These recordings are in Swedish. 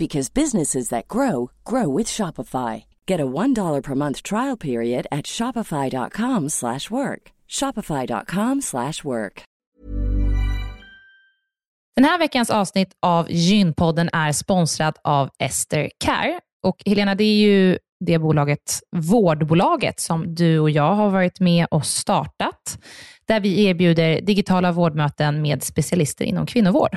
because businesses that grow grow with Shopify. Get a $1 per month trial period at shopify.com/work. shopify.com/work. Den här veckans avsnitt av Gynpodden är sponsrat av Ester Care. Och Helena, det är ju det bolaget, vårdbolaget, som du och jag har varit med och startat, där vi erbjuder digitala vårdmöten med specialister inom kvinnovård.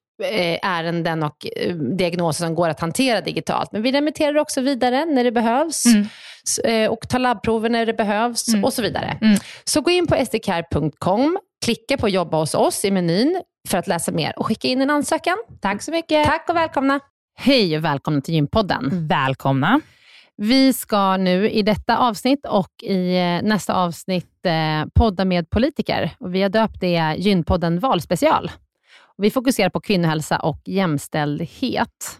ärenden och eh, diagnoser som går att hantera digitalt. Men vi remitterar också vidare när det behövs mm. Eh, och tar labbprover när det behövs mm. och så vidare. Mm. Så gå in på sdcare.com, klicka på jobba hos oss i menyn för att läsa mer och skicka in en ansökan. Tack så mycket. Tack och välkomna. Hej och välkomna till Gympodden. Välkomna. Vi ska nu i detta avsnitt och i nästa avsnitt eh, podda med politiker. Och vi har döpt det Gynpodden valspecial. Vi fokuserar på kvinnohälsa och jämställdhet.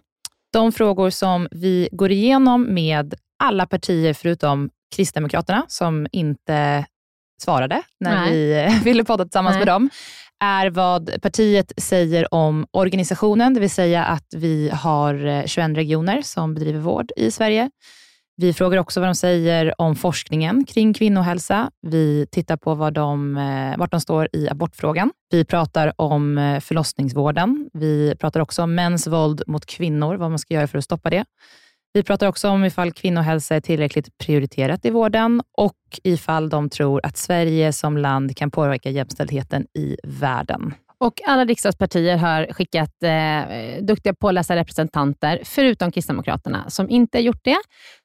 De frågor som vi går igenom med alla partier förutom Kristdemokraterna, som inte svarade när Nej. vi ville podda tillsammans Nej. med dem, är vad partiet säger om organisationen, det vill säga att vi har 21 regioner som bedriver vård i Sverige. Vi frågar också vad de säger om forskningen kring kvinnohälsa. Vi tittar på vad de, eh, vart de står i abortfrågan. Vi pratar om eh, förlossningsvården. Vi pratar också om mäns våld mot kvinnor, vad man ska göra för att stoppa det. Vi pratar också om ifall kvinnohälsa är tillräckligt prioriterat i vården och ifall de tror att Sverige som land kan påverka jämställdheten i världen. Och alla riksdagspartier har skickat eh, duktiga pålästa representanter, förutom Kristdemokraterna, som inte har gjort det.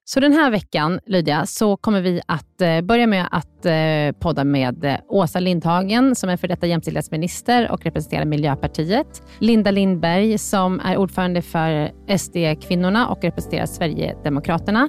Så den här veckan, Lydia, så kommer vi att eh, börja med att eh, podda med eh, Åsa Lindhagen, som är för detta jämställdhetsminister och representerar Miljöpartiet. Linda Lindberg, som är ordförande för SD-kvinnorna och representerar Sverigedemokraterna.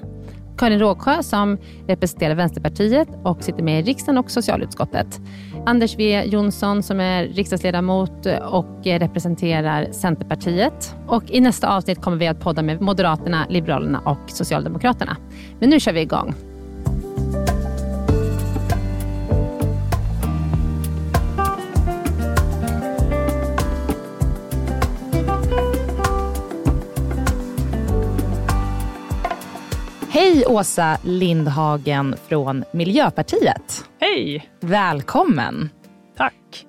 Karin Rågsjö som representerar Vänsterpartiet och sitter med i riksdagen och socialutskottet. Anders W Jonsson som är riksdagsledamot och representerar Centerpartiet. Och I nästa avsnitt kommer vi att podda med Moderaterna, Liberalerna och Socialdemokraterna. Men nu kör vi igång. Hej Åsa Lindhagen från Miljöpartiet. Hej! Välkommen. Tack.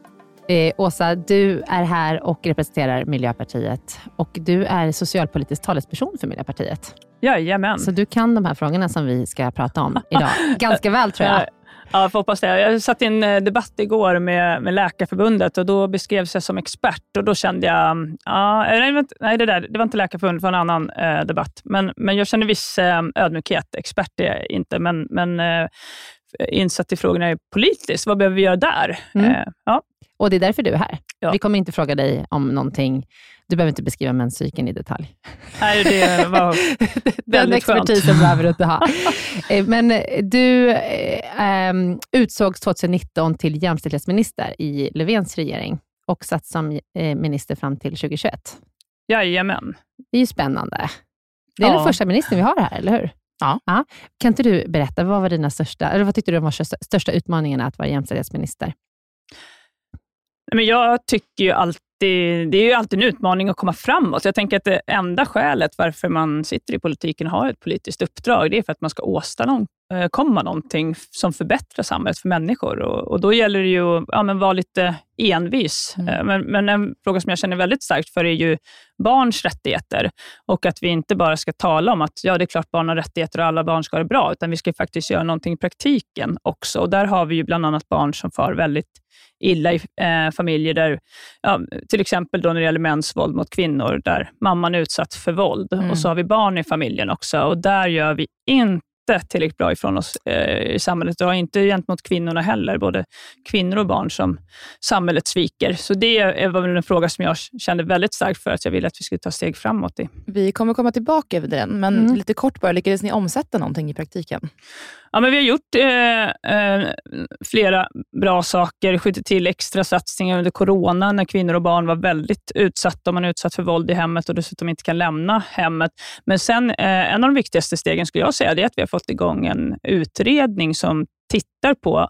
Eh, Åsa, du är här och representerar Miljöpartiet och du är socialpolitisk talesperson för Miljöpartiet. Jajamän. Så du kan de här frågorna som vi ska prata om idag ganska väl tror jag. Ja, jag får hoppas det. Jag satt i en eh, debatt igår med, med Läkarförbundet och då beskrevs jag som expert och då kände jag, ja, nej, nej det, där, det var inte Läkarförbundet, det var en annan eh, debatt. Men, men jag känner viss eh, ödmjukhet. Expert är jag inte, men, men eh, insatt i frågorna politiskt. Vad behöver vi göra där? Mm. Eh, ja. Och det är därför du är här. Ja. Vi kommer inte fråga dig om någonting. Du behöver inte beskriva menscykeln i detalj. Nej, det var Den skönt. expertisen behöver du inte ha. Eh, Men eh, du eh, ehm, utsågs 2019 till jämställdhetsminister i Löfvens regering och satt som minister fram till 2021. Jajamän. Det är ju spännande. Det är Ja. den första ministern vi har här, eller hur? Ja. Kan inte du berätta, vad var dina största, eller vad tyckte du var största, utmaningarna att vara jämställdhetsminister? Nej, Men jag tycker ju alltid, det är ju alltid en utmaning att komma framåt. Jag tänker att det enda skälet varför man sitter i politiken och har ett politiskt uppdrag, det är för att man ska åstadkomma någonting som förbättrar samhället för människor. Och, och då gäller det ju att ja, men vara lite envis. Mm. Eh, Men, men en fråga som jag känner väldigt starkt för är ju barns rättigheter och att vi inte bara ska tala om att ja, det är klart barn har rättigheter och alla barn ska ha det bra, utan vi ska faktiskt göra någonting i praktiken också. Och där har vi ju bland annat barn som far väldigt illa i eh, familjer där, ja, till exempel då när det gäller mäns våld mot kvinnor, där mamman är utsatt för våld. Mm. Och så har vi barn i familjen också och där gör vi inte tillräckligt bra ifrån oss eh, i samhället och inte gentemot kvinnorna heller, både kvinnor och barn som samhället sviker. Så det är- var en fråga som jag kände väldigt starkt för att jag ville att vi skulle ta steg framåt i. Vi kommer komma tillbaka över den, men Mm. lite kort bara, lyckades ni omsätta någonting i praktiken? Ja, men vi har gjort eh, eh, flera bra saker, skjutit till extra satsningar under corona när kvinnor och barn var väldigt utsatta. Man är utsatt för våld i hemmet och dessutom inte kan lämna hemmet. Men sen, eh, en av de viktigaste stegen skulle jag säga, det är att vi har fått igång en utredning som tittar på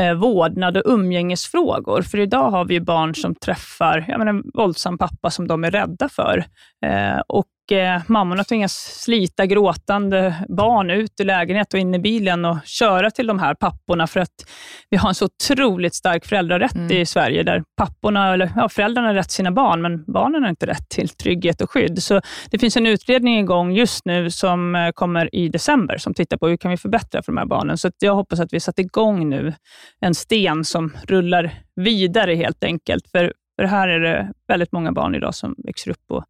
eh, vårdnad och umgängesfrågor. För idag har vi ju barn som träffar jag menar, en våldsam pappa som de är rädda för. Eh, och eh, Mammorna tvingas slita gråtande barn ut ur lägenhet och in i bilen och köra till de här papporna för att vi har en så otroligt stark föräldrarätt Mm. i Sverige, där papporna, eller, ja, föräldrarna har rätt till sina barn, men barnen har inte rätt till trygghet och skydd. Så det finns en utredning igång just nu som eh, kommer i december, som tittar på hur kan vi förbättra för de här barnen. Så jag hoppas att vi satt igång nu en sten som rullar vidare helt enkelt. För, för här är det väldigt många barn idag som växer upp och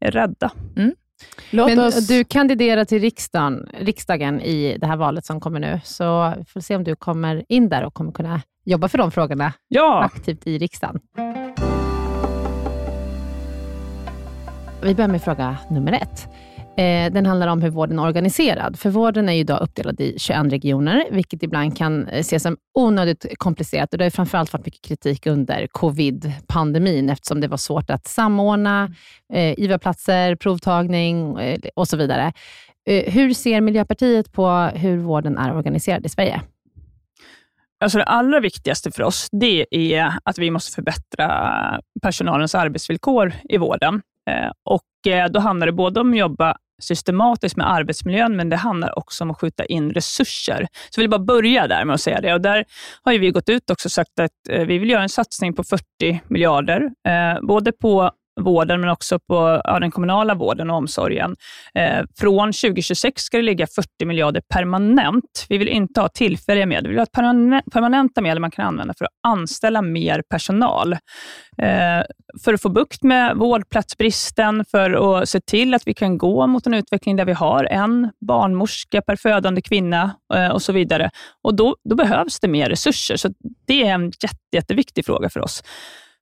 rädda. Låt Men oss... du kandiderar till riksdagen, riksdagen i det här valet som kommer nu, så vi får se om du kommer in där och kommer kunna jobba för de frågorna Ja, aktivt i riksdagen. Vi börjar med fråga nummer ett. Eh, Den handlar om hur vården är organiserad. För vården är ju idag uppdelad i 21 regioner, vilket ibland kan eh, ses som onödigt komplicerat. Och det har framförallt varit mycket kritik under covid-pandemin, eftersom det var svårt att samordna eh, IVA-platser, provtagning eh, och så vidare. Eh, Hur ser Miljöpartiet på hur vården är organiserad i Sverige? Alltså det allra viktigaste för oss, det är att vi måste förbättra personalens arbetsvillkor i vården. Eh, och eh, då handlar det både om att jobba systematiskt med arbetsmiljön, men det handlar också om att skjuta in resurser. Så jag vill bara börja där med att säga det. Och där har ju vi gått ut och sagt att eh, vi vill göra en satsning på 40 miljarder, eh, både på vården, men också på ja, den kommunala vården och omsorgen. Eh, från 2026 ska det ligga 40 miljarder permanent. Vi vill inte ha tillfälliga medel. Vi vill ha permanenta medel man kan använda för att anställa mer personal. Eh, för att få bukt med vårdplatsbristen, för att se till att vi kan gå mot en utveckling där vi har en barnmorska per födande kvinna eh, och så vidare. Och då, då behövs det mer resurser, så det är en jätte, jätteviktig fråga för oss.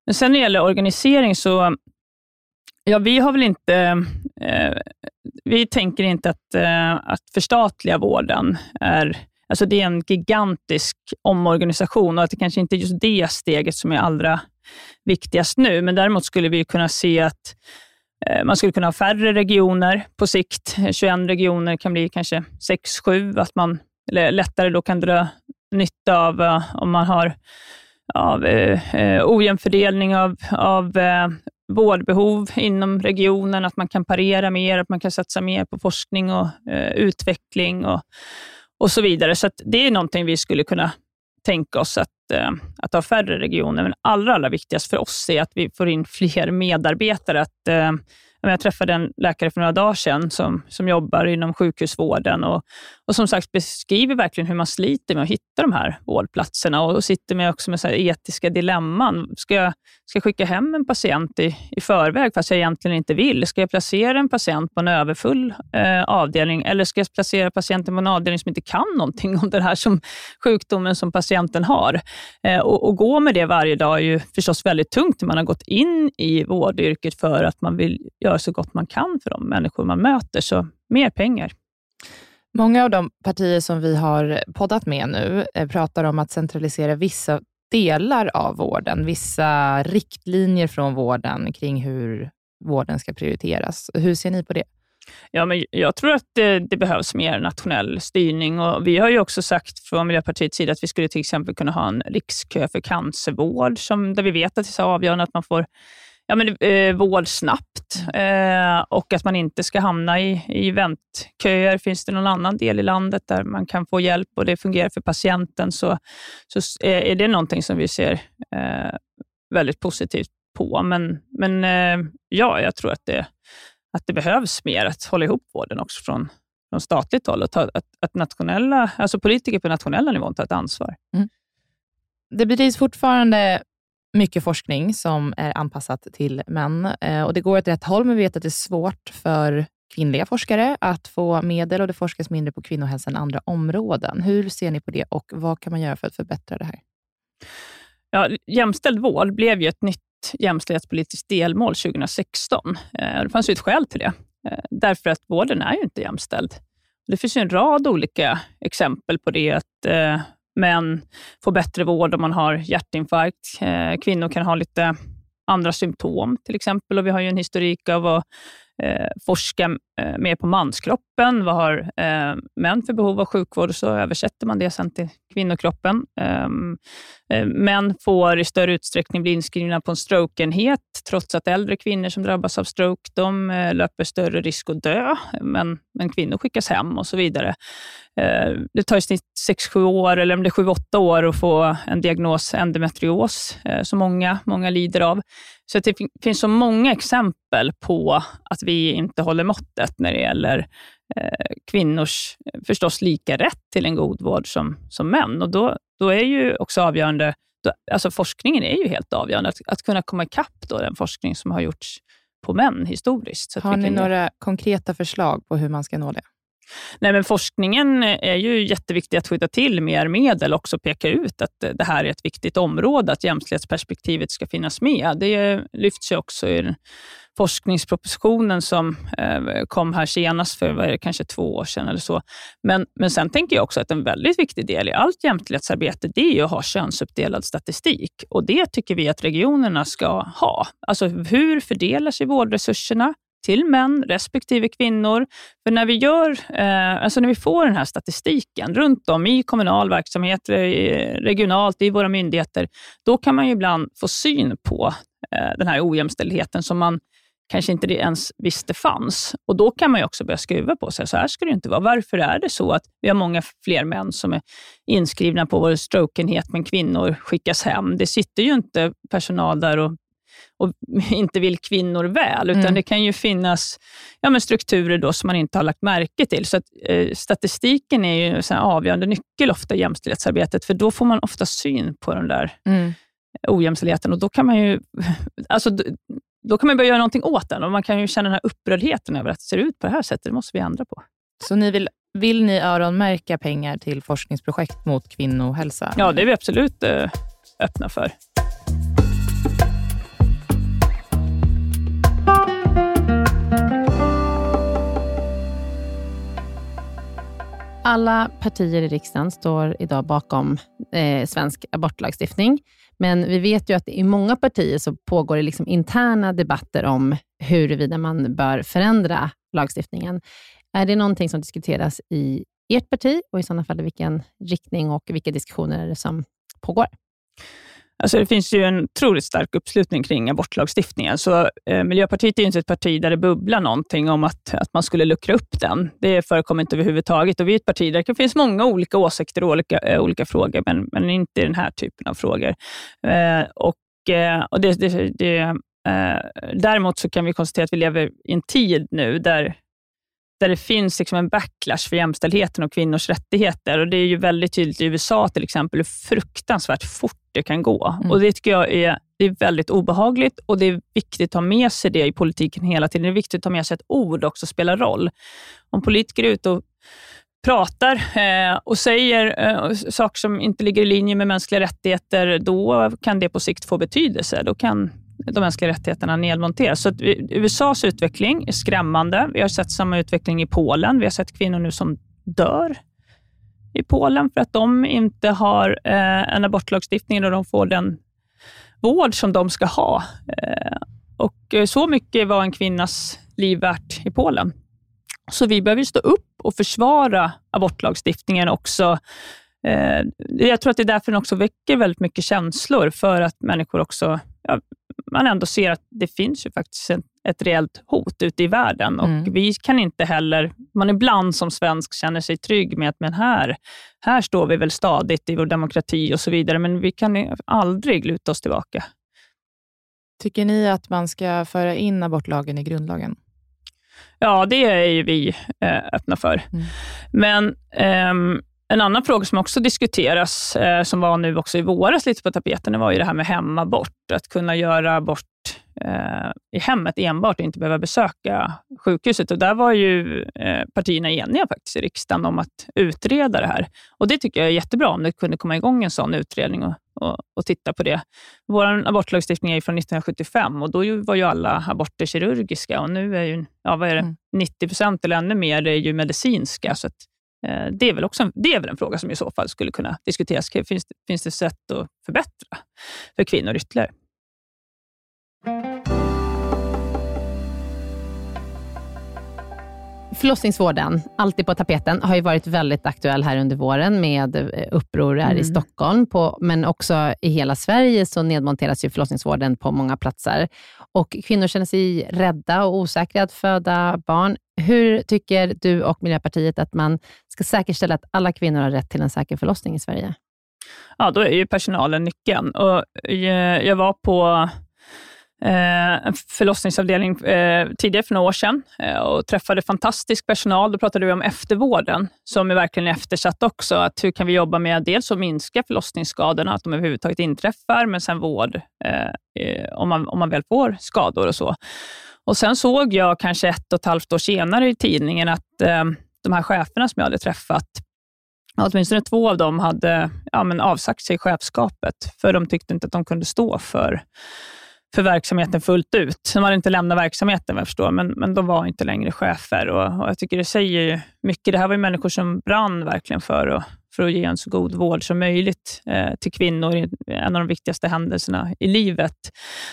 Men sen när det gäller organisering så Ja, vi har väl inte... Eh, vi tänker inte att, eh, att förstatliga vården är... Alltså det är en gigantisk omorganisation och att det kanske inte är just det steget som är allra viktigast nu, men däremot skulle vi kunna se att eh, man skulle kunna ha färre regioner på sikt. 21 regioner kan bli kanske 6-7, att man lättare då kan dra nytta av eh, om man har av eh, eh, ojämn fördelning av, av eh, Mm. vårdbehov inom regionen, att man kan parera mer, att man kan satsa mer på forskning och eh, utveckling och, och så vidare. Så det är någonting vi skulle kunna tänka oss att, eh, att ha färre regioner. Men allra, allra viktigast för oss är att vi får in fler medarbetare. Att, eh, jag träffade en läkare för några dagar sedan som, som jobbar inom sjukhusvården och, och som sagt beskriver verkligen hur man sliter med att hitta de här vårdplatserna och, sitter med också med så etiska dilemman. Ska jag, ska jag skicka hem en patient i, i förväg fast jag egentligen inte vill? Ska jag placera en patient på en överfull eh, avdelning eller ska jag placera patienten på en avdelning som inte kan någonting om den här som, sjukdomen som patienten har? Eh, och, och gå med det varje dag är ju förstås väldigt tungt när man har gått in i vårdyrket för att man vill göra så gott man kan för de människor man möter. Så mer pengar. Många av de partier som vi har poddat med nu eh, pratar om att centralisera vissa delar av vården, vissa riktlinjer från vården kring hur vården ska prioriteras. Hur ser ni på det? Ja, men jag tror att det, det, behövs mer nationell styrning. Och vi har ju också sagt från Miljöpartiets sida att vi skulle till exempel kunna ha en rikskö för cancervård, som, där vi vet att det är så avgörande att man får ja, men, eh, vård snabbt eh, och att man inte ska hamna i, i väntköer. Finns det någon annan del i landet där man kan få hjälp och det fungerar för patienten så, så är det någonting som vi ser eh, väldigt positivt på. Men, men eh, ja, jag tror att det, att det behövs mer att hålla ihop vården också från, från statligt håll och ta, att, att nationella, alltså politiker på nationella nivån tar ett ansvar. Mm. Det bedrivs fortfarande mycket forskning som är anpassat till män eh, och det går åt rätt håll, men vi vet att det är svårt för kvinnliga forskare att få medel och det forskas mindre på kvinnohälsa än andra områden. Hur ser ni på det och vad kan man göra för att förbättra det här? Ja, jämställd vård blev ju ett nytt jämställdhetspolitiskt delmål 2016. Eh, det fanns ju ett skäl till det, eh, därför att vården är ju inte jämställd. Det finns ju en rad olika exempel på det, att Män får bättre vård om man har hjärtinfarkt. Eh, kvinnor kan ha lite andra symptom till exempel. Och vi har ju en historik av att eh, forska eh, mer på manskroppen. Vad har eh, män för behov av sjukvård? Och så översätter man det sen till kvinnokroppen. Ehm, eh, män får i större utsträckning bli inskrivna på en strokeenhet, trots att äldre kvinnor som drabbas av stroke de eh, löper större risk att dö, men, men kvinnor skickas hem och så vidare. Eh, det tar i snitt 6-7 år, eller om det är 7-8 år, att få en diagnos endometrios, eh, som många, många lider av. Så det finns så många exempel på att vi inte håller måttet när det gäller kvinnors förstås lika rätt till en god vård som, som män. Och då, då är ju också avgörande, alltså forskningen är ju helt avgörande, att, att kunna komma ikapp då den forskning som har gjorts på män historiskt. har ni några konkreta förslag på hur man ska nå det? Nej, men forskningen är ju jätteviktig att skjuta till mer medel och också peka ut att det här är ett viktigt område, att jämställdhetsperspektivet ska finnas med. Det lyfts ju också i forskningspropositionen som eh, kom här senast för vad det, kanske två år sedan eller så. Men, men sen tänker jag också att en väldigt viktig del i allt jämställdhetsarbete, det är att ha könsuppdelad statistik. Och det tycker vi att regionerna ska ha. Alltså hur fördelar sig vårdresurserna? Till män respektive kvinnor. För när vi, gör, eh, alltså när vi får den här statistiken runt om i kommunal verksamhet, eh, regionalt, i våra myndigheter, då kan man ju ibland få syn på eh, den här ojämställdheten som man kanske inte ens visste fanns. Och Då kan man också börja skruva på sig. Så här ska det inte vara. Varför är det så att vi har många fler män som är inskrivna på vår strokeenhet, men kvinnor skickas hem? Det sitter ju inte personal där och och inte vill kvinnor väl, utan mm. det kan ju finnas ja, men strukturer då som man inte har lagt märke till. Så att, eh, statistiken är ju en avgörande nyckel ofta i jämställdhetsarbetet, för då får man ofta syn på den där mm. ojämställdheten och då kan man ju alltså, då kan man börja göra någonting åt den och man kan ju känna den här upprördheten över att det ser ut på det här sättet. Det måste vi ändra på. Så ni vill, vill ni öronmärka pengar till forskningsprojekt mot kvinnohälsa? Ja, det är vi absolut eh, öppna för. Alla partier i riksdagen står idag bakom eh, svensk abortlagstiftning, men vi vet ju att i många partier så pågår det liksom interna debatter om huruvida man bör förändra lagstiftningen. Är det någonting som diskuteras i ert parti och i sådana fall i vilken riktning och vilka diskussioner är det som pågår? Alltså det finns ju en otroligt stark uppslutning kring abortlagstiftningen. Så, eh, Miljöpartiet är inte ett parti där det bubblar någonting om att, att man skulle luckra upp den. Det förekommer inte överhuvudtaget. Och vi är ett parti där det finns många olika åsikter och olika, eh, olika frågor, men, men inte i den här typen av frågor. Eh, och, eh, och det, det, det eh, däremot så kan vi konstatera att vi lever i en tid nu där där det finns liksom en backlash för jämställdheten och kvinnors rättigheter. Och Det är ju väldigt tydligt i USA till exempel hur fruktansvärt fort det kan gå. Mm. Och Det tycker jag är, det är väldigt obehagligt och det är viktigt att ha med sig det i politiken hela tiden. Det är viktigt att ha med sig att ord också spelar roll. Om politiker är ute och pratar eh, och säger eh, saker som inte ligger i linje med mänskliga rättigheter, då kan det på sikt få betydelse. Då kan de mänskliga rättigheterna nedmonteras. Så USAs utveckling är skrämmande. Vi har sett samma utveckling i Polen. Vi har sett kvinnor nu som dör i Polen för att de inte har eh, en abortlagstiftning där de får den vård som de ska ha. Eh, och så mycket var en kvinnas liv värt i Polen. Så vi behöver stå upp och försvara abortlagstiftningen också. Eh, jag tror att det är därför den också väcker väldigt mycket känslor, för att människor också ja, man ändå ser att det finns ju faktiskt ett, ett reellt hot ute i världen. Och mm. Vi kan inte heller, man ibland som svensk känner sig trygg med att men här, här står vi väl stadigt i vår demokrati och så vidare, men vi kan aldrig luta oss tillbaka. Tycker ni att man ska föra in abortlagen i grundlagen? Ja, det är ju vi eh, öppna för. Mm. Men ehm, en annan fråga som också diskuteras, eh, som var nu också i våras lite på tapeten, var ju det här med hemabort. Att kunna göra abort eh, i hemmet enbart och inte behöva besöka sjukhuset. Och där var ju eh, partierna eniga faktiskt i riksdagen om att utreda det här. Och Det tycker jag är jättebra, om det kunde komma igång en sån utredning och, och, och titta på det. Vår abortlagstiftning är från 1975 och då var ju alla aborter kirurgiska och nu är ju ja, vad är det, mm. 90 procent eller ännu mer är ju medicinska. Så Eh, det är, väl också en, det är väl en fråga som i så fall skulle kunna diskuteras. Finns, finns det sätt att förbättra för kvinnor ytterligare? Förlossningsvården, alltid på tapeten, har ju varit väldigt aktuell här under våren med eh, uppror här mm. i Stockholm, på, men också i hela Sverige så nedmonteras ju förlossningsvården på många platser. Och Kvinnor känner sig rädda och osäkra att föda barn. Hur tycker du och Miljöpartiet att man ska säkerställa att alla kvinnor har rätt till en säker förlossning i Sverige? Ja, då är ju personalen nyckeln. Och eh, jag var på eh, en förlossningsavdelning eh, tidigare för några år sedan och träffade fantastisk personal. Då pratade vi om eftervården, som är verkligen eftersatt också. Att hur kan vi jobba med dels att minska förlossningsskadorna, att de överhuvudtaget inträffar, men sen vård om, man, om man väl får skador och så. Och Sen såg jag kanske ett och ett halvt år senare i tidningen att ehm, de här cheferna som jag hade träffat, åtminstone två av dem hade ja, men avsagt sig chefskapet, för de tyckte inte att de kunde stå för för verksamheten fullt ut. De hade inte lämnat verksamheten vad jag förstår, men, men de var inte längre chefer. Och, och jag tycker det säger mycket. Det här var ju människor som brann verkligen för att, för att ge en så god vård som möjligt eh, till kvinnor i en av de viktigaste händelserna i livet.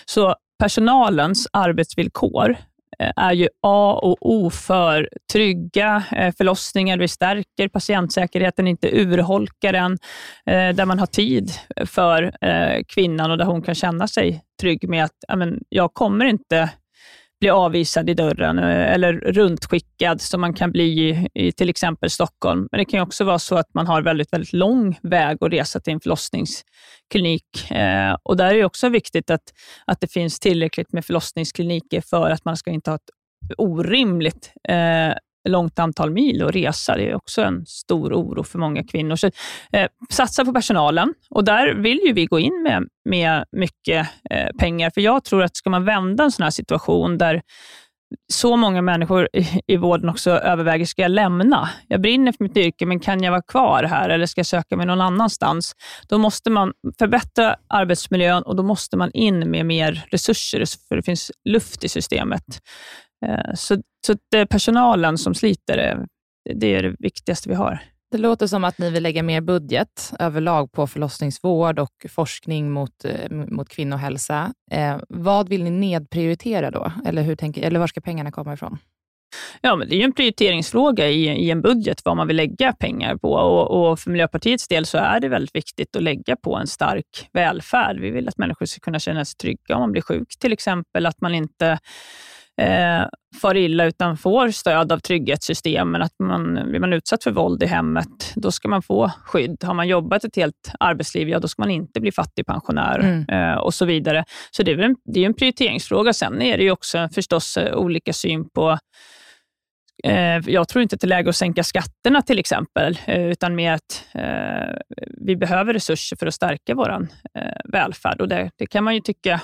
Så personalens arbetsvillkor eh, är ju A och O för trygga eh, förlossningar. Vi stärker patientsäkerheten, inte urholkar den, eh, där man har tid för kvinnan och där hon kan känna sig trygg med att jag kommer inte bli avvisad i dörren eh, eller runtskickad som man kan bli i, i till exempel Stockholm. Men det kan också vara så att man har väldigt, väldigt lång väg att resa till en förlossningsklinik. Eh, och där är det också viktigt att, att det finns tillräckligt med förlossningskliniker för att man ska inte ha ett orimligt eh, långt antal mil att resa. Det är också en stor oro för många kvinnor. Så, eh, satsa på personalen och där vill ju vi gå in med, med mycket eh, pengar. För jag tror att ska man vända en sån här situation där så många människor i, i vården också överväger, ska jag lämna? Jag brinner för mitt yrke, men kan jag vara kvar här eller ska jag söka mig någon annanstans? Då måste man förbättra arbetsmiljön och då måste man in med mer resurser, för det finns luft i systemet. Eh, så, så det är personalen som sliter, det är det viktigaste vi har. Det låter som att ni vill lägga mer budget överlag på förlossningsvård och forskning mot, eh, mot kvinnohälsa. Eh, vad vill ni nedprioritera då? Eller, hur tänker, eller var ska pengarna komma ifrån? Ja, men det är ju en prioriteringsfråga i, i en budget vad man vill lägga pengar på. Och, och, För Miljöpartiets del så är det väldigt viktigt att lägga på en stark välfärd. Vi vill att människor ska kunna känna sig trygga om man blir sjuk till exempel. Att man inte eh, far illa utan får stöd av trygghetssystemen. Att man, blir man utsatt för våld i hemmet, då ska man få skydd. Har man jobbat ett helt arbetsliv, ja, då ska man inte bli fattigpensionär mm. eh, och så vidare. Så det är, en, det är en prioriteringsfråga. Sen är det ju också förstås eh, olika syn på eh, jag tror inte att det är läge att sänka skatterna till exempel, eh, utan mer att vi behöver resurser för att stärka vår välfärd. Och det, det, kan man ju tycka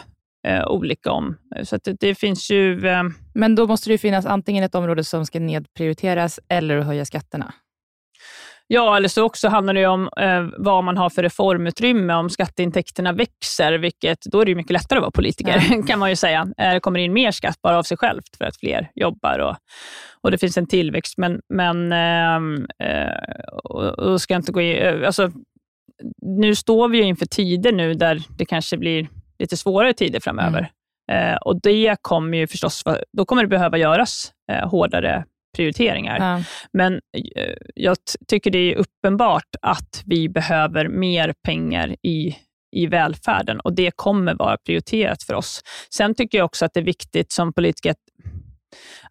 olika om. Så det, det, finns ju... Eh... Men då måste det finnas antingen ett område som ska nedprioriteras eller att höja skatterna. Ja, eller så också handlar det om eh, vad man har för reformutrymme. Om skatteintäkterna växer, vilket, då är det mycket lättare att vara politiker, ja. kan man ju säga. Eh, det kommer in mer skatt bara av sig självt för att fler jobbar och, och det finns en tillväxt. Men, men ehm, eh, och, och ska inte gå in, eh, alltså, nu står vi inför tider nu där det kanske blir lite svårare tider framöver. Mm. Eh, och det kommer ju förstås, då kommer det behöva göras eh, hårdare prioriteringar. Ja. Men eh, jag tycker det är uppenbart att vi behöver mer pengar i, i välfärden och det kommer vara prioriterat för oss. Sen tycker jag också att det är viktigt som politiker att,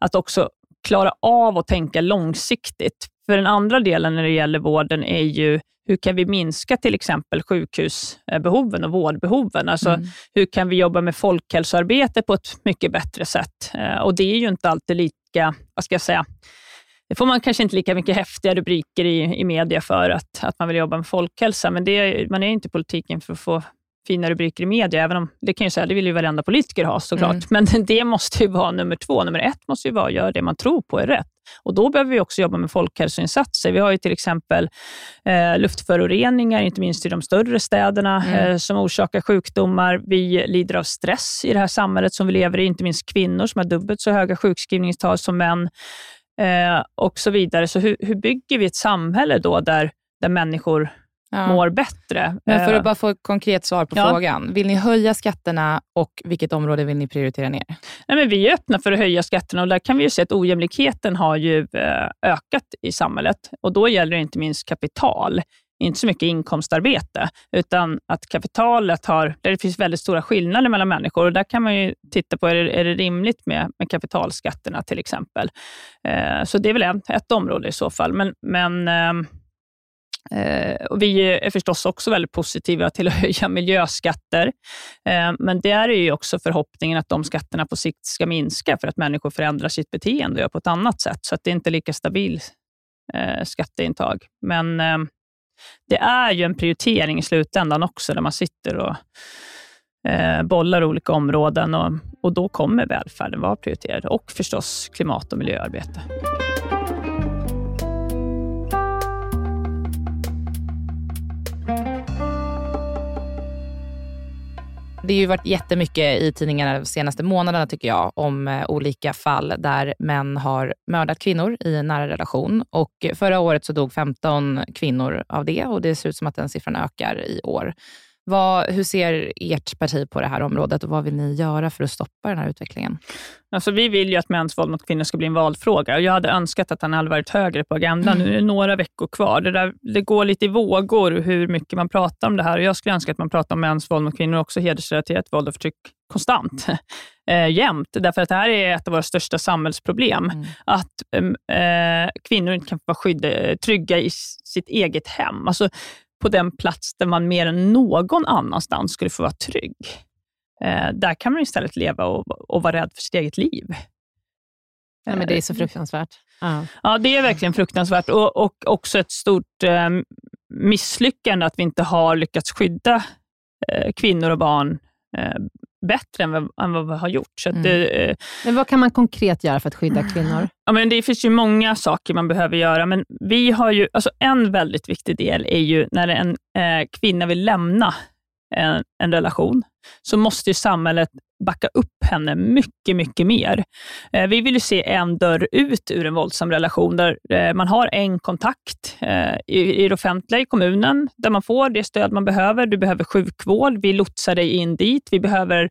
att också klara av att tänka långsiktigt. För den andra delen när det gäller vården är ju hur kan vi minska till exempel sjukhusbehoven och vårdbehoven? Alltså, mm. Hur kan vi jobba med folkhälsoarbete på ett mycket bättre sätt? Eh, och Det är ju inte alltid lika, vad ska jag säga, det får man kanske inte lika mycket häftiga rubriker i, i media för att, att man vill jobba med folkhälsa, men det, man är inte i politiken för att få fina rubriker i media, även om det kan jag säga, det vill ju varenda politiker ha såklart. Mm. Men det måste ju vara nummer två. Nummer ett måste ju vara att göra det man tror på är rätt. Och Då behöver vi också jobba med folkhälsoinsatser. Vi har ju till exempel eh, luftföroreningar, inte minst i de större städerna, mm. eh, som orsakar sjukdomar. Vi lider av stress i det här samhället som vi lever i, inte minst kvinnor som har dubbelt så höga sjukskrivningstal som män eh, och så vidare. Så hur, hur bygger vi ett samhälle då där, där människor ja. mår bättre. Men för att eh, bara få ett konkret svar på ja. frågan. Vill ni höja skatterna och vilket område vill ni prioritera ner? Nej, men vi är öppna för att höja skatterna och där kan vi ju se att ojämlikheten har ju eh, ökat i samhället och då gäller det inte minst kapital inte så mycket inkomstarbete, utan att kapitalet har, där det finns väldigt stora skillnader mellan människor. och Där kan man ju titta på, är det, är det rimligt med, med kapitalskatterna till exempel? Eh, så det är väl ett, ett område i så fall. Men, men eh, Eh, Eh, och vi är förstås också väldigt positiva till att höja miljöskatter, eh, men där är ju också förhoppningen att de skatterna på sikt ska minska för att människor förändrar sitt beteende och gör på ett annat sätt, så att det inte är lika stabilt eh, skatteintag. Men eh, det är ju en prioritering i slutändan också, där man sitter och eh, bollar olika områden och, och då kommer välfärden vara prioriterad och förstås klimat och miljöarbete. Det har ju varit jättemycket i tidningarna de senaste månaderna tycker jag, om eh, olika fall där män har mördat kvinnor i en nära relation. Och eh, förra året så dog 15 kvinnor av det och det ser ut som att den siffran ökar i år. Vad, hur ser ert parti på det här området och vad vill ni göra för att stoppa den här utvecklingen? Alltså, vi vill ju att mäns våld mot kvinnor ska bli en valfråga. Jag hade önskat att den hade varit högre på agendan. Mm. Nu är det några veckor kvar. Det, där, det går lite i vågor hur mycket man pratar om det här. Jag skulle önska att man pratar om mäns våld mot kvinnor och också hedersrelaterat våld och förtryck konstant, eh, jämt. Därför att det här är ett av våra största samhällsproblem. Mm. Att eh, kvinnor inte kan vara skydda, trygga i sitt eget hem. Alltså, på den plats där man mer än någon annanstans skulle få vara trygg. Eh, där kan man istället leva och, och vara rädd för sitt eget liv. Ja, men det är så eh, fruktansvärt. Ja, ja det är verkligen fruktansvärt och, och också ett stort eh, misslyckande att vi inte har lyckats skydda eh, kvinnor och barn eh, bättre än vad, än vad, vi har gjort. Så mm. det, eh, men vad kan man konkret göra för att skydda kvinnor? Ja, men det finns ju många saker man behöver göra, men vi har ju, alltså en väldigt viktig del är ju när en eh, kvinna vill lämna en, en relation så måste samhället backa upp henne mycket, mycket mer. Eh, vi vill ju se en dörr ut ur en våldsam relation, där eh, man har en kontakt eh, i det offentliga, i kommunen, där man får det stöd man behöver. Du behöver sjukvård, vi lotsar dig in dit. Vi behöver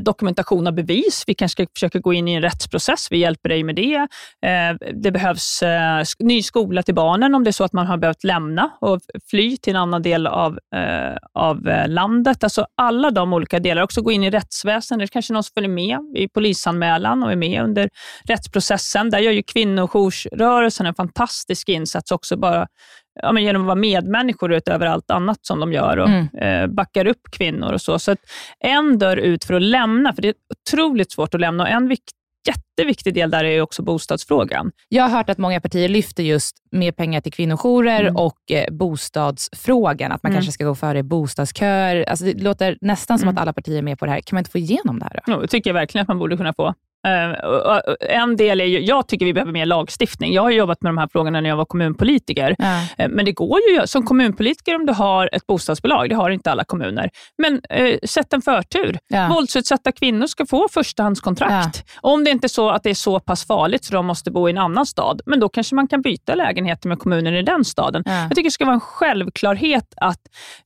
dokumentation av bevis. Vi kanske ska försöka gå in i en rättsprocess. Vi hjälper dig med det. Det behövs ny skola till barnen om det är så att man har behövt lämna och fly till en annan del av, av landet. Alltså alla de olika delar. Också gå in i rättsväsendet kanske någon som följer med i polisanmälan och är med under rättsprocessen. Där gör ju kvinnojoursrörelsen en fantastisk insats också, bara ja, genom att vara medmänniskor utöver allt annat som de gör och mm. eh, backar upp kvinnor och så. Så en dörr ut för att lämna, för det är otroligt svårt att lämna och en vikt, jätteviktig del där är också bostadsfrågan. Jag har hört att många partier lyfter just mer pengar till kvinnojourer mm. och eh, bostadsfrågan. Att man mm. kanske ska gå före bostadsköer. Alltså det låter nästan som mm. att alla partier är med på det här. Kan man inte få igenom det här? Då? No, det tycker jag verkligen att man borde kunna få. Uh, en del är ju, jag tycker vi behöver mer lagstiftning. Jag har jobbat med de här frågorna när jag var kommunpolitiker. Uh. men det går ju som kommunpolitiker om du har ett bostadsbolag, det har inte alla kommuner. Men uh, sätt en förtur. Ja. Våldsutsatta kvinnor ska få förstahandskontrakt. Ja. Om det inte är så att det är så pass farligt så de måste bo i en annan stad, men då kanske man kan byta lägenheter med kommunen i den staden. Ja. Jag tycker det ska vara en självklarhet att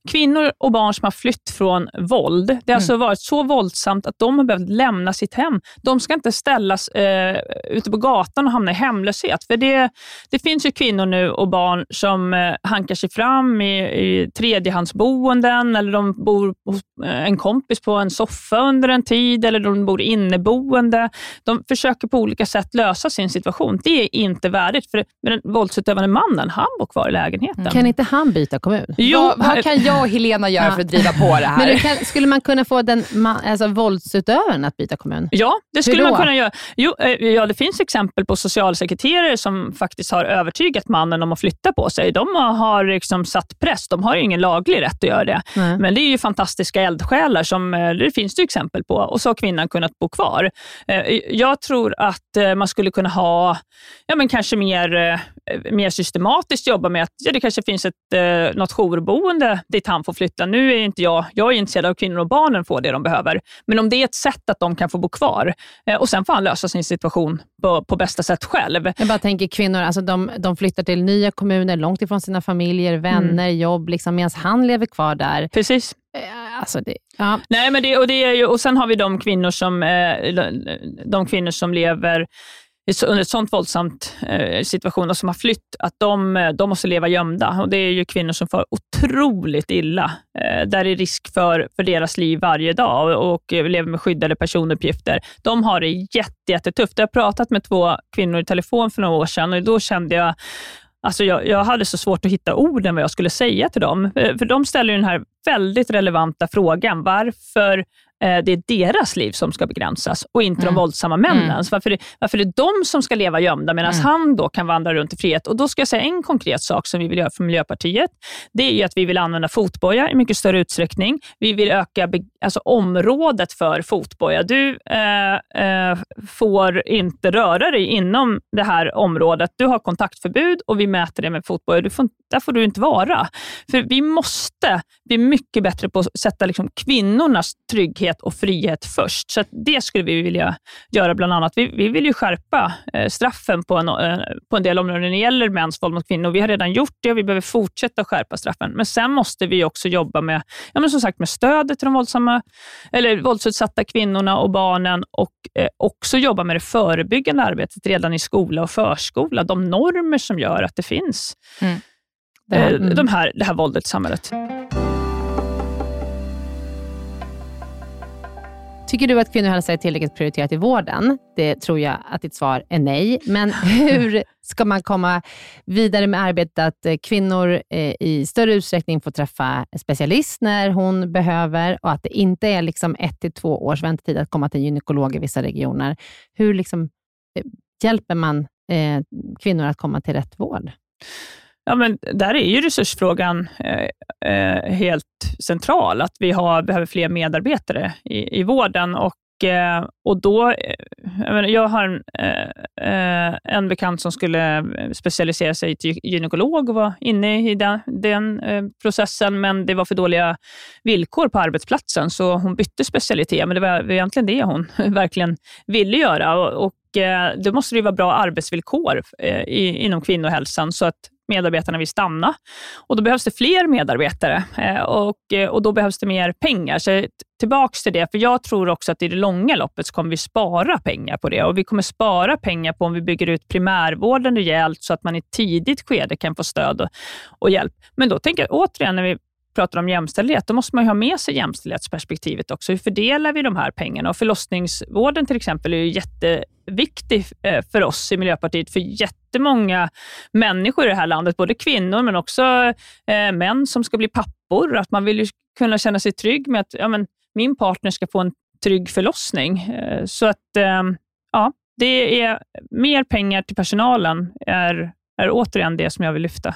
kvinnor och barn som har flytt från våld, det har mm. alltså varit så våldsamt att de har behövt lämna sitt hem. De ska inte ställas eh, ute på gatan och hamna i hemlöshet. För det, det finns ju kvinnor nu och barn som eh, hankar sig fram i, i tredjehandsboenden eller de bor hos eh, en kompis på en soffa under en tid eller de bor inneboende. De försöker på olika sätt lösa sin situation. Det är inte värdigt. För den våldsutövande mannen, han bor kvar i lägenheten. Kan inte han byta kommun? Jo, vad, vad kan jag och Helena göra ja. för att driva på det här? Men kan, skulle man kunna få den alltså, våldsutövaren att byta kommun? Ja, det skulle man kunna göra. Jo, eh, ja, det finns exempel på socialsekreterare som faktiskt har övertygat mannen om att flytta på sig. De har liksom satt press. De har ingen laglig rätt att göra det. Nej. Men det är ju fantastiska eldsjälar som eh, det finns det exempel på och så har kvinnan kunnat bo kvar. Eh, jag tror att man skulle kunna ha ja, men kanske mer, mer systematiskt jobba med att ja, det kanske finns ett, något jourboende dit han får flytta. Nu är inte jag, jag är intresserad av att kvinnor och barnen får det de behöver, men om det är ett sätt att de kan få bo kvar och sen får han lösa sin situation på, på bästa sätt själv. Jag bara tänker kvinnor, alltså de, de flyttar till nya kommuner, långt ifrån sina familjer, vänner, mm. jobb, liksom, medan han lever kvar där. Precis. Eh, alltså det, ja. Nej, men det, och, det är ju, och sen har vi de kvinnor som, eh, de kvinnor som lever under ett sånt våldsamt eh, situation och som har flytt, att de, eh, de måste leva gömda. Och Det är ju kvinnor som får otroligt illa. Eh, där är risk för, för deras liv varje dag och, och lever med skyddade personuppgifter. De har det jätte, jättetufft. Jag har pratat med två kvinnor i telefon för några år sedan och då kände jag Alltså jag, jag hade så svårt att hitta orden vad jag skulle säga till dem. Eh, för de ställer den här väldigt relevanta frågan. Varför det är deras liv som ska begränsas och inte mm. de våldsamma männens. Mm. Varför, det, varför det är de som ska leva gömda medan mm. han då kan vandra runt i frihet. Och Då ska jag säga en konkret sak som vi vill göra från Miljöpartiet. Det är att vi vill använda fotboja i mycket större utsträckning. Vi vill öka alltså området för fotboja. Du eh, eh, får inte röra dig inom det här området. Du har kontaktförbud och vi mäter det med fotboja. Du får, där får du inte vara. För Vi måste bli mycket bättre på att sätta liksom kvinnornas trygghet frihet och frihet först. Så det skulle vi vilja göra bland annat. Vi, vi vill ju skärpa eh, straffen på en, eh, på en del områden när det gäller mäns våld mot kvinnor. Vi har redan gjort det och vi behöver fortsätta skärpa straffen. Men sen måste vi också jobba med, ja, men som sagt, med stödet till de våldsamma, eller våldsutsatta kvinnorna och barnen och eh, också jobba med det förebyggande arbetet redan i skola och förskola. De normer som gör att det finns mm. Det, här, mm. de här, det här våldet i samhället. Tycker du att kvinnohälsa är tillräckligt prioriterat i vården? Det tror jag att ditt svar är nej. Men hur ska man komma vidare med arbetet att eh, kvinnor eh, i större utsträckning får träffa specialist när hon behöver och att det inte är liksom ett till två års väntetid att komma till gynekolog i vissa regioner. Hur liksom, eh, hjälper man kvinnor att komma till rätt vård? Ja, men där är ju resursfrågan eh, eh, helt central, att vi har, behöver fler medarbetare i, i vården. Och Eh, och då, eh, jag, menar, jag har en, eh, eh en bekant som skulle eh, specialisera sig till gynekolog och var inne i den, den processen, men det var för dåliga villkor på arbetsplatsen, så hon bytte specialitet. Men det var egentligen det hon verkligen ville göra. Och, och då måste det vara bra arbetsvillkor inom kvinnohälsan, så att medarbetarna vill stanna. Och Då behövs det fler medarbetare eh, och, eh, och då behövs det mer pengar. Så tillbaka till det, för jag tror också att i det långa loppet så kommer vi spara pengar på det. Och Vi kommer spara pengar på om vi bygger ut primärvården rejält så att man i tidigt skede kan få stöd och, och hjälp. Men då tänker jag återigen, när vi pratar om jämställdhet, då måste man ha med sig jämställdhetsperspektivet också. Hur fördelar vi de här pengarna? Och förlossningsvården till exempel är ju jätteviktig eh, för oss i Miljöpartiet, för jättemånga människor i det här landet, både kvinnor men också eh, män som ska bli pappor. Att man vill ju kunna känna sig trygg med att ja, men, min partner ska få en trygg förlossning. Eh, så att eh, ja, det är mer pengar till personalen är, är återigen det som jag vill lyfta.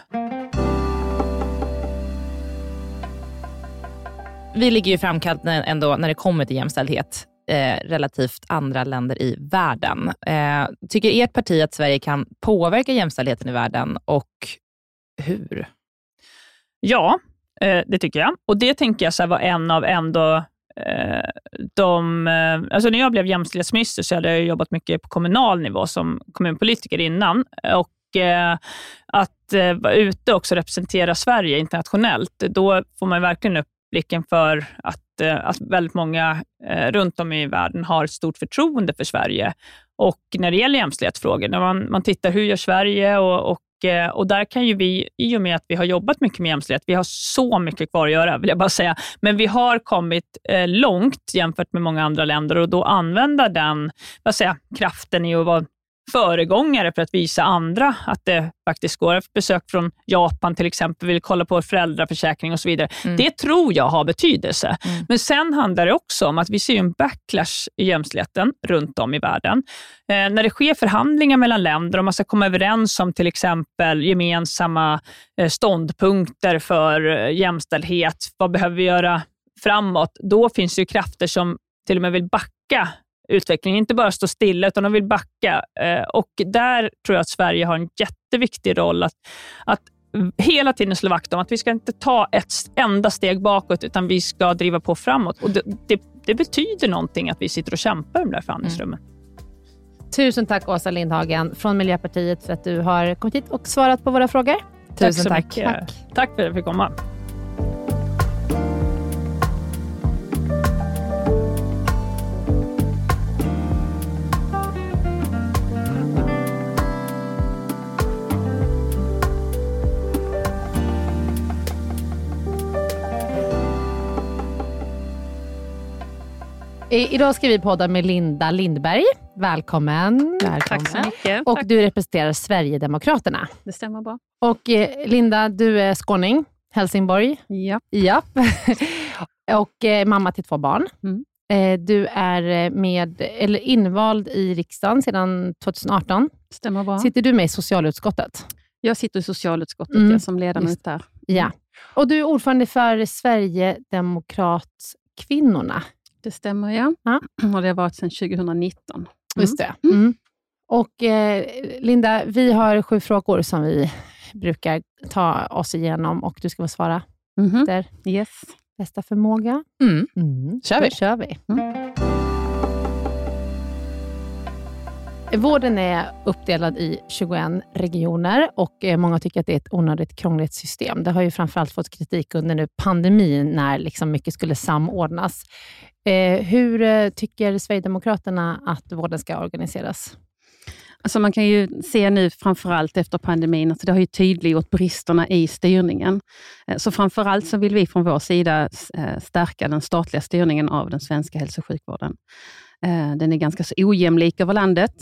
Vi ligger ju i framkant ändå när det kommer till jämställdhet eh, relativt andra länder i världen. Eh, tycker ert parti att Sverige kan påverka jämställdheten i världen och hur? Ja, eh, det tycker jag. Och det tänker jag så var en av ändå eh, de, eh, alltså när jag blev jämställdhetsminister så hade jag jobbat mycket på kommunal nivå som kommunpolitiker innan. Och eh, att vara ute och också representera Sverige internationellt, då får man verkligen upp blicken för att, eh, att väldigt många eh, runt om i världen har ett stort förtroende för Sverige. Och när det gäller jämställdhetsfrågor, när man, man tittar hur gör Sverige och, och eh, och där kan ju vi, i och med att vi har jobbat mycket med jämställdhet, vi har så mycket kvar att göra, vill jag bara säga, men vi har kommit långt jämfört med många andra länder och då använda den vad säger, kraften i att vara föregångare för att visa andra att det faktiskt går. Besök från Japan till exempel, vill kolla på föräldraförsäkring och så vidare. Mm. Det tror jag har betydelse. Mm. Men sen handlar det också om att vi ser en backlash i jämställdheten runt om i världen. Eh, när det sker förhandlingar mellan länder och man ska komma överens om till exempel gemensamma eh, ståndpunkter för eh, jämställdhet, vad behöver vi göra framåt? Då finns det krafter som till och med vill backa utvecklingen, inte bara stå stilla, utan de vill backa. Eh, och där tror jag att Sverige har en jätteviktig roll att, att hela tiden slå vakt om att vi ska inte ta ett enda steg bakåt, utan vi ska driva på framåt. Och det, det, det betyder någonting att vi sitter och kämpar i de där förhandlingsrummen. Mm. Tusen tack Åsa Lindhagen från Miljöpartiet för att du har kommit hit och svarat på våra frågor. Tusen tack. Tack, tack. tack för att jag fick komma. Idag ska vi podda med Linda Lindberg. Välkommen. Välkommen. Tack så mycket. Och Tack. du representerar Sverigedemokraterna. Det stämmer bra. Och eh, Linda, du är skåning, Helsingborg. Ja. ja. och eh, mamma till två barn. Mm. Eh, du är med, eller invald i riksdagen sedan 2018. Stämmer bra. Sitter du med i socialutskottet? Jag sitter i socialutskottet mm. jag som ledamot där. Ja. Och du är ordförande för Sverigedemokratkvinnorna. Det stämmer, ja. ja. Och det har varit sedan 2019. Mm. Just det. Mm. mm. Och eh, Linda, vi har sju frågor som vi brukar ta oss igenom och du ska få svara mm. efter yes. bästa förmåga. Mm. Mm. Kör vi. Då kör vi. Mm. Vården är uppdelad i 21 regioner och eh, många tycker att det är ett onödigt krångligt system. Det har ju framförallt fått kritik under nu pandemin när liksom mycket skulle samordnas. Eh, hur eh, tycker Sverigedemokraterna att vården ska organiseras? Alltså man kan ju se nu framförallt efter pandemin, att det har ju tydliggjort bristerna i styrningen. Eh, så framförallt så vill vi från vår sida eh, stärka den statliga styrningen av den svenska hälso och sjukvården. Den är ganska så ojämlik över landet.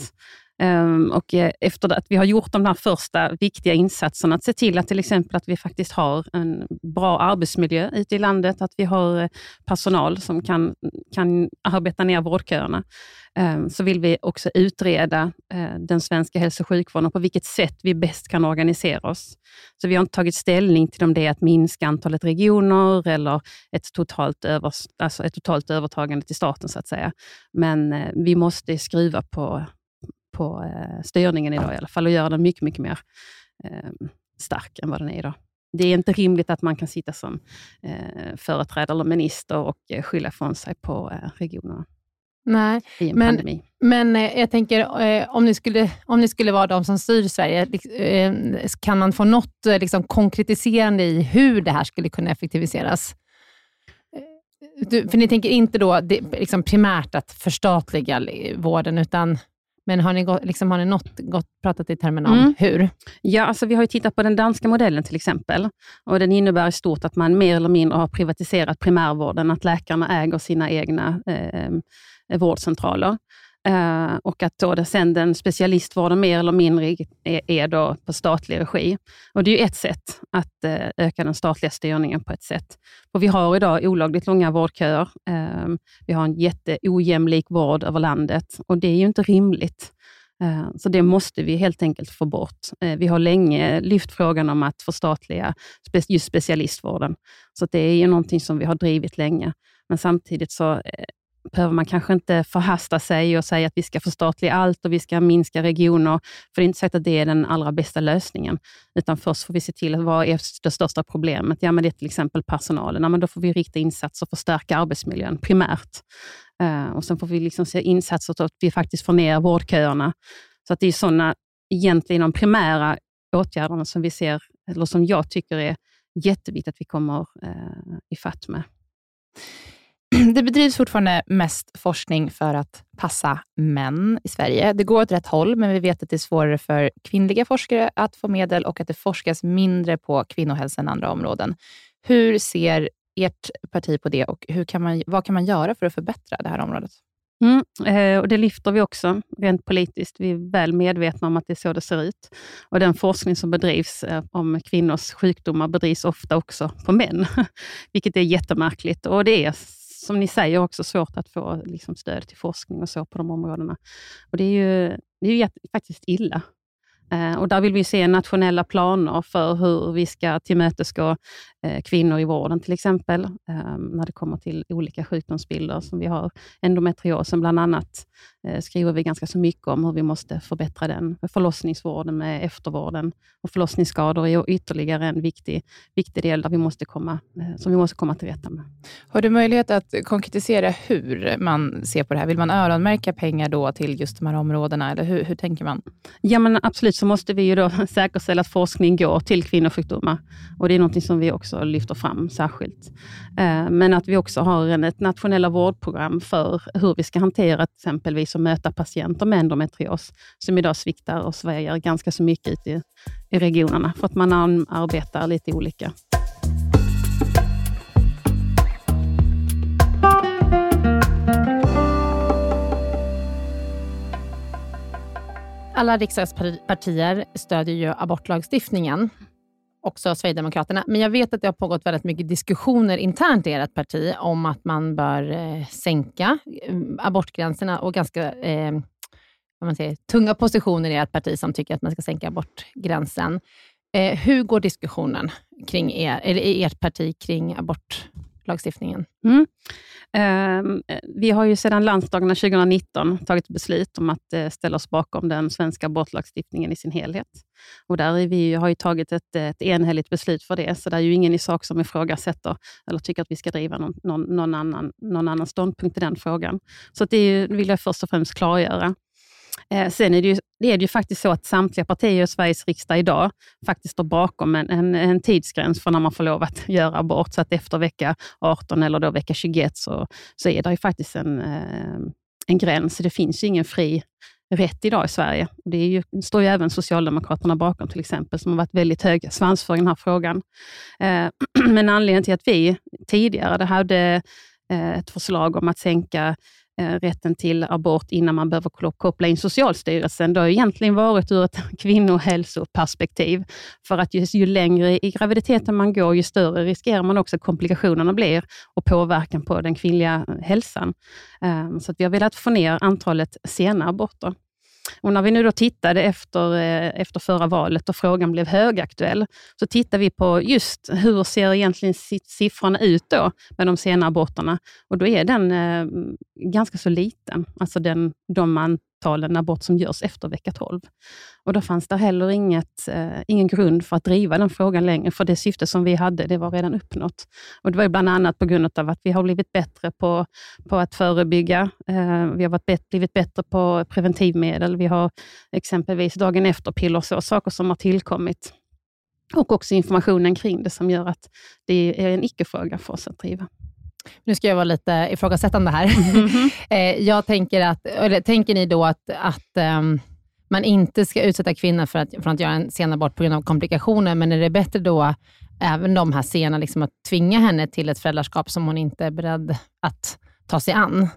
Ehm, och eh, efter att vi har gjort de här första viktiga insatserna, att se till att till exempel att vi faktiskt har en bra arbetsmiljö ute i landet, att vi har eh, personal som kan, kan arbeta ner vårdköerna, ehm, så vill vi också utreda eh, den svenska hälso och sjukvården och på vilket sätt vi bäst kan organisera oss. Så vi har inte tagit ställning till om det är att minska antalet regioner eller ett totalt, över, alltså ett totalt övertagande till staten, så att säga. Men vi måste skruva på på eh, styrningen idag i alla fall och göra den mycket, mycket mer eh, stark än vad den är idag. Det är inte rimligt att man kan sitta som eh, företrädare eller minister och eh, skylla ifrån sig på eh, regionerna. Nej, men, men eh, jag tänker eh, om, ni skulle, om ni skulle vara de som styr Sverige, kan man få något liksom, konkretiserande i hur det här skulle kunna effektiviseras? Du, för ni tänker inte då det, liksom primärt att förstatliga vården, utan men har ni, gått, liksom, har ni något, gått, pratat i termerna om mm. hur? Ja, alltså vi har tittat på den danska modellen till exempel. Och Den innebär i stort att man mer eller mindre har privatiserat primärvården, att läkarna äger sina egna eh, vårdcentraler. Uh, och att då det sen den specialistvården mer eller mindre är, är då på statlig regi. Och Det är ju ett sätt att uh, öka den statliga styrningen på ett sätt. Och vi har idag olagligt långa vårdköer. Uh, vi har en jätteojämlik vård över landet och det är ju inte rimligt. Eh, så det måste vi helt enkelt få bort. Vi har länge lyft frågan om att förstatliga just specialistvården. Så det är ju någonting som vi har drivit länge. Men samtidigt så behöver man kanske inte förhasta sig och säga att vi ska förstatliga allt och vi ska minska regioner, för det är inte säkert att det är den allra bästa lösningen. Utan först får vi se till att vad är det största problemet? Ja, men det är till exempel personalen. Ja, men då får vi rikta insatser för att stärka arbetsmiljön primärt. Eh, och Sen får vi liksom se insatser så att vi faktiskt får ner vårdköerna. Så att det är sådana, egentligen de primära åtgärderna som vi ser, eller som jag tycker är jätteviktigt att vi kommer eh, i fatt med. Det bedrivs fortfarande mest forskning för att passa män i Sverige. Det går åt rätt håll, men vi vet att det är svårare för kvinnliga forskare att få medel och att det forskas mindre på kvinnohälsa än andra områden. Hur ser ert parti på det och hur kan man, vad kan man göra för att förbättra det här området? Mm, eh, och Det lyfter vi också rent politiskt. Vi är väl medvetna om att det är så det ser ut. Och Den forskning som bedrivs eh, om kvinnors sjukdomar bedrivs ofta också på män, vilket är jättemärkligt. Och det är som ni säger, också svårt att få liksom, stöd till forskning och så på de områdena. Och Det är ju, det är ju faktiskt illa. Eh, och där vill vi se nationella planer för hur vi ska tillmötesgå eh, kvinnor i vården till exempel, eh, när det kommer till olika sjukdomsbilder som vi har. Endometriosen bland annat skriver vi ganska så mycket om hur vi måste förbättra den. Förlossningsvården med eftervården och förlossningsskador är ytterligare en viktig, viktig del där vi måste komma, som vi måste komma till rätta med. Har du möjlighet att konkretisera hur man ser på det här? Vill man öronmärka pengar då till just de här områdena, eller hur, hur tänker man? Ja, men absolut så måste vi ju då säkerställa att forskning går till kvinnosjukdomar. Och det är något som vi också lyfter fram särskilt. Eh, men att vi också har ett nationella vårdprogram för hur vi ska hantera exempelvis att möta patienter med endometrios, som idag sviktar och svajar ganska så mycket ute i, i regionerna, för att man arbetar lite olika. Alla riksdagspartier stödjer ju abortlagstiftningen, också Sverigedemokraterna. Men jag vet att det har pågått väldigt mycket diskussioner internt i ert parti om att man bör eh, sänka eh, abortgränserna och ganska eh, vad man säger, tunga positioner i ert parti som tycker att man ska sänka abortgränsen. Eh, hur går diskussionen kring er, eller i ert parti kring abort? Lagstiftningen? Mm. Ehm, vi har ju sedan landsdagarna 2019 tagit beslut om att eh, ställa oss bakom den svenska abortlagstiftningen i sin helhet. Och där är vi, har vi tagit ett, ett enhälligt beslut för det, så det är ju ingen i sak som ifrågasätter eller tycker att vi ska driva någon, någon, någon, annan, någon annan ståndpunkt i den frågan. Så det vill jag först och främst klargöra. Eh, sen är det, ju, det är det ju faktiskt så att samtliga partier i Sveriges riksdag idag faktiskt står bakom en, en, en, tidsgräns för när man får lov att göra abort. Så att efter vecka 18 eller då vecka 21 så, så är det ju faktiskt en, eh, en gräns. Det finns ju ingen fri rätt idag i Sverige. Det är ju, står ju även Socialdemokraterna bakom till exempel, som har varit väldigt höga svansför i den här frågan. Eh, men anledningen till att vi tidigare hade eh, ett förslag om att sänka Eh, rätten till abort innan man behöver koppla in Socialstyrelsen. Det har egentligen varit ur ett kvinnohälsoperspektiv. För att ju, ju längre i graviditeten man går, ju större riskerar man också komplikationerna blir och påverkan på den kvinnliga hälsan. Ehm, så vi har velat få ner antalet sena aborter. Och när vi nu då tittade efter, eh, efter förra valet och frågan blev högaktuell, så tittade vi på just hur ser egentligen siffrorna ut då med de sena aborterna. Och då är den eh, ganska så liten, alltså den, de man talen abort som görs efter vecka 12. Och Då fanns det heller inget, eh, ingen grund för att driva den frågan längre, för det syfte som vi hade, det var redan uppnått. Och Det var bland annat på grund av att vi har blivit bättre på, på att förebygga. Eh, vi har varit bet, blivit bättre på preventivmedel. Vi har exempelvis dagen efter-piller, så saker som har tillkommit. Och också informationen kring det som gör att det är en icke-fråga för oss att driva. Nu ska jag vara lite ifrågasättande här. Mm -hmm. jag tänker att, eller tänker ni då att, att um, man inte ska utsätta kvinnor för att, för att göra en sen abort på grund av komplikationer, men är det bättre då, även de här sena, liksom att tvinga henne till ett föräldraskap som hon inte är beredd att ta sig an?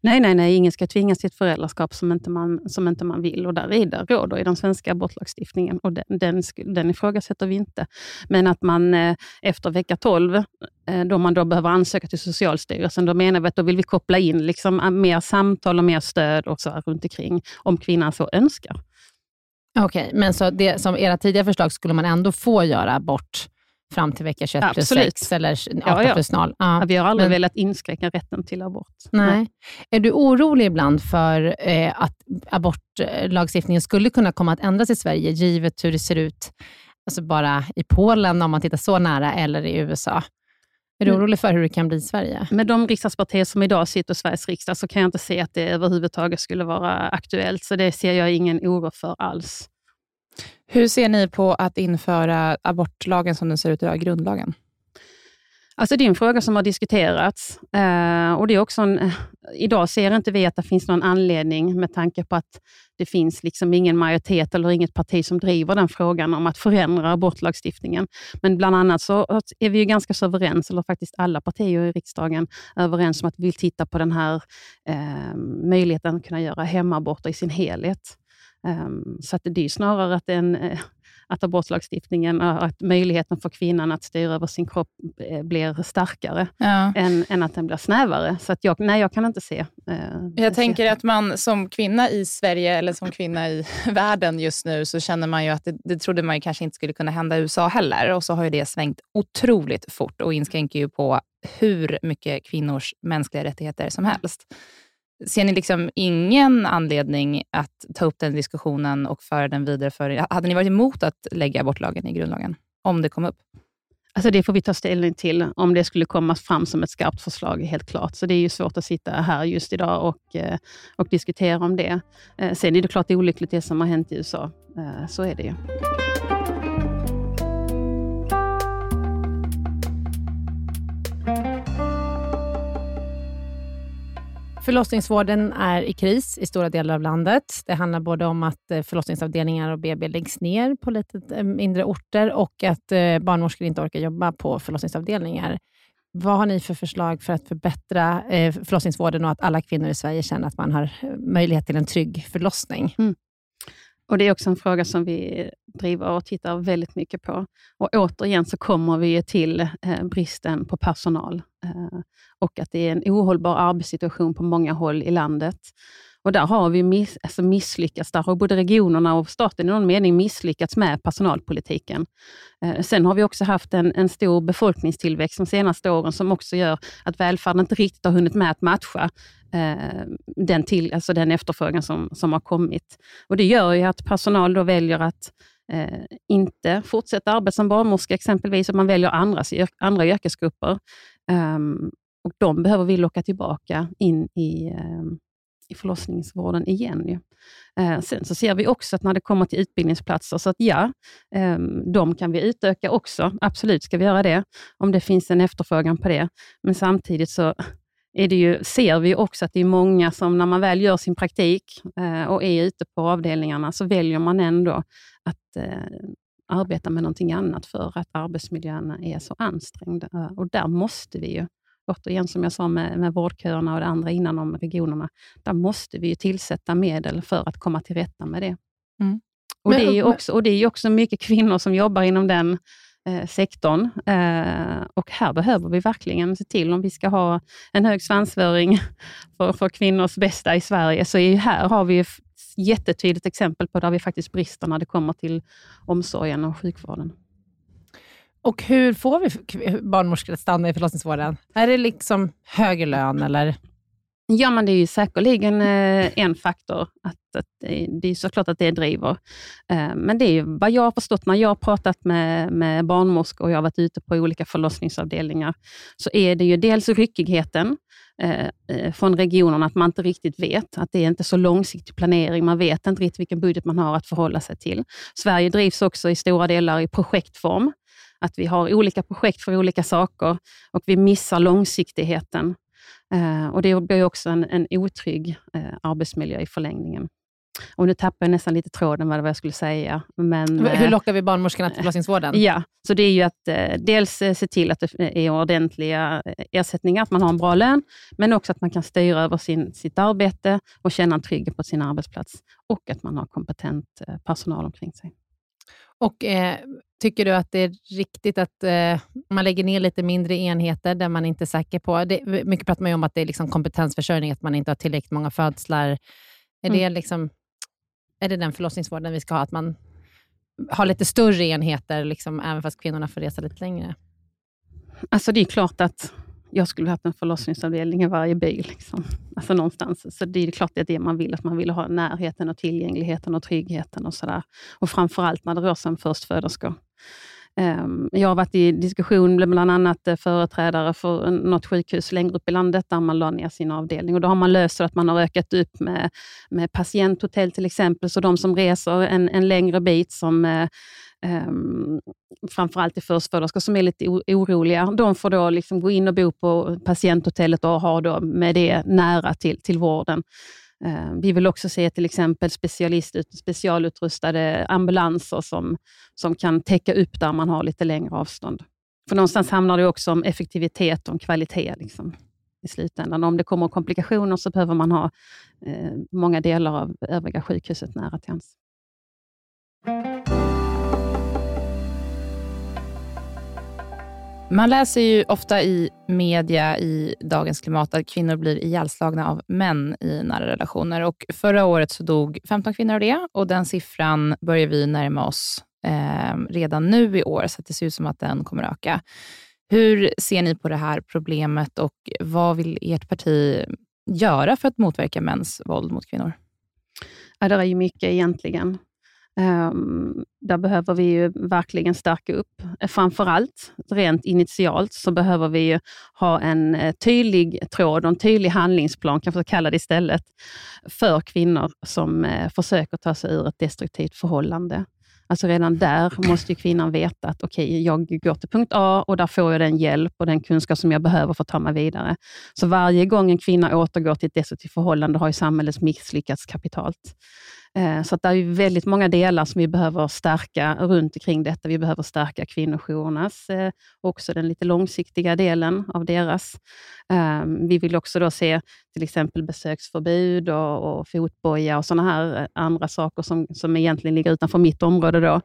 Nej, nej, nej, ingen ska tvingas till ett föräldraskap som inte man, som inte man vill. Och där är det råder i den svenska abortlagstiftningen och den, den, den ifrågasätter vi inte. Men att man eh, efter vecka 12, eh, då man då behöver ansöka till Socialstyrelsen, då menar vi att då vill vi koppla in liksom ah, mer samtal och mer stöd och så runt omkring, om kvinnan så önskar. Okej, okay, men så det, som era tidigare förslag skulle man ändå få göra abort fram till vecka 21 plus 6 eller 18 ja, ja. plus 0. Ja. Vi har aldrig Men, velat inskränka rätten till abort. Nej. nej. Är du orolig ibland för eh, att abortlagstiftningen skulle kunna komma att ändras i Sverige, givet hur det ser ut alltså bara i Polen, om man tittar så nära, eller i USA? Är du mm. orolig för hur det kan bli i Sverige? Med de riksdagspartier som idag sitter i Sveriges riksdag, så kan jag inte se att det överhuvudtaget skulle vara aktuellt. Så det ser jag ingen oro för alls. Hur ser ni på att införa abortlagen som den ser ut idag, grundlagen? Alltså det är en fråga som har diskuterats. Eh, och det är också en, eh, idag ser inte vi att det finns någon anledning med tanke på att det finns liksom ingen majoritet eller inget parti som driver den frågan om att förändra abortlagstiftningen. Men bland annat så är vi ju ganska så överens, eller faktiskt alla partier i riksdagen överens om att vi vill titta på den här eh, möjligheten att kunna göra hemaborter i sin helhet. Um, så att det är snarare att, den, eh, att abortlagstiftningen, att möjligheten för kvinnan att styra över sin kropp eh, blir starkare, ja. än, än, att den blir snävare. Så att jag, nej, jag kan inte se. Jag tänker att man som kvinna i Sverige, eller som kvinna i världen just nu, så känner man ju att det, det trodde man ju kanske inte skulle kunna hända i USA heller. Och så har ju det svängt otroligt fort och inskränker ju på hur mycket kvinnors mänskliga rättigheter som helst. Ser ni liksom ingen anledning att ta upp den diskussionen och föra den vidare? För, hade ni varit emot att lägga abortlagen i grundlagen, om det kom upp? Alltså det får vi ta ställning till, om det skulle komma fram som ett skarpt förslag, helt klart. Så det är ju svårt att sitta här just idag och, eh, och diskutera om det. Eh, sen är det klart olyckligt det som har hänt i USA. Eh, så är det ju. Förlossningsvården är i kris i stora delar av landet. Det handlar både om att eh, förlossningsavdelningar och BB läggs ner på lite eh, mindre orter och att eh, barnmorskor inte orkar jobba på förlossningsavdelningar. Vad har ni för förslag för att förbättra förlossningsvården och att alla kvinnor i Sverige känner att man har möjlighet till en trygg förlossning? Mm. Och Det är också en fråga som vi driver och tittar väldigt mycket på. Och Återigen så kommer vi till eh, bristen på personal eh, och att det är en ohållbar arbetssituation på många håll i landet. Och Där har vi miss, alltså misslyckats. Där har både regionerna och staten i någon mening misslyckats med personalpolitiken. Eh, sen har vi också haft en, en stor befolkningstillväxt de senaste åren som också gör att välfärden inte riktigt har hunnit med att matcha eh, den, till, alltså den efterfrågan som, som har kommit. Och Det gör ju att personal då väljer att eh, inte fortsätta arbeta som barnmorska exempelvis, och man väljer andra, andra yrkesgrupper. Um, och De behöver vi locka tillbaka in i, um, i förlossningsvården igen. Ju. Eh, sen så ser vi också att när det kommer till utbildningsplatser, så att ja, eh, de kan vi utöka också. Absolut ska vi göra det, om det finns en efterfrågan på det. Men samtidigt så är det ju, ser vi också att det är många som när man väl gör sin praktik eh, och är ute på avdelningarna, så väljer man ändå att eh, arbeta med någonting annat för att arbetsmiljön är så ansträngd eh, Och där måste vi ju återigen som jag sa med, med vårdköerna och det andra innan om regionerna, där måste vi ju tillsätta medel för att komma till rätta med det. Mm. Och, det är också, och det är också mycket kvinnor som jobbar inom den eh, sektorn. Eh, och här behöver vi verkligen se till, om vi ska ha en hög svansföring för, för kvinnors bästa i Sverige, så är här har vi jättetydligt exempel på där vi faktiskt brister när det kommer till omsorgen och sjukvården. Och hur får vi barnmorskor att stanna i förlossningsvården? Är det liksom högre lön eller? Ja, men det är ju säkerligen eh, en faktor. Att, att det, är såklart att det driver. Eh, men det är ju vad jag har förstått när jag har pratat med, med barnmorskor och jag har varit ute på olika förlossningsavdelningar, så är det ju dels ryckigheten eh, från regionerna, att man inte riktigt vet. Att det är inte så långsiktig planering. Man vet inte riktigt vilken budget man har att förhålla sig till. Sverige drivs också i stora delar i projektform. Att vi har olika projekt för olika saker och vi missar långsiktigheten. Eh, och Det blir också en, en otrygg eh, arbetsmiljö i förlängningen. Och nu tappar jag nästan lite tråden vad jag skulle säga. Men, Hur lockar vi barnmorskorna till förlossningsvården? Ja, så det är ju att eh, dels eh, se till att det är ordentliga eh, ersättningar, att man har en bra lön, men också att man kan styra över sin, sitt arbete och känna en trygghet på sin arbetsplats och att man har kompetent eh, personal omkring sig. Och eh, Tycker du att det är riktigt att eh, man lägger ner lite mindre enheter där man inte är säker på... Det, mycket pratar man om att det är liksom kompetensförsörjning, att man inte har tillräckligt många födslar. Är, mm. det liksom, är det den förlossningsvården vi ska ha? Att man har lite större enheter, liksom, även fast kvinnorna får resa lite längre? Alltså det är klart att jag skulle haft en förlossningsavdelning i varje by. Liksom. Alltså någonstans. Så det är klart det är det man vill, att man vill ha närheten och tillgängligheten och tryggheten och sådär. Och framförallt när det rör sig om förstföderskor. Ehm, jag har varit i diskussion med bland annat eh, företrädare för något sjukhus längre upp i landet, där man la ner sin avdelning. Och då har man löst att man har ökat upp med, med patienthotell till exempel, så de som reser en, en längre bit, som eh, um, framförallt i förstföderskor som är lite oroliga, de får då liksom gå in och bo på patienthotellet och ha då med det nära till, till vården. Ehm, vi vill också se till exempel specialist, specialutrustade ambulanser som, som kan täcka upp där man har lite längre avstånd. För någonstans handlar det också om effektivitet och kvalitet liksom, i slutändan. Om det kommer komplikationer så behöver man ha eh, många delar av övriga sjukhuset nära till hands. Man läser ju ofta i media i dagens klimat att kvinnor blir ihjälslagna av män i nära relationer. Och förra året så dog 15 kvinnor av det och den siffran börjar vi närma oss eh, redan nu i år, så det ser ut som att den kommer öka. Hur ser ni på det här problemet och vad vill ert parti göra för att motverka mäns våld mot kvinnor? Ja, det är ju mycket egentligen. Um, där behöver vi ju verkligen stärka upp. Framförallt, rent initialt, så behöver vi ha en eh, tydlig tråd och en tydlig handlingsplan, kanske kalla det istället, för kvinnor som eh, försöker ta sig ur ett destruktivt förhållande. Alltså redan där måste kvinnan veta att okej, okay, jag går till punkt A och där får jag den hjälp och den kunskap som jag behöver för att ta mig vidare. Så varje gång en kvinna återgår till ett destruktivt förhållande har ju samhället misslyckats kapitalt. Eh, så det är väldigt många delar som vi behöver stärka runt omkring detta. Vi behöver stärka kvinnojourernas, eh, också den lite långsiktiga delen av deras. Ehm, vi vill också då se till exempel besöksförbud och, och fotboja och sådana här eh, andra saker som, som egentligen ligger utanför mitt område. Då,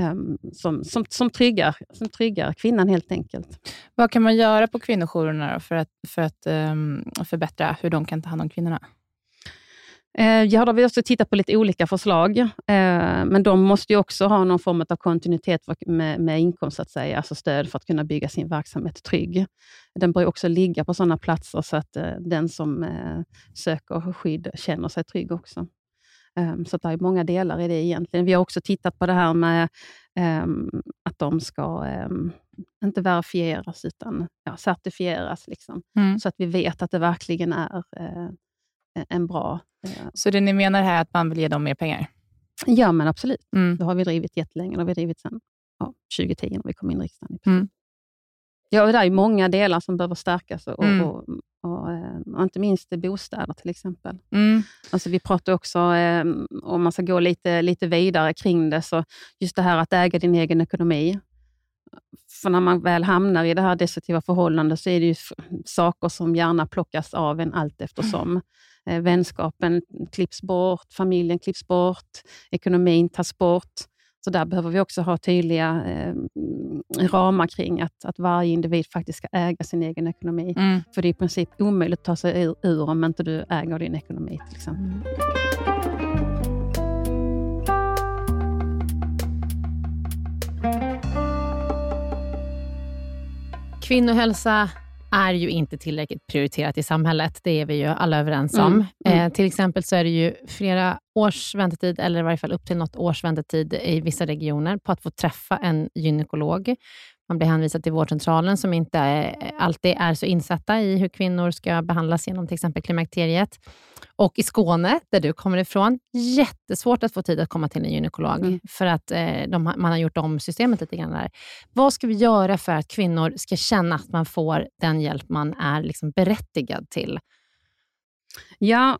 ehm, som, som, som, tryggar, som tryggar kvinnan helt enkelt. Vad kan man göra på kvinnojourerna för att, för att um, förbättra hur de kan ta hand om kvinnorna? Eh, ja, då har vi också tittat på lite olika förslag, eh, men de måste ju också ha någon form av kontinuitet med, med inkomst, så att säga, alltså stöd för att kunna bygga sin verksamhet trygg. Den bör också ligga på sådana platser så att eh, den som söker skydd känner sig trygg också. Så det är många delar i det egentligen. Vi har också tittat på det här med att de ska inte verifieras, utan ja, certifieras, liksom, mm. så att vi vet att det verkligen är en bra så det ni menar här är att man vill ge dem mer pengar? Ja, men absolut. Mm. Det har vi drivit jättelänge. Det har vi drivit sedan ja, 2010, när vi kom in i riksdagen. Mm. Ja, det är många delar som behöver stärkas, och, mm. och, och, eh, och, inte minst bostäder till exempel. Mm. Alltså, vi pratar också, eh, om man ska gå lite, lite vidare kring det, så just det här att äga din egen ekonomi. För när man väl hamnar i det här destruktiva förhållandet så är det ju saker som gärna plockas av en allt eftersom. Eh, vänskapen klipps bort, familjen klipps bort, ekonomin tas bort. Så där behöver vi också ha tydliga eh, ramar kring att, att varje individ faktiskt ska äga sin egen ekonomi. Mm. För det är i princip omöjligt att ta sig ur, ur om inte du äger din ekonomi till exempel. Mm. Kvinnohälsa är ju inte tillräckligt prioriterat i samhället. Det är vi ju alla överens om. Mm, mm. Eh, till exempel så är det ju flera års väntetid, eller i varje fall upp till något års väntetid i vissa regioner på att få träffa en gynekolog. Man blir hänvisad till vårdcentralen som inte är, alltid är så insatta i hur kvinnor ska behandlas genom till exempel klimakteriet. Och i Skåne, där du kommer ifrån, jättesvårt att få tid att komma till en gynekolog, mm. för att eh, de, man har gjort om systemet lite grann där. Vad ska vi göra för att kvinnor ska känna att man får den hjälp man är liksom berättigad till? Ja,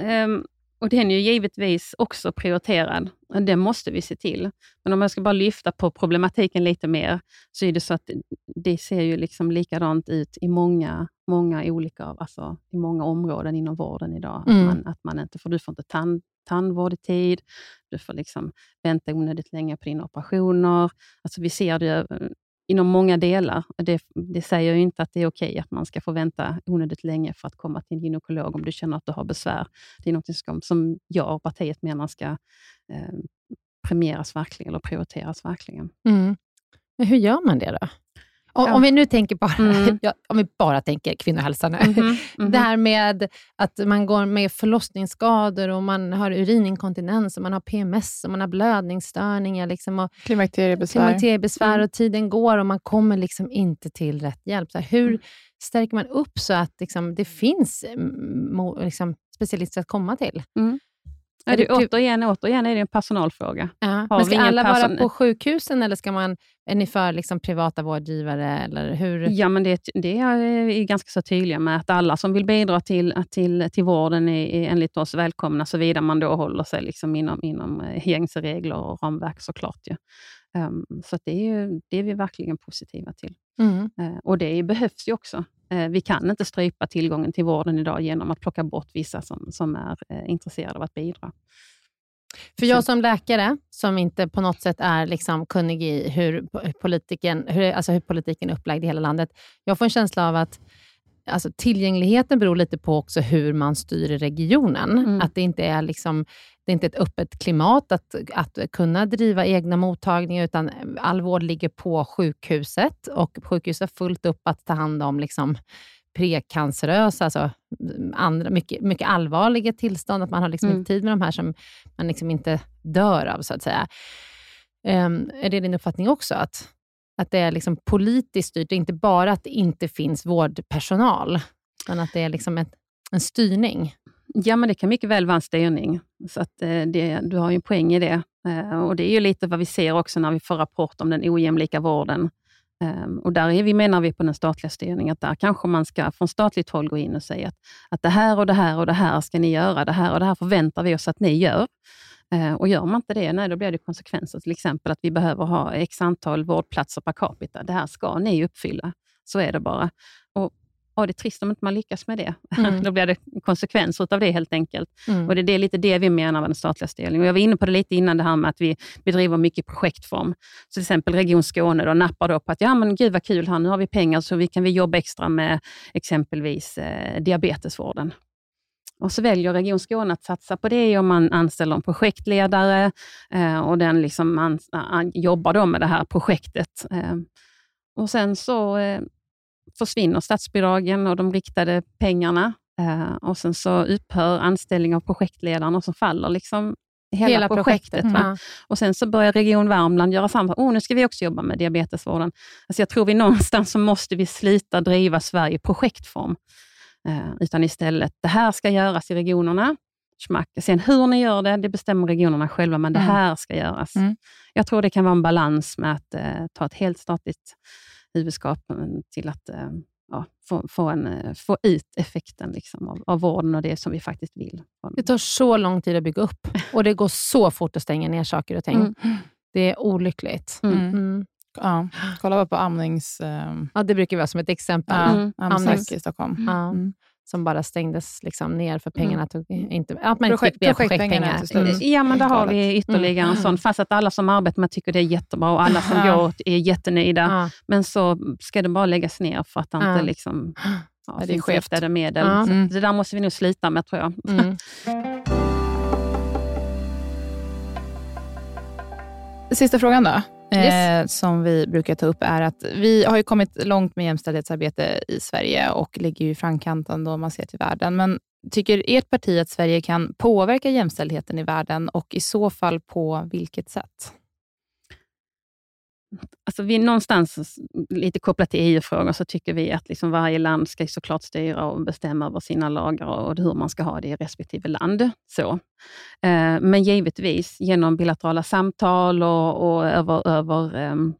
eh, um och den är ju givetvis också prioriterad. Det måste vi se till. Men om jag ska bara lyfta på problematiken lite mer, så är det så att det ser ju liksom likadant ut i många, många olika alltså, i många områden inom vården idag. Mm. Att, man, att man inte, för du får inte tand, tandvård i tid, du får liksom vänta onödigt länge på dina operationer. Alltså vi ser det inom många delar. Det, det säger ju inte att det är okej okay att man ska få vänta onödigt länge för att komma till en gynekolog om du känner att du har besvär. Det är något som, som jag och partiet menar ska eh, premieras verkligen, eller prioriteras verkligen. Mm. Men hur gör man det då? Om, om vi nu tänker bara, mm. ja, om vi bara tänker kvinnohälsa nu. Mm -hmm. Det här med att man går med förlossningsskador och man har urininkontinens, och man har PMS och man har blödningsstörningar. Liksom, och klimakteriebesvär. klimakteriebesvär mm. och tiden går och man kommer liksom inte till rätt hjälp. Så här, hur mm. stärker man upp så att liksom, det finns mm, liksom, specialister att komma till? Mm. Ja, det, återigen, återigen är det en personalfråga. Ja. Men ska alla vara på sjukhusen eller ska man, är ni för liksom privata vårdgivare? Eller hur? Ja, men det, det är ganska så tydliga med att alla som vill bidra till, till, till vården är, är enligt oss välkomna, såvida man då håller sig liksom inom, inom eh, gängse regler och ramverk såklart. Ja. Um, så det är, ju, det är vi verkligen positiva till. Mm. Uh, och det behövs ju också. Uh, vi kan inte strypa tillgången till vården idag genom att plocka bort vissa som, som är uh, intresserade av att bidra. För jag som läkare, som inte på något sätt är liksom kunnig i hur politiken, hur, alltså hur politiken är upplagd i hela landet, jag får en känsla av att alltså, tillgängligheten beror lite på också hur man styr regionen. Mm. Att det inte är liksom, det är inte ett öppet klimat att, att kunna driva egna mottagningar, utan all vård ligger på sjukhuset och sjukhuset har fullt upp att ta hand om liksom, precancerösa, alltså andra, mycket, mycket allvarliga tillstånd, att man har liksom mm. inte tid med de här som man liksom inte dör av, så att säga. Um, är det din uppfattning också, att, att det är liksom politiskt styrt, inte bara att det inte finns vårdpersonal, utan att det är liksom ett, en styrning? Ja, men det kan mycket väl vara en styrning. Så att, eh, det, du har ju en poäng i det. Eh, och Det är ju lite vad vi ser också när vi får rapport om den ojämlika vården. Ehm, och där är vi, menar vi på den statliga styrningen, att där kanske man ska från statligt håll gå in och säga att, att det här och det här och det här ska ni göra. Det här och det här förväntar vi oss att ni gör. Uh, och gör man inte det, nej, då blir det konsekvenser. Till exempel att vi behöver ha x antal vårdplatser per capita. Det här ska ni uppfylla. Så är det bara. Och ja, det är trist om inte man lyckas med det. Mm. Då blir det konsekvenser av det helt enkelt. Mm. Och Det är lite det vi menar med den statliga styrningen. Jag var inne på det lite innan, det här med att vi bedriver mycket projektform. Så till exempel Region Skåne då, nappar då på att ja, men gud vad kul, här, nu har vi pengar så vi kan vi jobba extra med exempelvis eh, diabetesvården. Och så väljer Region Skåne att satsa på det och man anställer en projektledare eh, och den liksom man, jobbar då med det här projektet. Eh, och Sen så eh, försvinner statsbidragen och de riktade pengarna. Och sen så upphör anställning av projektledaren och så faller liksom hela, hela projektet. projektet mm. Och Sen så börjar Region Värmland göra samma. Oh, nu ska vi också jobba med diabetesvården. Alltså jag tror vi någonstans så måste vi sluta driva Sverige i projektform. Eh, utan istället, det här ska göras i regionerna. Schmack. Sen hur ni gör det, det bestämmer regionerna själva, men det mm. här ska göras. Mm. Jag tror det kan vara en balans med att eh, ta ett helt statligt huvudskap till att eh, ja, få, få, en, eh, få ut effekten liksom av, av vården och det som vi faktiskt vill. Det tar så lång tid att bygga upp och det går så fort att stänga ner saker och ting. Mm. Det är olyckligt. Mm. Mm. Ja, kolla bara på amnings... Um... Ja, det brukar vara som ett exempel. Ja, mm. Amnings i Stockholm. Mm som bara stängdes liksom ner för pengarna mm. tog inte... Att man Projekt, inte fick projektpengar. Mm. Ja, men där har vi ytterligare mm. en sån. Fast att alla som arbetar med tycker det är jättebra och alla som går är jättenöjda. Ja. Men så ska det bara läggas ner för att det inte liksom, ja, det finns riktade medel. Ja. Mm. Det där måste vi nog slita med, tror jag. Mm. Sista frågan då yes. eh, som vi brukar ta upp är att vi har ju kommit långt med jämställdhetsarbete i Sverige och ligger ju i framkanten då man ser till världen. Men tycker ert parti att Sverige kan påverka jämställdheten i världen och i så fall på vilket sätt? Alltså vi någonstans, lite kopplat till EU-frågor, så tycker vi att liksom varje land ska såklart styra och bestämma över sina lagar och hur man ska ha det i respektive land. Så. Eh, men givetvis genom bilaterala samtal och, och över, över ehm,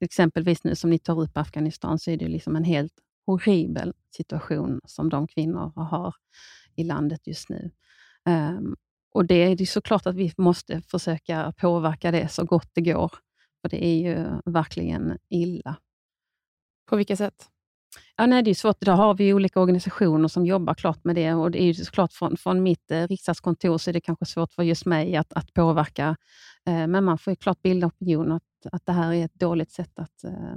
exempelvis nu som ni tar upp Afghanistan, så är det liksom en helt horribel situation som de kvinnor har i landet just nu. Ehm, och Det är såklart att vi måste försöka påverka det så gott det går. För det är ju verkligen illa. På vilka sätt? Ja, nej, det är svårt. Där har vi olika organisationer som jobbar klart med det. Och det är såklart från, från mitt eh, riksdagskontor så är det kanske svårt för just mig att, att påverka. Eh, men man får ju klart bilda opinion att, att det här är ett dåligt sätt att, eh,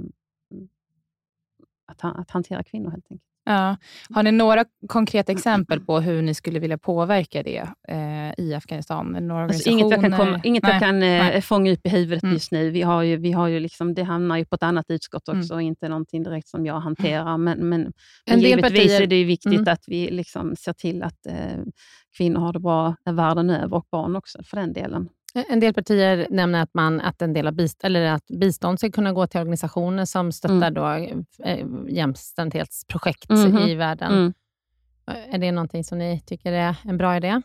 att, att hantera kvinnor helt enkelt. Ja. Har ni några konkreta exempel på hur ni skulle vilja påverka det eh, i Afghanistan? Några alltså, inget jag kan, komma, inget jag kan eh, fånga upp i huvudet mm. just nu. Vi har ju, vi har ju liksom, det hamnar ju på ett annat utskott också, mm. inte någonting direkt som jag hanterar. Men, men, men givetvis partier... är det viktigt mm. att vi liksom ser till att eh, kvinnor har det bra världen över och barn också för den delen. En del partier nämner att, man, att, en del av bist eller att bistånd ska kunna gå till organisationer som stöttar mm. då, eh, jämställdhetsprojekt mm i världen. Mm. Är det någonting som ni tycker är en bra idé?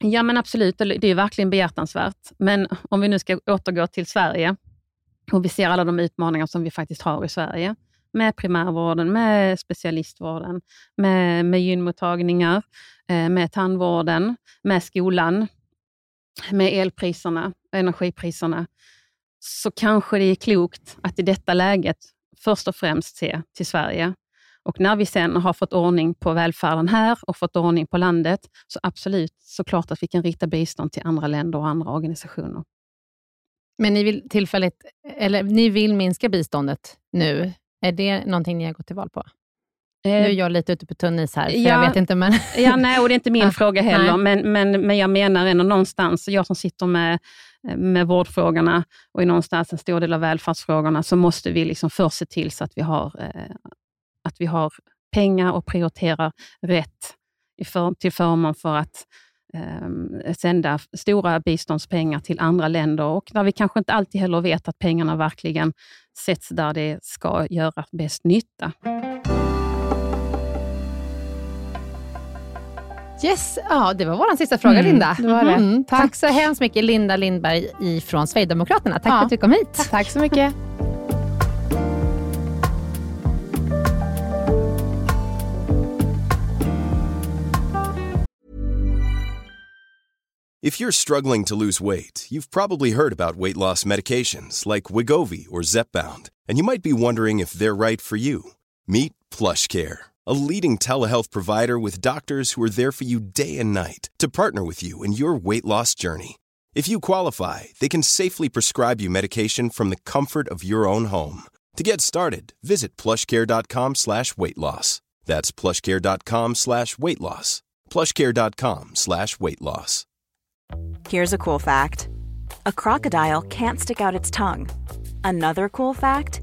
Ja, men absolut. Det är verkligen behjärtansvärt. Men om vi nu ska återgå till Sverige och vi ser alla de utmaningar som vi faktiskt har i Sverige med primärvården, med specialistvården, med, med gynmottagningar, eh, med tandvården, med skolan, med elpriserna, och energipriserna, så kanske det är klokt att i detta läget först och främst se till Sverige. Och när vi sen har fått ordning på välfärden här och fått ordning på landet, så absolut såklart att vi kan rikta bistånd till andra länder och andra organisationer. Men ni vill tillfälligt, eller ni vill minska biståndet nu. Är det någonting ni har gått till val på? Nu är jag lite ute på tunn is här, för ja, jag vet inte. Men... ja, nej, och det är inte min fråga heller, men, men, men jag menar ändå någonstans, jag som sitter med, med vårdfrågorna och i någonstans en stor del av välfärdsfrågorna, så måste vi liksom först se till så att vi har, eh, att vi har pengar och prioriterar rätt för, till förmån för att eh, sända stora biståndspengar till andra länder och där vi kanske inte alltid heller vet att pengarna verkligen sätts där det ska göra bäst nytta. Yes, ja, det var vår sista fråga, mm, Linda. Det var det. Mm, tack. tack. så hemskt mycket, Linda Lindberg från Sverigedemokraterna. Tack ja. för att du kom hit. Tack, tack så mycket. If you're struggling to lose weight, you've probably heard about weight loss medications like Wigovi or Zepbound, and you might be wondering if they're right for you. Meet PlushCare a leading telehealth provider with doctors who are there for you day and night to partner with you in your weight loss journey. If you qualify, they can safely prescribe you medication from the comfort of your own home. To get started, visit plushcare.com slash weight loss. That's plushcare.com slash weight loss. plushcare.com slash weight loss. Here's a cool fact. A crocodile can't stick out its tongue. Another cool fact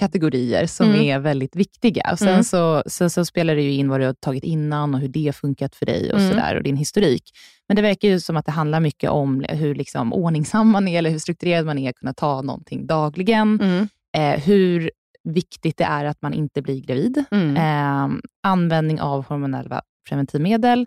kategorier som Mm. är väldigt viktiga. Och sen, Mm. så, sen så spelar det ju in vad du har tagit innan och hur det har funkat för dig och, Mm. sådär, och din historik. Men det verkar ju som att det handlar mycket om hur liksom ordningsam man är, eller hur strukturerad man är, att kunna ta någonting dagligen. Mm. Eh, hur viktigt det är att man inte blir gravid. Mm. Eh, användning av hormonella preventivmedel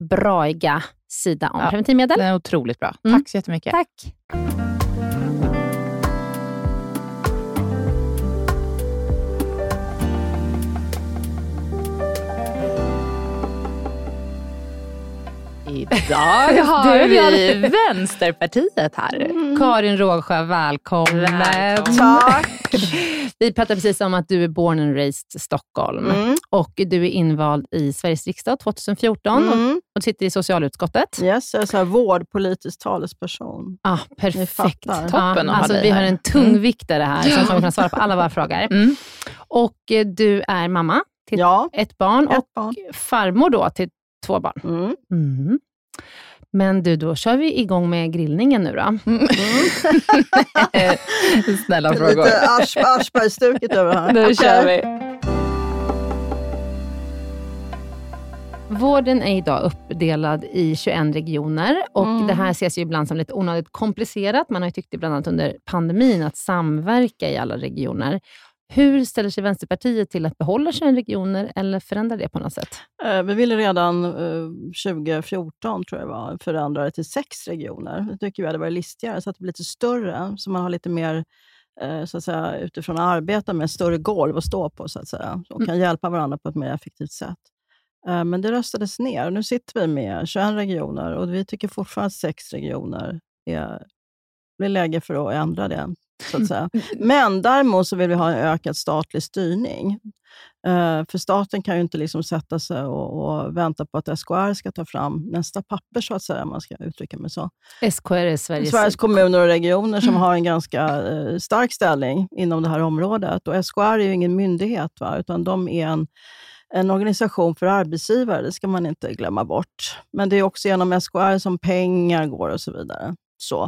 braiga sida om Ja. preventivmedel. Den är otroligt bra. Mm. Tack så jättemycket. Tack. Idag har vi Vänsterpartiet här. Karin Rågsjö, välkommen. Tack. Vi pratade precis om att du är born and raised Stockholm Mm. och du är invald i Sveriges riksdag 2014 och, Mm. och sitter i socialutskottet. Yes, jag är så här vårdpolitisk talesperson. Ah, perfekt. Toppen ha alltså, vi har en tungviktare här som kommer kunna svara på alla våra frågor. Mm. Och eh, du är mamma till Ja, ett barn ett och barn. farmor då till två barn. Mm. Mm. Men du, då kör vi igång med grillningen nu då. Snälla frågor. Lite Asch, Aschberg-stuket över här. Nu kör vi. Vården är idag uppdelad i 21 regioner och Mm. det här ses ju ibland som lite onödigt komplicerat. Man har ju tyckt ibland annat under pandemin att samverka i alla regioner. Hur ställer sig Vänsterpartiet till att behålla 21 regioner eller förändra det på något sätt? Eh, Vi ville redan eh, 2014 tror jag var, förändra det till sex regioner. Det tycker vi hade varit listigare, så att det blir lite större, så man har lite mer eh, så att säga, utifrån att arbeta med större golv att stå på, så att säga, och kan hjälpa varandra på ett mer effektivt sätt. Eh, Men det röstades ner. Nu sitter vi med 21 regioner och vi tycker fortfarande att sex regioner är, det är läge för att ändra det. Så att säga. Men däremot så vill vi ha en ökad statlig styrning. Eh, för staten kan ju inte liksom sätta sig och, och vänta på att SKR ska ta fram nästa papper, så att säga, om man ska uttrycka mig så. SKR är Sveriges... Sveriges kommuner och regioner som har en ganska eh, stark ställning inom det här området. Och SKR är ju ingen myndighet, va? utan de är en, en organisation för arbetsgivare. Det ska man inte glömma bort. Men det är också genom SKR som pengar går och så vidare. Så.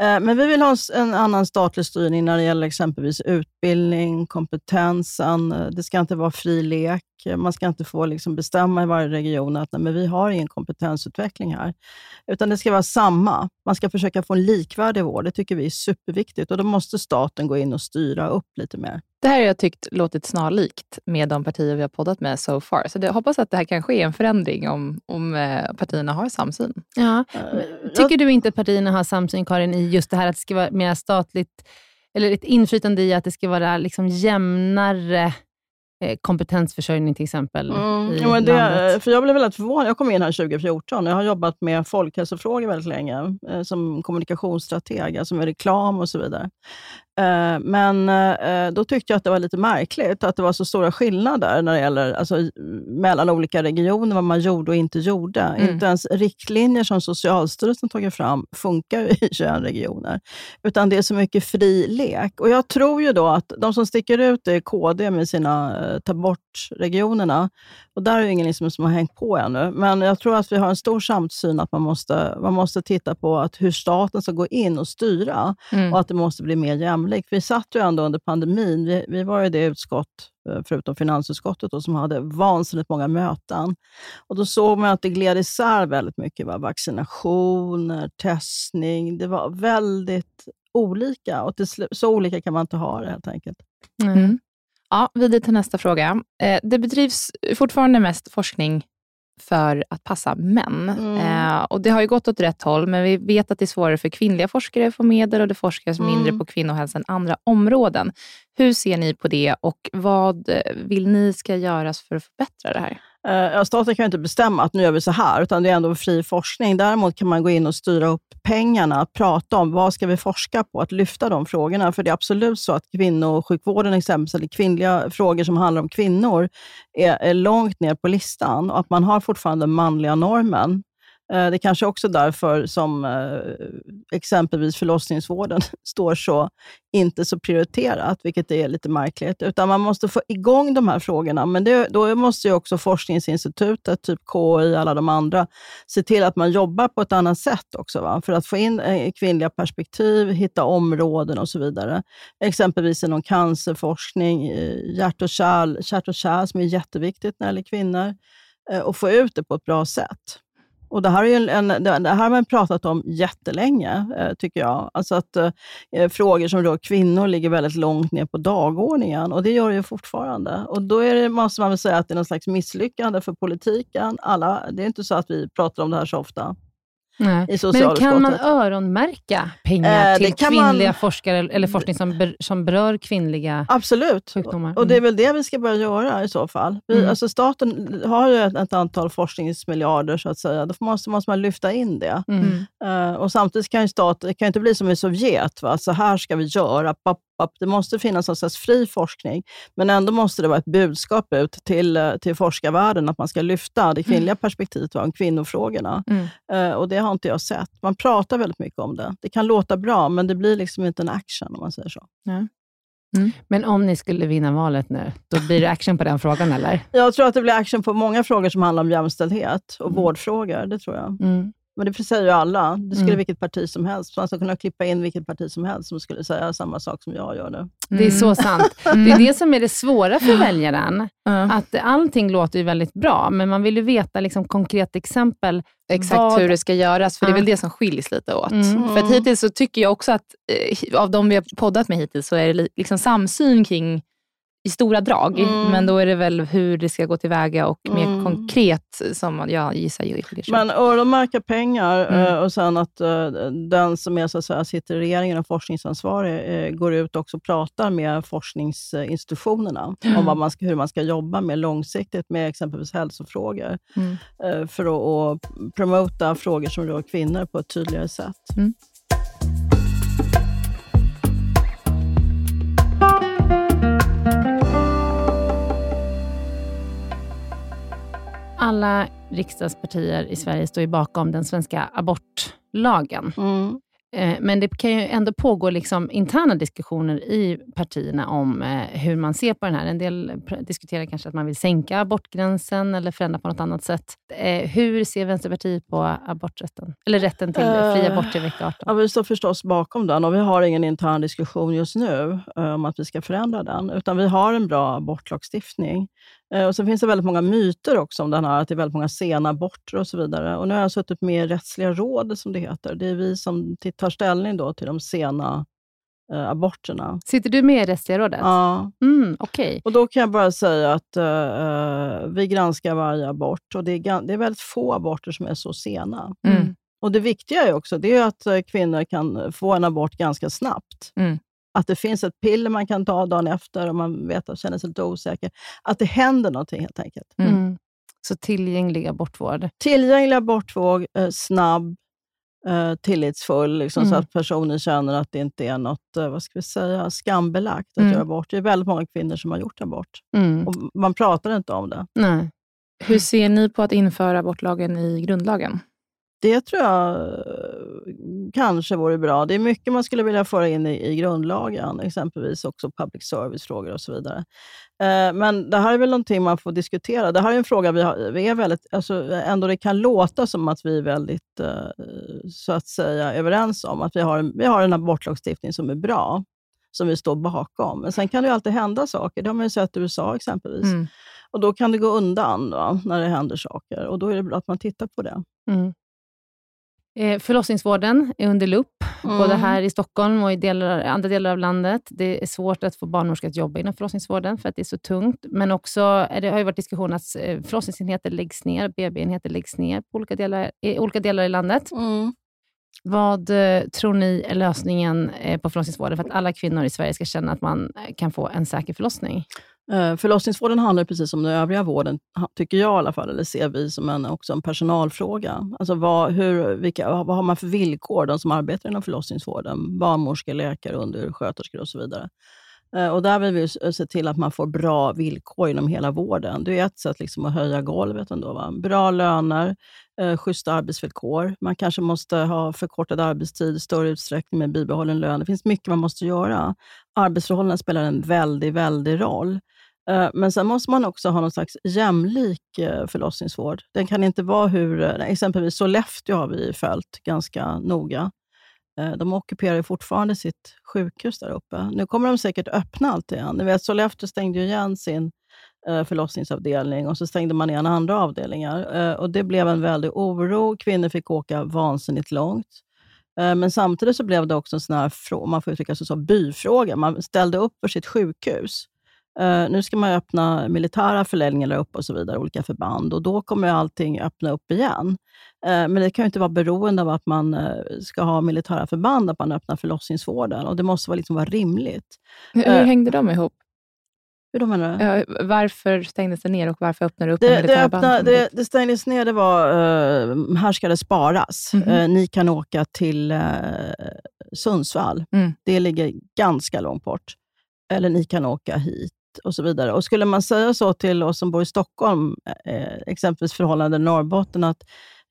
Eh, men vi vill ha en annan statlig styrning när det gäller exempelvis utbildning, kompetensen. Eh, det ska inte vara fri lek. Eh, Man ska inte få liksom bestämma i varje region att nej, men vi har ingen kompetensutveckling här. Utan det ska vara samma. Man ska försöka få en likvärdig vård. Det tycker vi är superviktigt. Och Då måste staten gå in och styra upp lite mer. Det här har jag tyckt låtit snarlikt med de partier vi har poddat med so far. Så jag hoppas att det här kan ske en förändring om, om eh, partierna har samsyn. Ja. Eh, Tycker du inte att partierna har samsyn, Karin, i just det här att det ska vara mer statligt, eller ett inflytande i att det ska vara liksom jämnare kompetensförsörjning till exempel Mm, i ja, det, landet? för jag blev väldigt förvånad. Jag kom in här 2014. Jag har jobbat med folkhälsofrågor väldigt länge, eh, som kommunikationsstrateg, alltså med reklam och så vidare. Eh, men eh, då tyckte jag att det var lite märkligt att det var så stora skillnader när det gäller, alltså, mellan olika regioner, vad man gjorde och inte gjorde. Mm. Inte ens riktlinjer som Socialstyrelsen tagit fram funkar i 21 regioner, utan det är så mycket fri lek. Och Jag tror ju då att de som sticker ut är KD med sina eh, ta bort-regionerna. Och där är det ingen liksom som har hängt på ännu. Men jag tror att vi har en stor samsyn att man måste, man måste titta på att hur staten ska gå in och styra Mm. och att det måste bli mer jämlikt. Vi satt ju ändå under pandemin. Vi, vi var ju det utskott, eh, förutom finansutskottet, då, som hade vansinnigt många möten. Och Då såg man att det gled isär väldigt mycket. Va? Vaccinationer, testning. Det var väldigt olika. Och så olika kan man inte ha det helt enkelt. Mm. Ja, vidare till nästa fråga. Eh, det bedrivs fortfarande mest forskning för att passa män. Mm. Eh, och Det har ju gått åt rätt håll, men vi vet att det är svårare för kvinnliga forskare att få medel och det forskas Mm. mindre på kvinnohälsa än andra områden. Hur ser ni på det och vad vill ni ska göras för att förbättra det här? Eh, staten kan ju inte bestämma att nu gör vi så här, utan det är ändå fri forskning. Däremot kan man gå in och styra upp pengarna, prata om vad ska vi forska på, att lyfta de frågorna. För det är absolut så att kvinnosjukvården, exempelvis, eller kvinnliga frågor som handlar om kvinnor, är, är långt ner på listan och att man har fortfarande den manliga normen. Eh, det kanske också är därför som eh, exempelvis förlossningsvården står så inte så prioriterat, vilket är lite märkligt. Utan man måste få igång de här frågorna. Men det, då måste ju också forskningsinstitutet, typ KI, alla de andra, se till att man jobbar på ett annat sätt också. Va? För att få in eh, kvinnliga perspektiv, hitta områden och så vidare. Exempelvis inom cancerforskning, hjärt och kärl, hjärt och kärl som är jätteviktigt när det gäller kvinnor. Och få ut det på ett bra sätt. Och det här, är ju en, det här har man pratat om jättelänge, eh, tycker jag. Alltså att eh, eh, frågor som rör kvinnor ligger väldigt långt ner på dagordningen och det gör det ju fortfarande. Och då är det, måste man väl säga att det är någon slags misslyckande för politiken. Alla, det är inte så att vi pratar om det här så ofta Nej. i Men socialutskottet. kan man öronmärka pengar Eh, till kvinnliga man- forskare eller forskning som, ber, som berör kvinnliga Absolut. sjukdomar? Och det är väl det vi ska börja göra i så fall. Vi, Mm. alltså staten har ju ett, ett antal forskningsmiljarder, så att säga. Då måste, måste man lyfta in det. Mm. Eh, och Samtidigt kan ju staten, det kan inte bli som i Sovjet, va? så här ska vi göra. Papp, papp. Det måste finnas någon slags fri forskning, men ändå måste det vara ett budskap ut till, eh, till forskarvärlden att man ska lyfta det kvinnliga perspektivet va? om kvinnofrågorna. Mm. Eh, och Det har inte jag sett. Man pratar väldigt mycket om det. Det kan låta bra, men det blir liksom inte en action om man säger så. Men om ni skulle vinna valet nu, då blir det action på den frågan eller? Jag tror att det blir action på många frågor som handlar om jämställdhet och Mm. vårdfrågor. Det tror jag. Mm. Men det säger ju alla. Det skulle Mm. vilket parti som helst. Man ska kunna klippa in vilket parti som helst som skulle säga samma sak som jag gör nu. Det är så sant. Det är det som är det svåra för väljaren. Ja. Att allting låter ju väldigt bra, men man vill ju veta liksom konkret exempel. Exakt vad- hur det ska göras, för det är väl det som skiljs lite åt. Mm. För att hittills så tycker jag också att eh, av de vi har poddat med hittills så är det li- liksom samsyn kring i stora drag, Mm. men då är det väl hur det ska gå tillväga och mer Mm. konkret som jag gissar ju Men öronmärka pengar Mm. eh, och sen att eh, den som är, så att säga, sitter i regeringen och forskningsansvarig eh, går ut också och pratar med forskningsinstitutionerna om vad man ska, hur man ska jobba mer långsiktigt med exempelvis hälsofrågor. Mm. För att, att promota frågor som rör kvinnor på ett tydligare sätt. Alla riksdagspartier i Sverige står ju bakom den svenska abortlagen. Mm. Eh, Men det kan ju ändå pågå liksom interna diskussioner i partierna om eh, hur man ser på den här. En del diskuterar kanske att man vill sänka abortgränsen eller förändra på något annat sätt. Eh, Hur ser Vänsterpartiet på aborträtten? Eller rätten till fri abort till vecka 18? Ja, vi står förstås bakom den och vi har ingen intern diskussion just nu om att vi ska förändra den, utan vi har en bra abortlagstiftning. Eh, och Sen finns det väldigt många myter också om den här, att det är väldigt många sena aborter och så vidare. Och nu har jag suttit med i Rättsliga rådet, som det heter. Det är vi som tar ställning då till de sena eh, aborterna. Sitter du med i Rättsliga rådet? Ja, Mm, Okej. och då kan jag bara säga att eh, vi granskar varje abort och det är, det är väldigt få aborter som är så sena. Mm. Och Det viktiga är också det är att eh, kvinnor kan få en abort ganska snabbt. Mm. Att det finns ett piller man kan ta dagen efter om man vet att känner sig lite osäker. Att det händer någonting helt enkelt. Mm. Mm. Så tillgänglig abortvård. Tillgänglig abortvåg, eh, snabb eh, tillitsfull, liksom, Mm. så att personen känner att det inte är något eh, vad ska vi säga, skambelagt att Mm. göra abort. Det är väldigt många kvinnor som har gjort abort. Mm. Och man pratar inte om det. Nej. Hur ser ni på att införa abortlagen i grundlagen? Det tror jag kanske vore bra. Det är mycket man skulle vilja föra in i, i grundlagen, exempelvis också public service-frågor och så vidare. Eh, men det här är väl någonting man får diskutera. Det här är en fråga vi, har, vi är väldigt, alltså, ändå det kan låta som att vi är väldigt, eh, så att säga, överens om att vi har, en- vi har en abortlagstiftning som är bra, som vi står bakom. Men sen kan det ju alltid hända saker. Det har man ju sett i USA exempelvis. Mm. Och Då kan det gå undan då, när det händer saker. Och Då är det bra att man tittar på det. Mm. Eh, förlossningsvården är under lupp, Mm. både här i Stockholm och i delar, andra delar av landet. Det är svårt att få barnmorskor att jobba inom förlossningsvården, för att det är så tungt. Men också, det har ju varit diskussion att eh, förlossningsenheter läggs ner, BB-enheter läggs ner på olika delar, i olika delar i landet. Mm. Vad eh, tror ni är lösningen på förlossningsvården för att alla kvinnor i Sverige ska känna att man kan få en säker förlossning? Eh, förlossningsvården handlar precis som den övriga vården, tycker jag i alla fall, eller ser vi som en, också en personalfråga. Alltså vad, hur, vilka, vad har man för villkor, de som arbetar inom förlossningsvården? Barnmorskor, läkare, undersköterskor och så vidare. Eh, och där vill vi se till att man får bra villkor inom hela vården. Det är ett sätt liksom att höja golvet. Ändå, va? Bra löner, eh, schyssta arbetsvillkor. Man kanske måste ha förkortad arbetstid i större utsträckning med bibehållen lön. Det finns mycket man måste göra. Arbetsförhållanden spelar en väldigt, väldigt roll. Eh, men sen måste man också ha någon slags jämlik eh, förlossningsvård. Den kan inte vara hur... Eh, exempelvis Sollefteå har vi följt ganska noga. De ockuperar fortfarande sitt sjukhus där uppe. Nu kommer de säkert öppna allt igen. Ni vet, Sollefteå stängde ju igen sin förlossningsavdelning och så stängde man igen andra avdelningar. Och Det blev en väldig oro. Kvinnor fick åka vansinnigt långt. Men samtidigt så blev det också en sån här, om man får uttrycka sig så, byfråga. Man ställde upp för sitt sjukhus. Eh, nu ska man öppna militära förläggningar där uppe och så vidare, olika förband. Och då kommer allting öppna upp igen. Eh, men det kan ju inte vara beroende av att man eh, ska ha militära förband, att man öppnar förlossningsvården. Och det måste vara, liksom vara rimligt. Hur, hur hängde de ihop? Hur då menar du? Ja, varför stängdes det ner och varför öppnade det upp Det, det, öppna, det, det stängdes ner, det var uh, här ska det sparas. Mhm. Eh, ni kan åka till eh, Sundsvall. Mm. Det ligger ganska långt bort. Eller ni kan åka hit och så vidare. Och Skulle man säga så till oss som bor i Stockholm, eh, exempelvis förhållande Norrbotten, att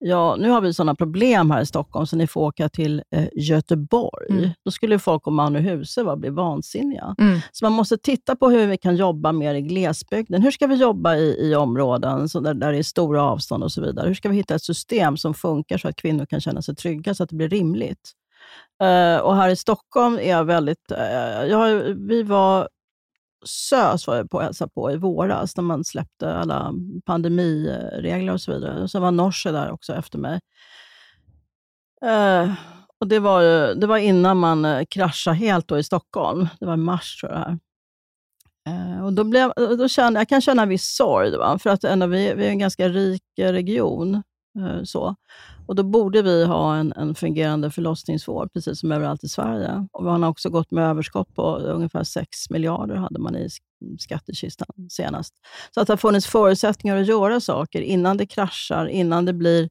ja, nu har vi sådana problem här i Stockholm, så ni får åka till eh, Göteborg. Mm. Då skulle folk om Malmöhuse va, bli vansinniga. Mm. Så man måste titta på hur vi kan jobba mer i glesbygden. Hur ska vi jobba i, i områden så där, där det är stora avstånd och så vidare? Hur ska vi hitta ett system som funkar så att kvinnor kan känna sig trygga, så att det blir rimligt? Eh, och här i Stockholm är jag väldigt... eh, jag, vi var SÖS var jag på hälsa på i våras, när man släppte alla pandemiregler och så vidare. Sen var Norse där också efter mig. Eh, och det, var, ju- det var innan man eh, kraschade helt då i Stockholm. Det var i mars tror jag. här. Eh, och då blev, då kände, jag kan känna en viss sorg, va? för att ändå vi, vi är en ganska rik region eh, så. Och Då borde vi ha en, en fungerande förlossningsvård, precis som överallt i Sverige. Och Man har också gått med överskott på ungefär 6 miljarder hade man i sk- skattekistan senast. Så att det har funnits förutsättningar att göra saker innan det kraschar, innan det blir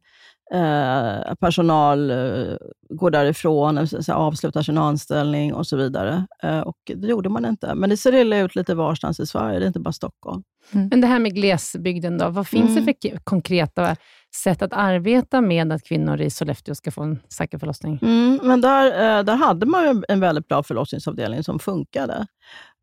eh, personal eh, går därifrån, eh, så- avslutar sin anställning och så vidare. Eh, och Det gjorde man inte. Men det ser illa ut lite varstans i Sverige, det är inte bara Stockholm. Men det här med glesbygden då, vad finns Mm. det för konkreta sätt att arbeta med att kvinnor i Sollefteå ska få en säker förlossning? Mm, men där, eh, där hade man ju en väldigt bra förlossningsavdelning som funkade.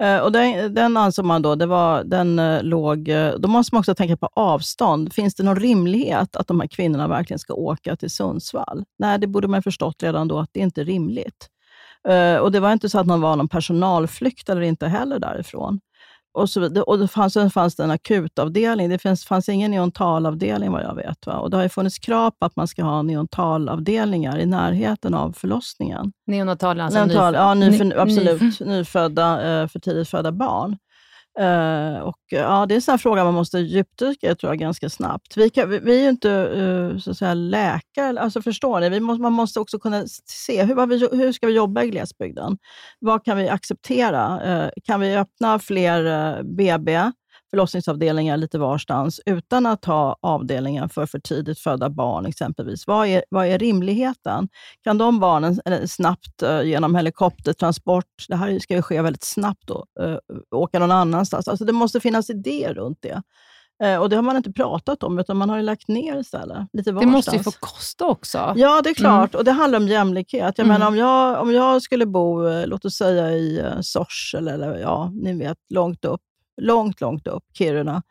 Eh, och den, den ansåg man då, det var, den eh, låg... Då måste man också tänka på avstånd. Finns det någon rimlighet att de här kvinnorna verkligen ska åka till Sundsvall? Nej, det borde man ha förstått redan då att det inte är rimligt. Och Det var inte så att någon var någon personalflykt eller inte heller därifrån. Och, så, vidare. och det fanns, sen fanns det en akutavdelning. Det fanns, fanns ingen neontalavdelning vad jag vet. Va? Och Det har ju funnits krav på att man ska ha neontalavdelningar i närheten av förlossningen. Neonatal, alltså Neonatal, nyfö- ja, nyfö, ny- absolut. ny- Nyfödda, eh, för tidigt födda barn. Eh, och, ja, det är en sån här fråga man måste djupdyka i tror jag, ganska snabbt. Vi, kan, vi, vi är ju inte uh, så att säga, läkare, alltså förstår ni? Vi måste, man måste också kunna se hur, vi, hur ska vi jobba i glesbygden. Vad kan vi acceptera? Uh, kan vi öppna fler BB? Förlossningsavdelningar lite varstans utan att ha avdelningar för för tidigt födda barn exempelvis. Vad är, vad är rimligheten? Kan de barnen snabbt uh, genom helikoptertransport, det här ska ju ske väldigt snabbt, då, uh, åka någon annanstans? Alltså det måste finnas idéer runt det. Och Det har man inte pratat om, utan man har lagt ner istället. Lite det måste ju få kosta också. Ja, det är klart. Mm. Och Det handlar om jämlikhet. Jag mm. menar, om, jag, om jag skulle bo, låt oss säga i Sorsele, eller ja, ni vet, långt upp långt, långt upp, Kiruna.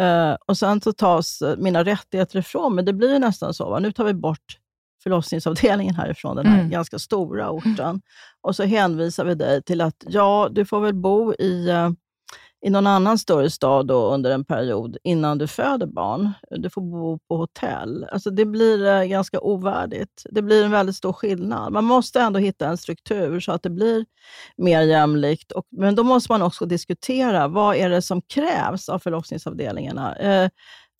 Uh, och sen så tas mina rättigheter ifrån mig. Det blir nästan så. Va? Nu tar vi bort förlossningsavdelningen härifrån, den här mm. ganska stora orten. Och så hänvisar vi dig till att ja, du får väl bo i uh, i någon annan större stad då under en period innan du föder barn. Du får bo på hotell. Alltså det blir eh, ganska ovärdigt. Det blir en väldigt stor skillnad. Man måste ändå hitta en struktur så att det blir mer jämlikt. Och, men då måste man också diskutera vad är det som krävs av förlossningsavdelningarna. Eh,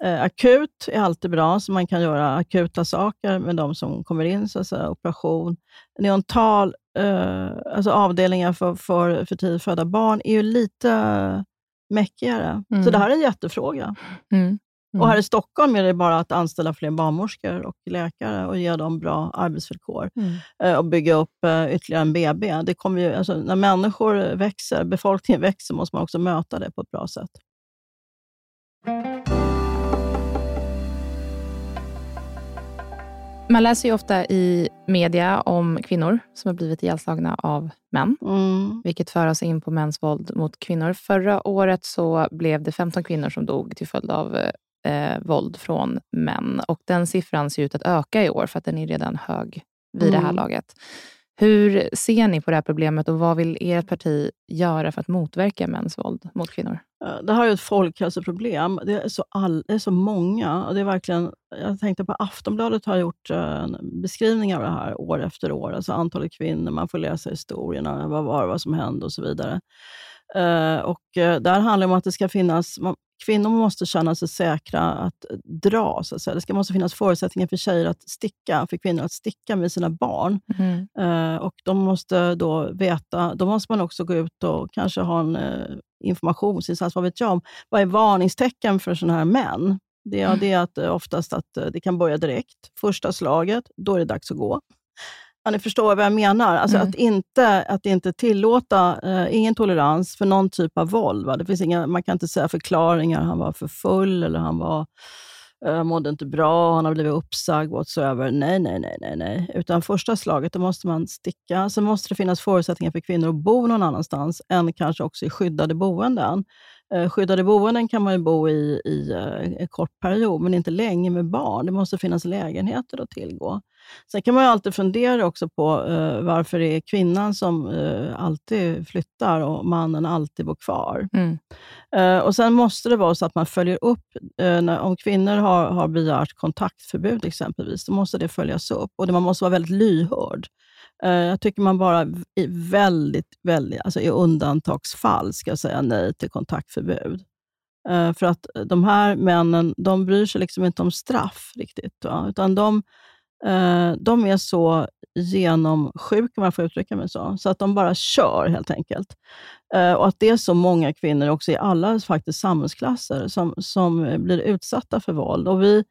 eh, akut är alltid bra, så man kan göra akuta saker med de som kommer in, så att säga, operation. Neontal, eh, alltså avdelningar för, för, för tidigt födda barn, är ju lite mäckigare. Mm. Så det här är en jättefråga. Mm. Mm. Och här i Stockholm är det bara att anställa fler barnmorskor och läkare och ge dem bra arbetsvillkor mm. Eh, och bygga upp eh, ytterligare en BB. Det kommer ju, alltså, när människor växer, befolkningen växer, måste man också möta det på ett bra sätt. Man läser ju ofta i media om kvinnor som har blivit ihjälslagna av män, mm. vilket för oss in på mäns våld mot kvinnor. Förra året så blev det 15 kvinnor som dog till följd av eh, våld från män. Och Den siffran ser ut att öka i år, för att den är redan hög vid mm. det här mm. laget. Hur ser ni på det här problemet och vad vill ert parti göra för att motverka mäns våld mot kvinnor? Eh, det här är ett folkhälsoproblem. Det är så, all, det är så många. Och det är verkligen, jag tänkte på Aftonbladet har gjort eh, en beskrivning av det här år efter år. Alltså antalet kvinnor, man får läsa historierna, vad var vad som hände och så vidare. Uh, och uh, där handlar det om att det ska finnas, man, kvinnor måste känna sig säkra att dra. Så att säga. Det ska, måste finnas förutsättningar för tjejer att sticka, för kvinnor att sticka med sina barn. Mm. Uh, och de måste då veta, då måste man också gå ut och kanske ha en uh, informationsinsats, vad vet jag, om vad är varningstecken för sådana här män? Det, mm. det är att, oftast att det kan börja direkt. Första slaget, då är det dags att gå. Ja, ni förstår vad jag menar. Alltså mm. att, inte, att inte tillåta, eh, ingen tolerans för någon typ av våld. Va? Det finns inga, man kan inte säga förklaringar, han var för full eller han var, eh, mådde inte bra, han har blivit uppsagd, whatsoever. Nej, nej, nej, nej, nej. Utan första slaget, då måste man sticka. Sen måste det finnas förutsättningar för kvinnor att bo någon annanstans än kanske också i skyddade boenden. Eh, skyddade boenden kan man ju bo i, i eh, en kort period, men inte länge med barn. Det måste finnas lägenheter att tillgå. Sen kan man ju alltid fundera också på uh, varför det är kvinnan som alltid flyttar och mannen alltid bor kvar. Mm. Och Sen måste det vara så att man följer upp. När, om kvinnor har, har begärt kontaktförbud exempelvis, då måste det följas upp och man måste vara väldigt lyhörd. Eh, jag tycker man bara i väldigt, väldigt, alltså i undantagsfall ska säga nej till kontaktförbud. Eh, för att eh, de här männen, de bryr sig liksom inte om straff riktigt. Va? Utan de, de är så genomsjuka, om jag får uttrycka mig så, så att de bara kör helt enkelt. Och att det är så många kvinnor också i alla faktiskt samhällsklasser som, som blir utsatta för våld. Och vi,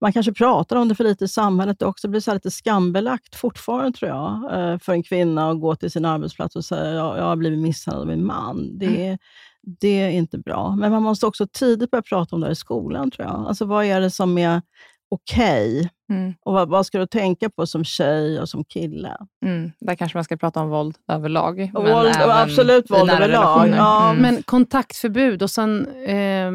man kanske pratar om det för lite i samhället också. Det blir så lite skambelagt fortfarande, tror jag, eh, för en kvinna att gå till sin arbetsplats och säga jag, har blivit misshandlad av min man. Det mm. är, det är inte bra. Men man måste också tidigt börja prata om det här i skolan, tror jag. Alltså, vad är det som är okej? Okay? Mm. Och vad, vad, ska du tänka på som tjej och som kille? Mm. Där kanske man ska prata om våld överlag. Och våld, absolut våld överlag. Ja. Mm. Men kontaktförbud och sen eh,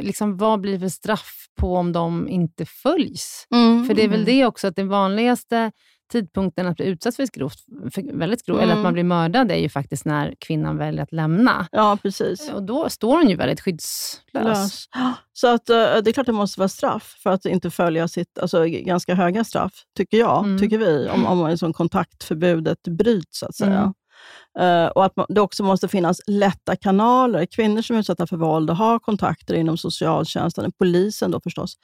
liksom, vad blir för straff på om de inte följs? Mm. För det är väl det också, att det vanligaste tidpunkten att bli utsatt för, ett grovt, för väldigt grovt, mm. eller att man mm. blir mördad, är ju faktiskt när kvinnan väljer att lämna. Ja, precis. Och då står hon ju väldigt skyddslös. Lös. Så att, uh, det är klart det måste vara straff för att inte följa sitt, alltså ganska höga straff, tycker jag, mm. tycker vi, om, om liksom kontaktförbudet bryts, så att säga. Mm. Uh, och att det också måste finnas lätta kanaler. Kvinnor som är utsatta för våld och har kontakter inom socialtjänsten, polisen då förstås,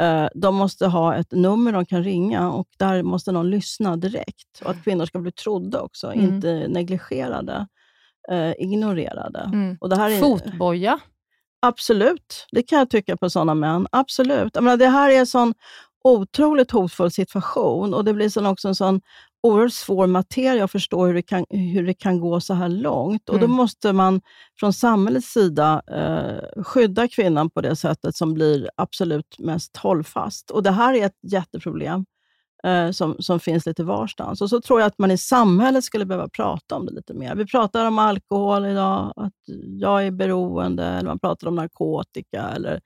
uh, de måste ha ett nummer de kan ringa och där måste någon lyssna direkt. Och att kvinnor ska bli trodda också, mm. inte negligerade, uh, ignorerade. Mm. Och det här är, Fotboja? absolut. Det kan jag tycka på sådana män. Absolut. Jag menar, det här är en sån otroligt hotfull situation och det blir sen också en sån oerhört svår materia att förstå hur det kan, hur det kan gå så här långt. Och Då Mm. måste man från samhällets sida eh, skydda kvinnan på det sättet som blir absolut mest hållfast. Och Det här är ett jätteproblem eh, som, som finns lite varstans. Och så tror jag att man i samhället skulle behöva prata om det lite mer. Vi pratar om alkohol idag, att jag är beroende, eller man pratar om narkotika, eller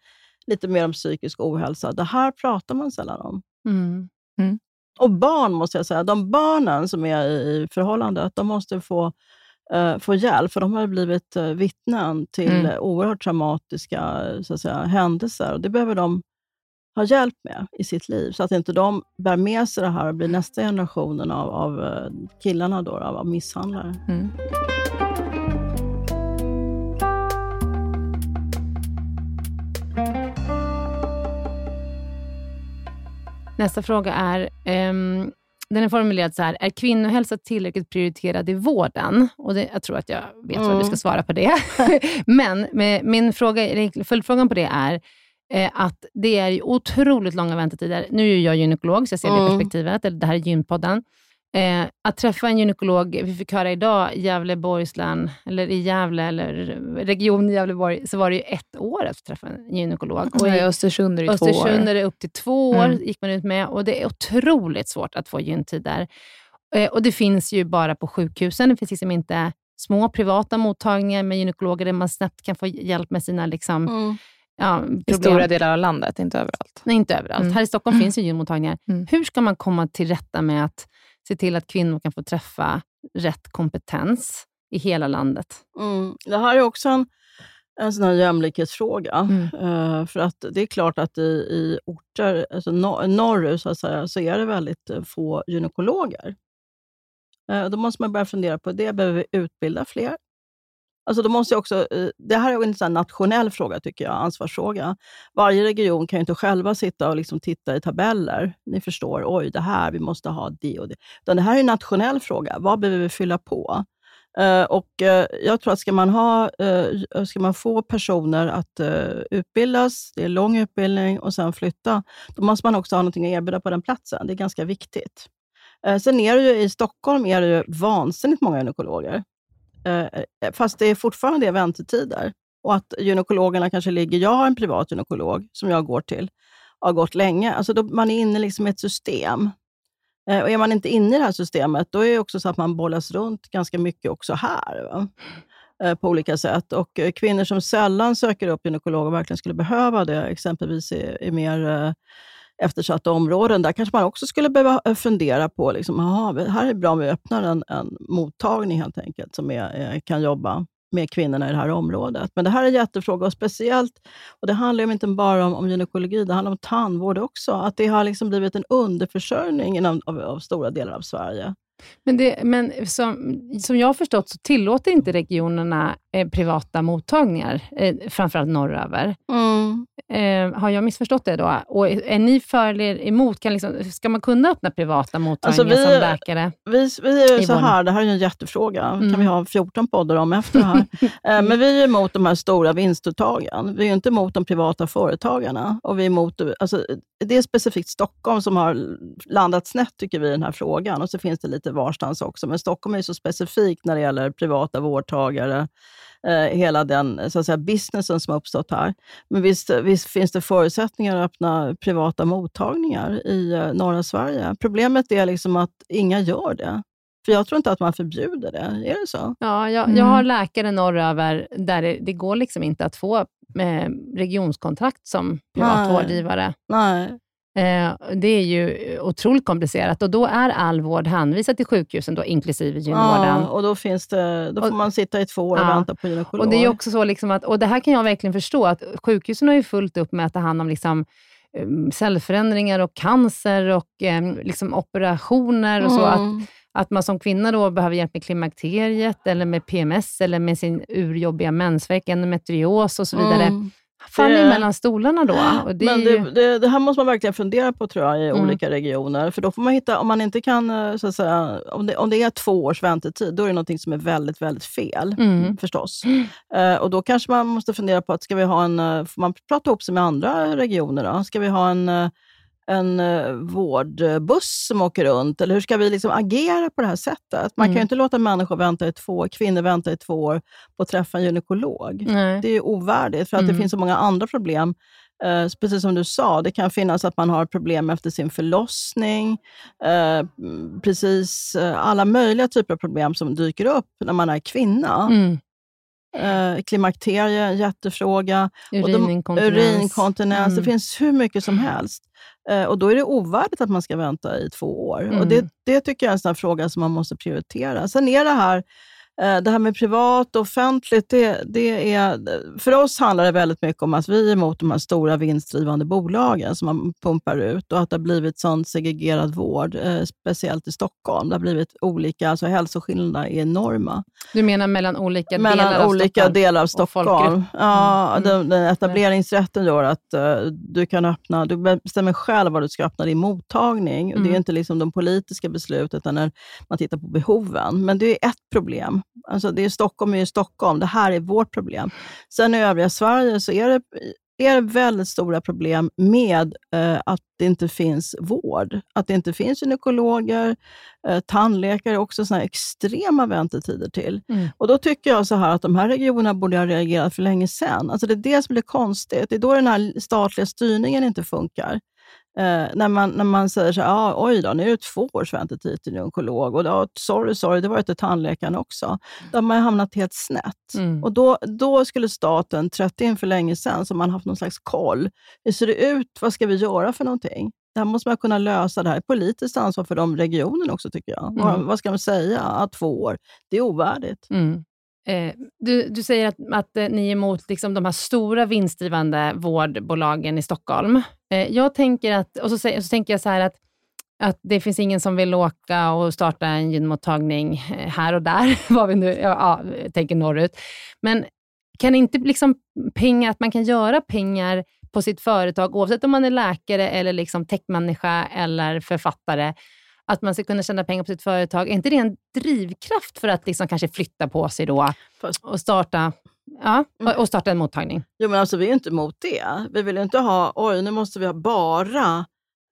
lite mer om psykisk ohälsa. Det här pratar man sällan om. Mm. Och barn, måste jag säga. De barnen som är i förhållandet, de måste få, eh, få hjälp, för de har blivit uh, vittnen till Mm. mm. oerhört traumatiska så att säga, händelser. Och det behöver de ha hjälp med i sitt liv, så att inte de bär med sig det här och blir nästa generationen av, av eh, killarna, då, av, av misshandlare. Mm. Nästa fråga är, ehm, den är formulerad så här, är kvinnohälsa tillräckligt prioriterad i vården? Och det, jag tror att jag vet vad du ska Mm. svara på det. Men med, min fråga, följdfrågan på det är, eh, att det är otroligt långa väntetider. Nu är jag gynekolog, så jag ser det Mm. perspektivet. Eller det här är gynpodden. Eh, att träffa en gynekolog, vi fick höra idag, i Gävleborgs län, eller i Gävle, eller region Gävleborg, så var det ju ett år att träffa en gynekolog. Och i i Östersund är det två Östersund år. är det upp till två år, Mm. gick man ut med. Och det är otroligt svårt att få gyntider. Eh, och det finns ju bara på sjukhusen. Det finns liksom inte små privata mottagningar med gynekologer där man snabbt kan få hjälp med sina liksom, Mm. ja, I stora delar av landet, inte överallt. Nej, inte överallt. Mm. Här i Stockholm finns ju gynmottagningar. Mm. Hur ska man komma till rätta med att se till att kvinnor kan få träffa rätt kompetens i hela landet? Mm. Det här är också en, en sån här jämlikhetsfråga. Mm. Eh, för att det är klart att i, i orter alltså nor- norrut så, säga, så är det väldigt eh, få gynekologer. Eh, då måste man börja fundera på det. Behöver vi utbilda fler? Alltså då måste jag också, eh, det här är en sån nationell fråga, tycker jag, ansvarsfråga. Varje region kan ju inte själva sitta och liksom titta i tabeller. Ni förstår, oj, det här, vi måste ha det och det. Utan det här är en nationell fråga. Vad behöver vi fylla på? Eh, och eh, Jag tror att ska man, ha, ska man få personer att utbildas, det är lång utbildning, och sen flytta, då måste man också ha någonting att erbjuda på den platsen. Det är ganska viktigt. Sen är det ju, i Stockholm är det ju vansinnigt många gynekologer. Eh, eh, fast det är fortfarande är väntetider. Och att gynekologerna kanske ligger... Jag har en privat gynekolog som jag går till, har gått länge. Alltså då, man är inne liksom i ett system. Eh, och är man inte inne i det här systemet, då är det också så att man bollas runt ganska mycket också här. Va? Eh, på olika sätt. Och eh, kvinnor som sällan söker upp gynekologer och verkligen skulle behöva det, exempelvis i, i mer eh, eftersatta områden, där kanske man också skulle behöva eh, fundera på, liksom, aha, här är det bra om vi öppnar en, en mottagning helt enkelt, som är, eh, kan jobba med kvinnorna i det här området. Men det här är en jättefråga och speciellt, och det handlar ju inte bara om, om gynekologi, det handlar om tandvård också. Att det har liksom blivit en underförsörjning inom, av, av stora delar av Sverige. Men, det, men som, som jag har förstått så tillåter inte regionerna eh, privata mottagningar, eh, framförallt norröver. Eh, har jag missförstått det då? Och är, är ni för eller emot? Kan liksom, ska man kunna öppna privata mottagningar Alltså, vi- som läkare? Vi, vi är I så här, det här är ju en jättefråga. Mm. kan vi ha 14 poddar om efter det här. Eh, Men vi är emot de här stora vinstuttagen. Vi är inte emot de privata företagarna. Och vi är emot, alltså, det är specifikt Stockholm som har landat snett, tycker vi, i den här frågan. Och så finns det lite varstans också. Men Stockholm är så specifikt när det gäller privata vårdtagare. Eh, hela den så att säga, businessen som har uppstått här. Men visst, visst finns det förutsättningar att öppna privata mottagningar i eh, norra Sverige. Problemet är liksom att inga gör det. För jag tror inte att man förbjuder det. Är det så? Ja, jag, Mm. jag har läkare norröver där det, det går liksom inte att få eh, regionskontrakt som privat Nej. vårdgivare. Nej. Eh, det är ju otroligt komplicerat och då är all vård hänvisad till sjukhusen, då, inklusive gynvården. Ja, och då, finns det, då får Och- man sitta i två år och Ja. vänta på gynekolog. Och det är också så liksom att, och det här kan jag verkligen förstå, att sjukhusen har ju fullt upp med att ta hand om liksom, em, cellförändringar och cancer och em, liksom operationer och så. Att, Mm. att man som kvinna då behöver hjälp med klimakteriet, eller med PMS, eller med sin urjobbiga mensvärk, endometrios och så vidare. Mm. Faller det, mellan stolarna då. Det men det, ju... det, det, här måste man verkligen fundera på tror jag, i mm. olika regioner. För då får man hitta, om man inte kan, eh, så säga, om det, om det är två års väntetid, då är det något som är väldigt, väldigt fel mm. förstås. Mm. Uh, och då kanske man måste fundera på, att ska vi ha en, uh, får man prata ihop sig med andra regioner? Då? Ska vi ha en en uh, vårdbuss som åker runt? Eller hur ska vi liksom agera på det här sättet? Man mm. kan ju inte låta människor vänta i två kvinnor vänta i två år på att träffa en gynekolog. Nej. Det är ovärdigt, för att mm. det finns så många andra problem. Uh, precis som du sa, det kan finnas att man har problem efter sin förlossning. Uh, precis alla möjliga typer av problem som dyker upp när man är kvinna. Mm. Eh, klimakterie, jättefråga. Urinkontinens. urinkontinens. Mm. Det finns hur mycket som helst. Eh, och Då är det ovärdigt att man ska vänta i två år. Mm. Och det, det tycker jag är en sån fråga som man måste prioritera. Sen är det här det här med privat och offentligt, det, det är, för oss handlar det väldigt mycket om att vi är emot de här stora vinstdrivande bolagen som man pumpar ut och att det har blivit sån segregerad vård, eh, speciellt i Stockholm. Det har blivit olika, alltså hälsoskillnaderna är enorma. Du menar mellan olika mellan delar av olika Stockholm? Delar av Stockholm. Ja, mm. den, den, etableringsrätten gör att uh, du kan öppna, du bestämmer själv var du ska öppna din mottagning. Mm. Det är inte liksom de politiska beslut, utan när man tittar på behoven. Men det är ett problem. Alltså det är Stockholm är ju Stockholm. Det här är vårt problem. Sen i övriga Sverige så är det, är det väldigt stora problem med eh, att det inte finns vård. Att det inte finns gynekologer, eh, tandläkare, också såna extrema väntetider till. Mm. Och Då tycker jag så här att de här regionerna borde ha reagerat för länge sedan. Alltså det är det som blir konstigt. Det är då den här statliga styrningen inte funkar. Eh, när, man, när man säger så här, ah, oj då, nu är det två års väntetid till en onkolog. Och då, sorry, sorry, det var till tandläkaren också. Då har man hamnat helt snett. Mm. Och då, då skulle staten trätt in för länge sedan, så man haft någon slags koll. Hur ser det ut? Vad ska vi göra för någonting? Det här måste man kunna lösa. Det här är politiskt ansvar för de regionerna också, tycker jag. Mm. Vad, ska man säga? Att två år, det är ovärdigt. Mm. Eh, du, du säger att, att eh, ni är emot liksom, de här stora vinstdrivande vårdbolagen i Stockholm. Eh, jag tänker att, och så, så tänker jag så här att, att det finns ingen som vill åka och starta en gynmottagning här och där, vad vi nu ja, tänker norrut. Men kan inte liksom pengar, att man kan göra pengar på sitt företag, oavsett om man är läkare, eller liksom techmänniska eller författare, att man ska kunna tjäna pengar på sitt företag. Är inte det en drivkraft för att liksom kanske flytta på sig då och starta, ja, mm. och starta en mottagning? Jo, men alltså, vi är inte emot det. Vi vill inte ha, oj, nu måste vi ha bara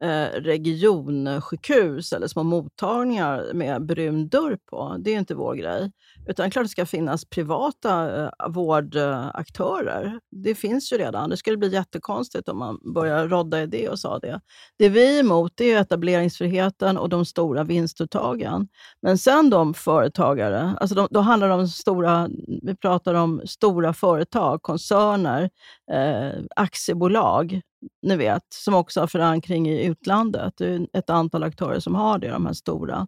Eh, regionsjukhus eller små mottagningar med brun dörr på. Det är inte vår grej. Utan klart det ska finnas privata eh, vårdaktörer. Det finns ju redan. Det skulle bli jättekonstigt om man börjar rodda i det och sa det. Det vi är emot är etableringsfriheten och de stora vinstuttagen. Men sen de företagare, alltså de, då handlar det om stora, vi pratar om stora företag, koncerner, eh, aktiebolag ni vet, som också har förankring i utlandet. Det är ett antal aktörer som har det, de här stora.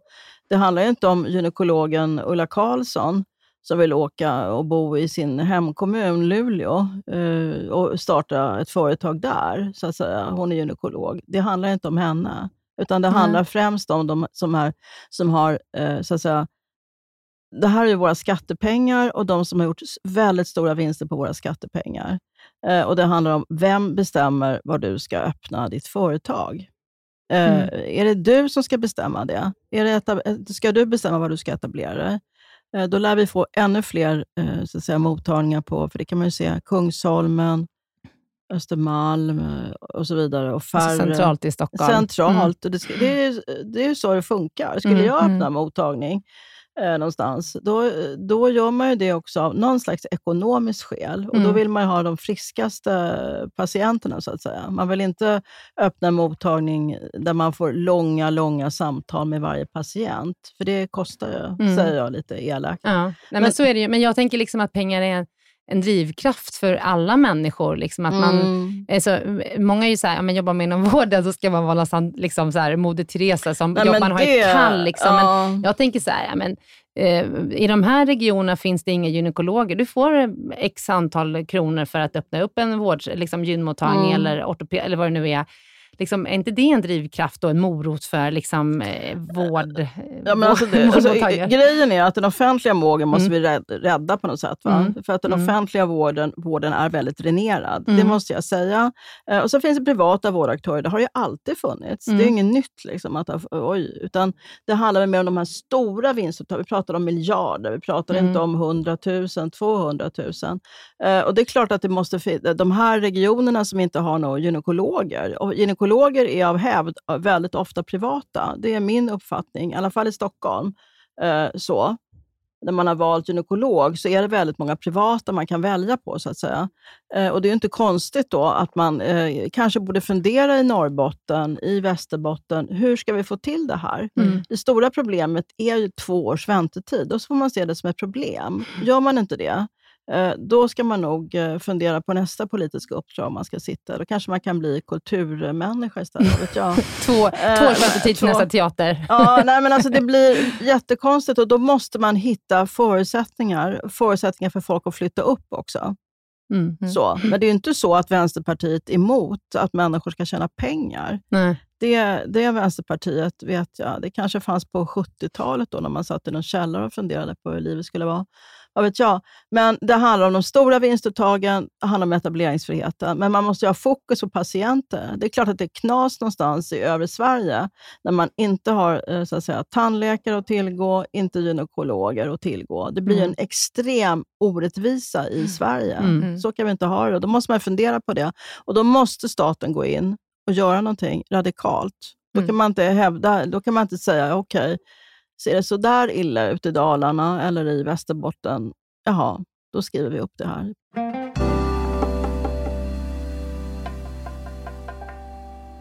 Det handlar inte om gynekologen Ulla Karlsson som vill åka och bo i sin hemkommun Luleå eh, och starta ett företag där. så att säga. Hon är gynekolog. Det handlar inte om henne, utan det mm. handlar främst om de som, är, som har eh, så att säga, det här är våra skattepengar och de som har gjort väldigt stora vinster på våra skattepengar. Eh, och Det handlar om vem bestämmer var du ska öppna ditt företag. Eh, mm. Är det du som ska bestämma det? Är det ska du bestämma var du ska etablera dig? Eh, då lär vi få ännu fler eh, så att säga, mottagningar på, för det kan man ju se, Kungsholmen, Östermalm eh, och så vidare. Och alltså färre, centralt i Stockholm. Centralt. Mm. det, det, är, det är så det funkar. Skulle mm. jag öppna mm. mottagning, eh, någonstans, då, då gör man ju det också av någon slags ekonomiskt skäl. Och mm. Då vill man ha de friskaste patienterna, så att säga. Man vill inte öppna en mottagning där man får långa, långa samtal med varje patient. För det kostar ju, mm. säger jag lite elakt. Ja. Nej, men, men, så är det ju. Men jag tänker liksom att pengar är en drivkraft för alla människor. Liksom att man, mm. alltså, många är ju såhär, ja, men jobbar man inom vården så ska man vara någonstans, liksom så här, Moder Teresa som Nej, jobbar, har ett kall. Liksom. Ja. Men jag tänker så här, ja, men, eh, i de här regionerna finns det inga gynekologer. Du får x antal kronor för att öppna upp en vård, liksom gynmottagning mm. eller ortoped eller vad det nu är. Liksom, är inte det en drivkraft och en morot för liksom, eh, vård? Ja, men alltså det, alltså, grejen är att den offentliga vården måste mm. vi rädda på något sätt. Mm. För att den mm. offentliga vården, vården är väldigt dränerad. Det mm. måste jag säga. Eh, och så finns det privata vårdaktörer. Det har ju alltid funnits. Det är mm. inget nytt. Liksom, att, oj, utan det handlar mer om de här stora vinstuttagen. Vi pratar om miljarder. Vi pratar inte om 100 000, 200 000. Eh, och det är klart att det måste de här regionerna som inte har några gynekologer. Och gynekologer är av hävd väldigt ofta privata. Det är min uppfattning, i alla fall i Stockholm. Eh, så när man har valt gynekolog så är det väldigt många privata man kan välja på. så att säga. Eh, och Det är inte konstigt då att man eh, kanske borde fundera i Norrbotten, i Västerbotten, hur ska vi få till det här? Mm. Det stora problemet är ju två års väntetid. Då får man se det som ett problem. Gör man inte det, då ska man nog eh, fundera på nästa politiska uppdrag om man ska sitta. Då kanske man kan bli kulturmänniska istället. Vet jag. två, eh, två års väntetid för nästa teater. ja, nej, men alltså det blir jättekonstigt och då måste man hitta förutsättningar, förutsättningar för folk att flytta upp också. Mm. mm. Så. Men det är inte så att Vänsterpartiet är emot att människor ska tjäna pengar. Nej. Det, det är Vänsterpartiet, vet jag. Det kanske fanns på 70-talet då när man satt i någon källare och funderade på hur livet skulle vara vad vet jag. Men det handlar om de stora vinstuttagen, det handlar om etableringsfriheten. Men man måste ha fokus på patienter. Det är klart att det är knas någonstans i övre Sverige när man inte har eh, så att säga, tandläkare att tillgå, inte gynekologer att tillgå. Det blir mm. en extrem orättvisa i mm. Sverige. Mm. Så kan vi inte ha det. Då måste man fundera på det. Och Då måste staten gå in och göra någonting radikalt. Då kan mm. man inte hävda, då kan man inte säga okej, okay, Ser det så där illa ut i Dalarna eller i Västerbotten, jaha, då skriver vi upp det här.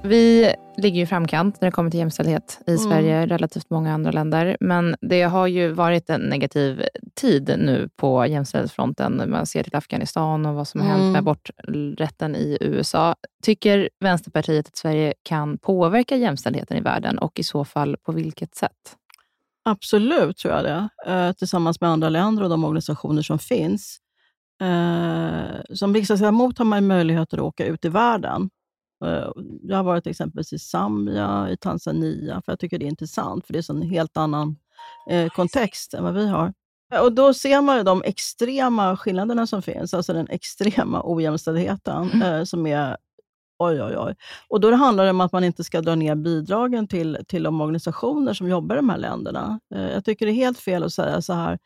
Vi ligger i framkant när det kommer till jämställdhet i mm. Sverige, relativt många andra länder. Men det har ju varit en negativ tid nu på jämställdhetsfronten. Man ser till Afghanistan och vad som har mm. hänt med aborträtten i USA. Tycker Vänsterpartiet att Sverige kan påverka jämställdheten i världen och i så fall på vilket sätt? Absolut, tror jag det. Eh, tillsammans med andra länder och de organisationer som finns. Eh, som riksdagsledamot har man möjligheter att åka ut i världen. Eh, jag har varit exempelvis i Zambia, i Tanzania, för jag tycker det är intressant, för det är en helt annan eh, kontext än vad vi har. Och Då ser man de extrema skillnaderna som finns, alltså den extrema ojämställdheten, mm. eh, som är Oj, oj, oj. Och då handlar det om att man inte ska dra ner bidragen till, till de organisationer som jobbar i de här länderna. Eh, jag tycker det är helt fel att säga så här,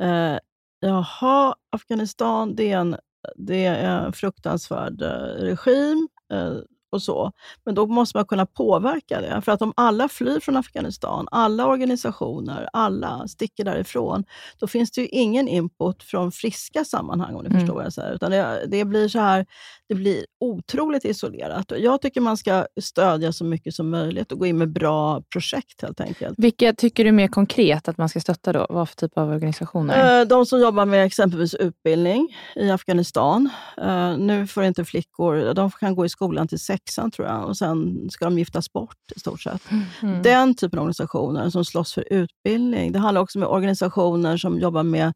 eh, jaha, Afghanistan, det är en, det är en fruktansvärd eh, regim. Eh, och så. Men då måste man kunna påverka det. För att om alla flyr från Afghanistan, alla organisationer, alla sticker därifrån, då finns det ju ingen input från friska sammanhang, om ni mm. förstår vad jag säger. Utan det, det, blir så här, det blir otroligt isolerat. Jag tycker man ska stödja så mycket som möjligt och gå in med bra projekt helt enkelt. Vilka tycker du mer konkret att man ska stötta då? Vad för typ av organisationer? Eh, de som jobbar med exempelvis utbildning i Afghanistan. Eh, nu får inte flickor, de kan gå i skolan till sex sexan tror jag och sen ska de giftas bort i stort sett. Mm. Den typen av organisationer som slåss för utbildning. Det handlar också om organisationer som jobbar med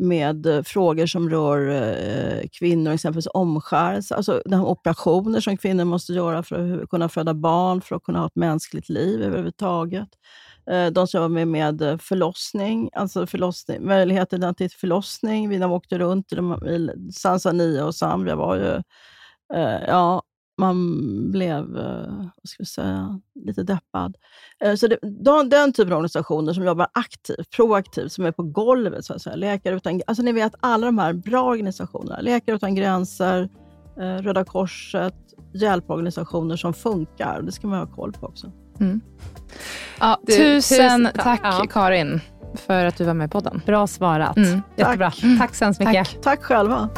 med eh, frågor som rör eh, kvinnor, exempelvis omskärelse, alltså de operationer som kvinnor måste göra för att kunna föda barn, för att kunna ha ett mänskligt liv överhuvudtaget. Eh, de som jobbar med, med förlossning, alltså förlossning, möjligheten till förlossning. Vi åkte runt i, i Tanzania och Zambia var ju eh, ja, man blev eh, vad ska vi säga, lite deppad. Eh, så det, de, den typen av organisationer som jobbar aktivt, proaktivt, som är på golvet, så att säga. Läkare utan, alltså ni vet alla de här bra organisationerna, Läkare utan gränser, eh, Röda Korset, hjälporganisationer som funkar. Det ska man ha koll på också. Mm. Ja, du, tusen, tack ja. Karin för att du var med i podden. Bra svarat. Mm. Jättebra. Tack, tack så hemskt mycket. Tack, tack själva.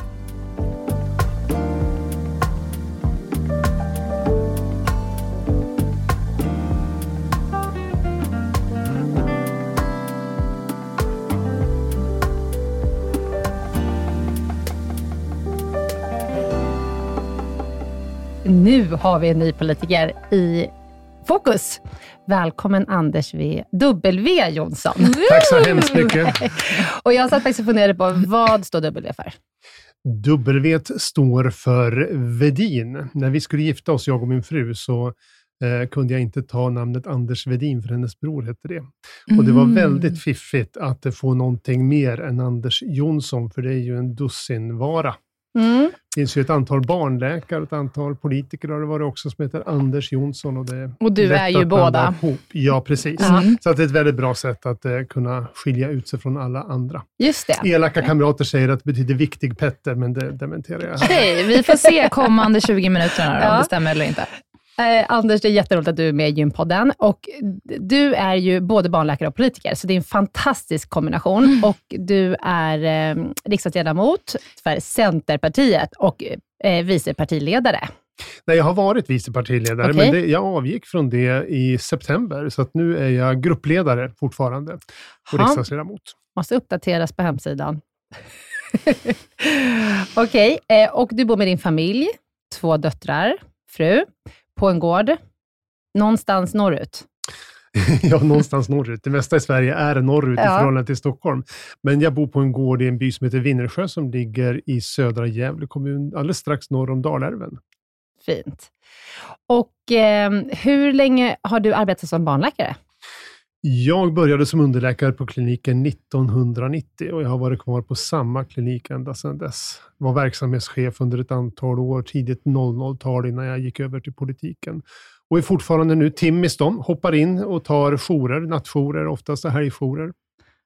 Nu har vi en ny politiker i fokus. Välkommen Anders W. W Jonsson. Tack så hemskt mycket. och jag satt faktiskt och funderade på, vad står W för? W står för Vedin. När vi skulle gifta oss, jag och min fru, så eh, kunde jag inte ta namnet Anders Vedin, för hennes bror hette det. Och det var Mm. väldigt fiffigt att få någonting mer än Anders Jonsson, för det är ju en dussinvara. Mm. Det finns ju ett antal barnläkare ett antal politiker har det varit också som heter Anders Jonsson. Och, det Och du är ju båda. Ihop. Ja, precis. Mm. Så att det är ett väldigt bra sätt att eh, kunna skilja ut sig från alla andra. Just det. Elaka kamrater säger att det betyder viktig Petter, men det dementerar jag. Okej, vi får se kommande 20 minuterna då, om Ja. det stämmer eller inte. Eh, Anders, det är jätteroligt att du är med i Gympodden. Och du är ju både barnläkare och politiker, så det är en fantastisk kombination. Och du är eh, riksdagsledamot för Centerpartiet och eh, vice partiledare. Nej, jag har varit vice partiledare, Okej. men det, jag avgick från det i september, så att nu är jag gruppledare fortfarande och Ja. riksdagsledamot. Måste uppdateras på hemsidan. Okej, eh, och du bor med din familj, två döttrar, fru, på en gård någonstans norrut. ja, någonstans norrut. Det mesta i Sverige är norrut i Ja. förhållande till Stockholm. Men jag bor på en gård i en by som heter Vinnersjö som ligger i södra Gävle kommun, alldeles strax norr om Dalälven. Fint. Och eh, hur länge har du arbetat som barnläkare? Jag började som underläkare på kliniken 1990 och jag har varit kvar på samma klinik ända sedan dess. Var verksamhetschef under ett antal år, tidigt 00-tal innan jag gick över till politiken. Och är fortfarande nu timmis de, hoppar in och tar jourer, nattjourer, oftast helgjourer.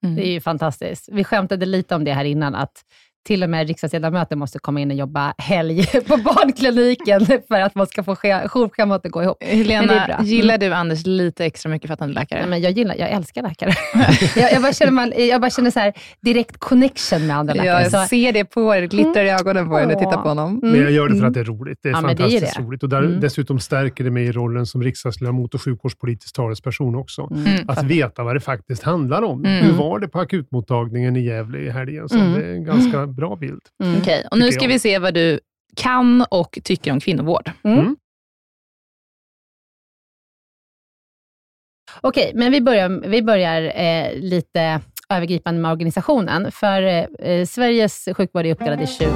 Mm. Det är ju fantastiskt. Vi skämtade lite om det här innan, att till och med riksdagsledamöter måste komma in och jobba helg på barnkliniken för att man ska få jourschemat att gå ihop. Helena, gillar du Anders lite extra mycket för att han är läkare? Nej, men jag, gillar, jag älskar läkare. jag, jag bara känner, man, jag bara känner så här, direkt connection med andra läkare. Så, ser det på er, det glittrar i ögonen på er när jag tittar på honom. Men jag gör det för att det är roligt. Det är Ja, men det är fantastiskt det. roligt. Och där, Mm. dessutom stärker det mig i rollen som riksdagsledamot och sjukvårdspolitisk talesperson också. Mm. Att veta vad det faktiskt handlar om. Mm. Hur var det på akutmottagningen i Gävle i helgen? Så Mm. det är en ganska bra bild. mm. Okej, och nu ska jag. vi se vad du kan och tycker om kvinnovård. Okej, men vi börjar, vi börjar eh, lite övergripande med organisationen. För eh, Sveriges sjukvård är uppdelad i 21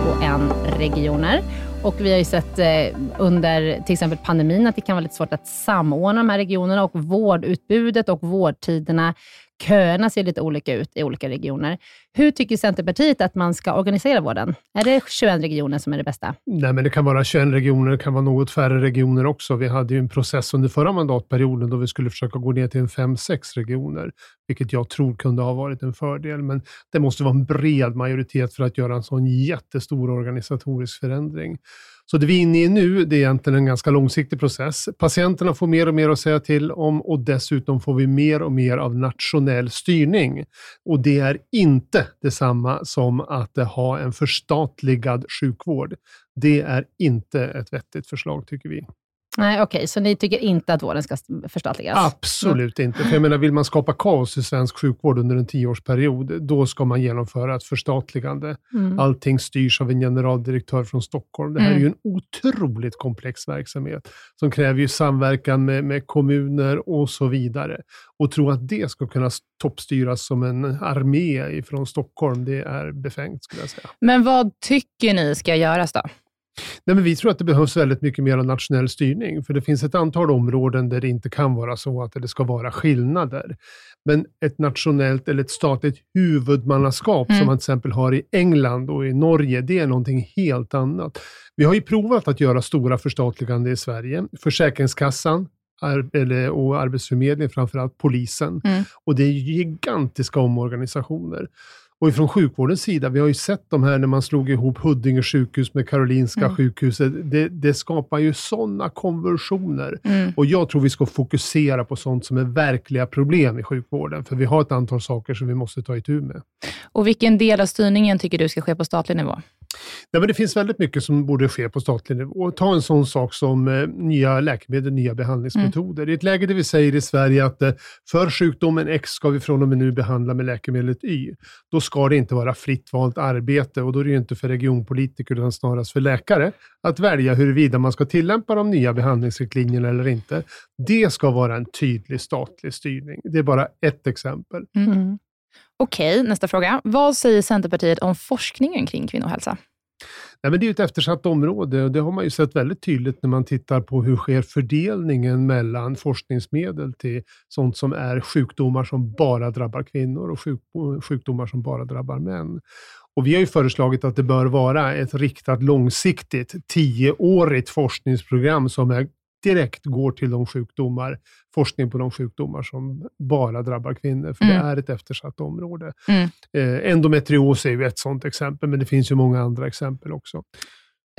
regioner. Och vi har ju sett eh, under till exempel pandemin att det kan vara lite svårt att samordna de här regionerna och vårdutbudet och vårdtiderna. Köerna ser lite olika ut i olika regioner. Hur tycker Centerpartiet att man ska organisera vården? Är det 21 regioner som är det bästa? Nej, men det kan vara 21 regioner, det kan vara något färre regioner också. Vi hade ju en process under förra mandatperioden då vi skulle försöka gå ner till en 5-6 regioner, vilket jag tror kunde ha varit en fördel. Men det måste vara en bred majoritet för att göra en sån jättestor organisatorisk förändring. Så det vi är inne i nu, det är egentligen en ganska långsiktig process. Patienterna får mer och mer att säga till om och dessutom får vi mer och mer av nationell styrning. Och det är inte detsamma som att ha en förstatligad sjukvård. Det är inte ett vettigt förslag tycker vi. Nej, okej, så ni tycker inte att vården ska förstatligas? Absolut inte. För jag menar, vill man skapa kaos i svensk sjukvård under en tioårsperiod, då ska man genomföra ett förstatligande. Mm. Allting styrs av en generaldirektör från Stockholm. Det här är Mm. ju en otroligt komplex verksamhet som kräver ju samverkan med, med kommuner och så vidare. Och tro att det ska kunna toppstyras som en armé från Stockholm, det är befängt skulle jag säga. Men vad tycker ni ska göras då? Nej, men vi tror att det behövs väldigt mycket mer av nationell styrning, för det finns ett antal områden där det inte kan vara så att det ska vara skillnader. Men ett nationellt eller ett statligt huvudmannaskap Mm. som man till exempel har i England och i Norge, det är någonting helt annat. Vi har ju provat att göra stora förstatligande i Sverige. Försäkringskassan eller, och Arbetsförmedlingen, framförallt polisen. Mm. Och det är gigantiska omorganisationer. Och ifrån sjukvårdens sida, vi har ju sett de här när man slog ihop Huddinge sjukhus med Karolinska Mm. sjukhuset. Det, det skapar ju sådana konversioner. Mm. Och jag tror vi ska fokusera på sånt som är verkliga problem i sjukvården. För vi har ett antal saker som vi måste ta itu med. Och vilken del av styrningen tycker du ska ske på statlig nivå? Nej, men det finns väldigt mycket som borde ske på statlig nivå. Ta en sån sak som eh, nya läkemedel, nya behandlingsmetoder. I ett läge där vi säger i Sverige att eh, för sjukdomen X ska vi från och med nu behandla med läkemedlet Y, då ska det inte vara fritt valt arbete och då är det ju inte för regionpolitiker utan snarast för läkare att välja huruvida man ska tillämpa de nya behandlingsriktlinjerna eller inte. Det ska vara en tydlig statlig styrning. Det är bara ett exempel. Mm. Okej, nästa fråga. Vad säger Centerpartiet om forskningen kring kvinnohälsa? Nej, men det är ett eftersatt område och det har man ju sett väldigt tydligt när man tittar på hur sker fördelningen mellan forskningsmedel till sånt som är sjukdomar som bara drabbar kvinnor och sjukdomar som bara drabbar män. Och vi har ju föreslagit att det bör vara ett riktat långsiktigt tioårigt forskningsprogram som är direkt går till de sjukdomar, forskning på de sjukdomar som bara drabbar kvinnor, för mm. det är ett eftersatt område. Mm. Eh, endometrios är ju ett sådant exempel, men det finns ju många andra exempel också.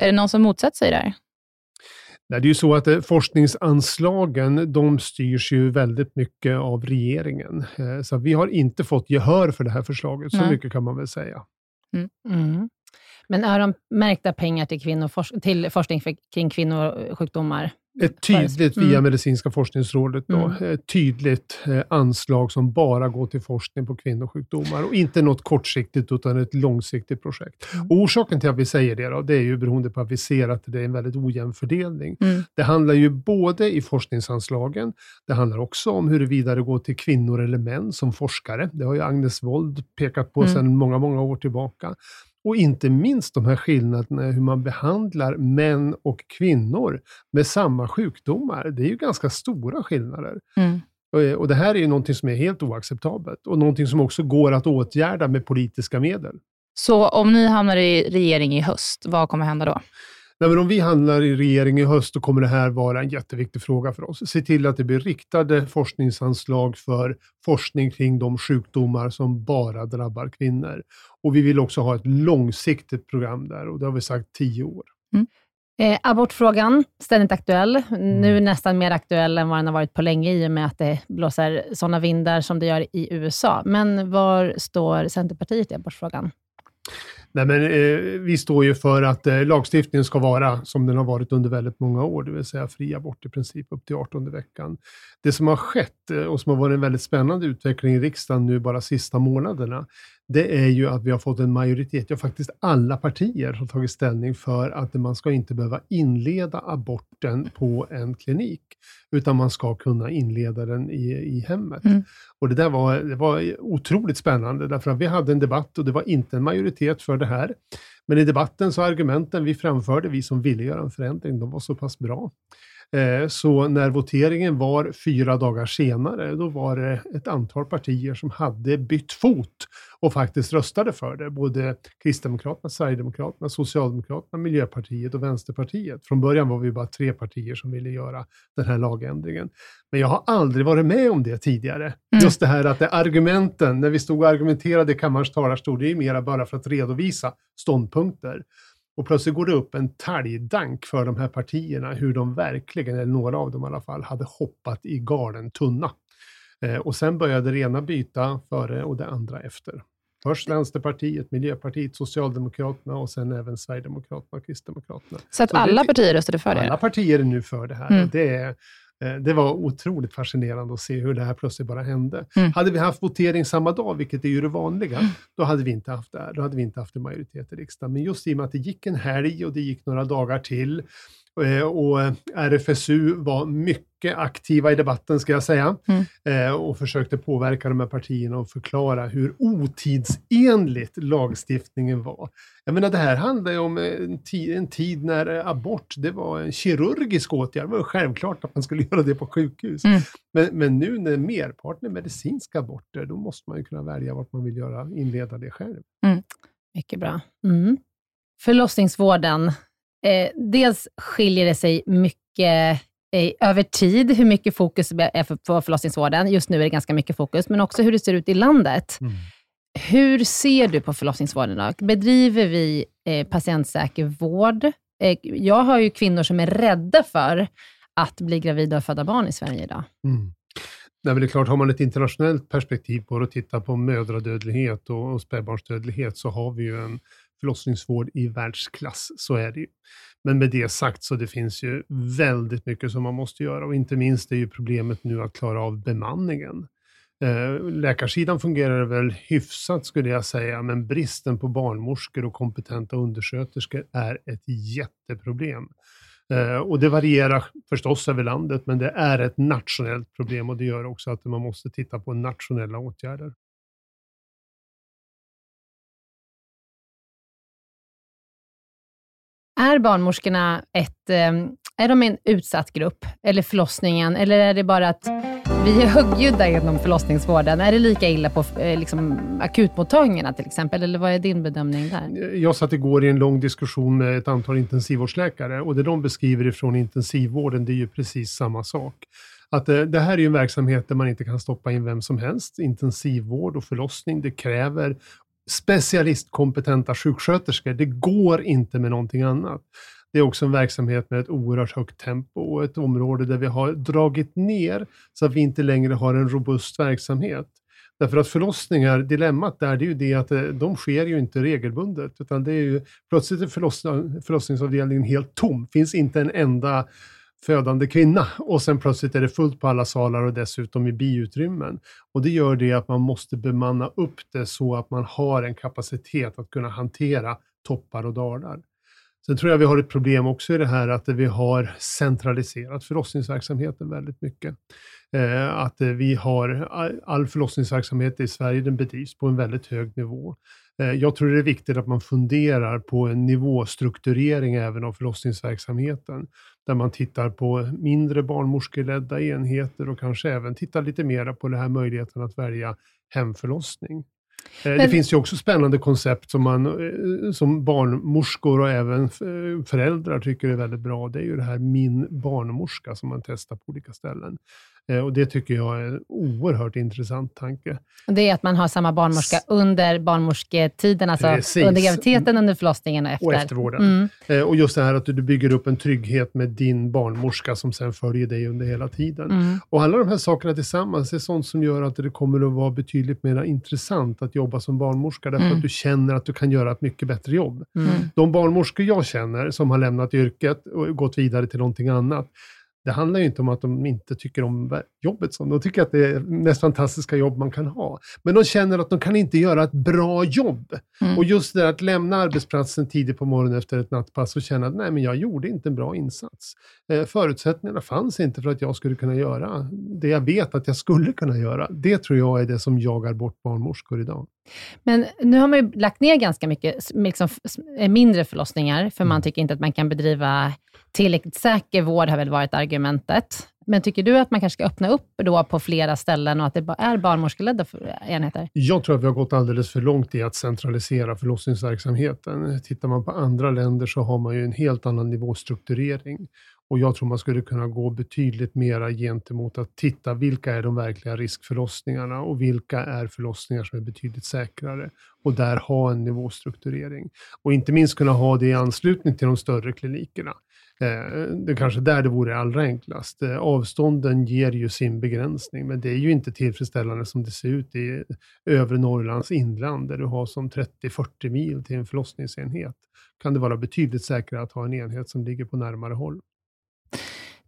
Är det någon som motsätter sig det här? Nej, det är ju så att eh, forskningsanslagen, de styrs ju väldigt mycket av regeringen. Eh, så vi har inte fått gehör för det här förslaget, så Nej. mycket kan man väl säga. Mm. Mm. Men är de märkta pengar till, kvinnor, till forskning kring kvinnosjukdomar? Ett tydligt, mm. via Medicinska forskningsrådet, då, mm. ett tydligt eh, anslag som bara går till forskning på kvinnosjukdomar och inte något kortsiktigt utan ett långsiktigt projekt. Mm. Orsaken till att vi säger det, då, det är ju beroende på att vi ser att det är en väldigt ojämn fördelning. Mm. Det handlar ju både i forskningsanslagen, det handlar också om huruvida det går till kvinnor eller män som forskare. Det har ju Agnes Wold pekat på mm. sedan många, många år tillbaka. Och inte minst de här skillnaderna i hur man behandlar män och kvinnor med samma sjukdomar. Det är ju ganska stora skillnader. Mm. Och, och det här är ju någonting som är helt oacceptabelt och någonting som också går att åtgärda med politiska medel. Så om ni hamnar i regering i höst, vad kommer hända då? Nej, men om vi handlar i regering i höst, då kommer det här vara en jätteviktig fråga för oss. Se till att det blir riktade forskningsanslag för forskning kring de sjukdomar som bara drabbar kvinnor. Och vi vill också ha ett långsiktigt program där och det har vi sagt tio år. Mm. Eh, abortfrågan, ständigt aktuell. Mm. Nu nästan mer aktuell än vad den har varit på länge i och med att det blåser sådana vindar som det gör i USA. Men var står Centerpartiet i abortfrågan? Nej, men, eh, vi står ju för att eh, lagstiftningen ska vara som den har varit under väldigt många år, det vill säga fri abort i princip upp till 18 veckan. Det som har skett eh, och som har varit en väldigt spännande utveckling i riksdagen nu bara sista månaderna, det är ju att vi har fått en majoritet, ja faktiskt alla partier har tagit ställning för att man ska inte behöva inleda aborten på en klinik, utan man ska kunna inleda den i, i hemmet. Mm. Och det där var, det var otroligt spännande, därför att vi hade en debatt och det var inte en majoritet för det här. Men i debatten så argumenten vi framförde, vi som ville göra en förändring, de var så pass bra. Eh, så när voteringen var fyra dagar senare, då var det ett antal partier som hade bytt fot och faktiskt röstade för det. Både Kristdemokraterna, Sverigedemokraterna, Socialdemokraterna, Miljöpartiet och Vänsterpartiet. Från början var vi bara tre partier som ville göra den här lagändringen. Men jag har aldrig varit med om det tidigare. Mm. Just det här att det argumenten, när vi stod och argumenterade i kammarens talarstol, det är mera bara för att redovisa ståndpunkter. Och plötsligt går det upp en talgdank för de här partierna, hur de verkligen, eller några av dem i alla fall, hade hoppat i galen tunna. Eh, och sen började det ena byta före och det andra efter. Först Vänsterpartiet, Miljöpartiet, Socialdemokraterna och sen även Sverigedemokraterna och Kristdemokraterna. Så att Så alla det, partier röstade för det? Alla partier är nu för det här. Mm. Det är, det var otroligt fascinerande att se hur det här plötsligt bara hände. Mm. Hade vi haft votering samma dag, vilket är ju det vanliga, mm. då hade vi inte haft det här. Då hade vi inte haft en majoritet i riksdagen. Men just i och med att det gick en helg och det gick några dagar till Eh, och RFSU var mycket aktiva i debatten, ska jag säga, mm. Eh, och försökte påverka de här partierna och förklara hur otidsenligt lagstiftningen var. Jag menar, det här handlar ju om en tid, en tid när abort, det var en kirurgisk åtgärd. Det var självklart att man skulle göra det på sjukhus. Mm. Men, men nu när merparten är medicinska aborter, då måste man ju kunna välja vart man vill göra, inleda det själv. Mm. Mycket bra. Mm. Förlossningsvården, Eh, dels skiljer det sig mycket eh, över tid, hur mycket fokus det är på förlossningsvården. Just nu är det ganska mycket fokus, men också hur det ser ut i landet. Mm. Hur ser du på förlossningsvården? Då? Bedriver vi eh, patientsäker vård? Eh, jag har ju kvinnor som är rädda för att bli gravida och föda barn i Sverige idag. Mm. Nej, men det är klart, har man ett internationellt perspektiv på det och tittar på mödradödlighet och, och spädbarnsdödlighet, så har vi ju en förlossningsvård i världsklass. Så är det ju. Men med det sagt så det finns ju väldigt mycket som man måste göra och inte minst är ju problemet nu att klara av bemanningen. Eh, läkarsidan fungerar väl hyfsat skulle jag säga, men bristen på barnmorskor och kompetenta undersköterskor är ett jätteproblem. Eh, och det varierar förstås över landet, men det är ett nationellt problem och det gör också att man måste titta på nationella åtgärder. Är barnmorskorna ett, eh, är de en utsatt grupp, eller förlossningen, eller är det bara att vi är högljudda inom förlossningsvården? Är det lika illa på eh, liksom, akutmottagningarna till exempel, eller vad är din bedömning där? Jag satt igår i en lång diskussion med ett antal intensivvårdsläkare och det de beskriver ifrån intensivvården, det är ju precis samma sak. Att eh, det här är ju en verksamhet där man inte kan stoppa in vem som helst. Intensivvård och förlossning, det kräver specialistkompetenta sjuksköterskor. Det går inte med någonting annat. Det är också en verksamhet med ett oerhört högt tempo och ett område där vi har dragit ner så att vi inte längre har en robust verksamhet. Därför att förlossningar, dilemmat där, det är ju det att eh, de sker ju inte regelbundet, utan det är ju plötsligt är förlossningsavdelningen helt tom. finns inte en enda födande kvinna och sen plötsligt är det fullt på alla salar och dessutom i biutrymmen. Och det gör det att man måste bemanna upp det så att man har en kapacitet att kunna hantera toppar och dalar. Sen tror jag vi har ett problem också i det här att vi har centraliserat förlossningsverksamheten väldigt mycket. Eh, att vi har all förlossningsverksamhet i Sverige, den bedrivs på en väldigt hög nivå. Eh, jag tror det är viktigt att man funderar på en nivåstrukturering även av förlossningsverksamheten, där man tittar på mindre barnmorskeledda enheter och kanske även tittar lite mer på den här möjligheten att välja hemförlossning. Eh, Men... Det finns ju också spännande koncept som, man, eh, som barnmorskor och även föräldrar tycker är väldigt bra. Det är ju det här Min barnmorska som man testar på olika ställen. Eh, och Det tycker jag är en oerhört intressant tanke. Det är att man har samma barnmorska under barnmorsketiden, alltså Precis. under graviditeten, under förlossningen och efter. Och eftervården. Mm. Eh, och just det här att du bygger upp en trygghet med din barnmorska som sen följer dig under hela tiden. Mm. Och alla de här sakerna tillsammans är sånt som gör att det kommer att vara betydligt mer intressant att jobba som barnmorska, därför mm. att du känner att du kan göra ett mycket bättre jobb. Mm. De barnmorskor jag känner som har lämnat yrket och gått vidare till någonting annat, det handlar ju inte om att de inte tycker om jobbet som de tycker att det är det mest fantastiska jobb man kan ha. Men de känner att de kan inte göra ett bra jobb. Mm. Och just det att lämna arbetsplatsen tidigt på morgonen efter ett nattpass och känna att nej, men jag gjorde inte en bra insats. Eh, förutsättningarna fanns inte för att jag skulle kunna göra det jag vet att jag skulle kunna göra. Det tror jag är det som jagar bort barnmorskor idag. Men nu har man ju lagt ner ganska mycket liksom, mindre förlossningar, för man mm. tycker inte att man kan bedriva tillräckligt säker vård, har väl varit argumentet. Men tycker du att man kanske ska öppna upp då på flera ställen och att det är barnmorskeledda enheter? Jag tror att vi har gått alldeles för långt i att centralisera förlossningsverksamheten. Tittar man på andra länder så har man ju en helt annan nivåstrukturering. Och jag tror man skulle kunna gå betydligt mera gentemot att titta vilka är de verkliga riskförlossningarna och vilka är förlossningar som är betydligt säkrare och där ha en nivåstrukturering. Och inte minst kunna ha det i anslutning till de större klinikerna. Eh, det är kanske där det vore allra enklast. Eh, avstånden ger ju sin begränsning, men det är ju inte tillfredsställande som det ser ut i övre Norrlands inland, där du har som 30-40 mil till en förlossningsenhet. kan det vara betydligt säkrare att ha en enhet som ligger på närmare håll.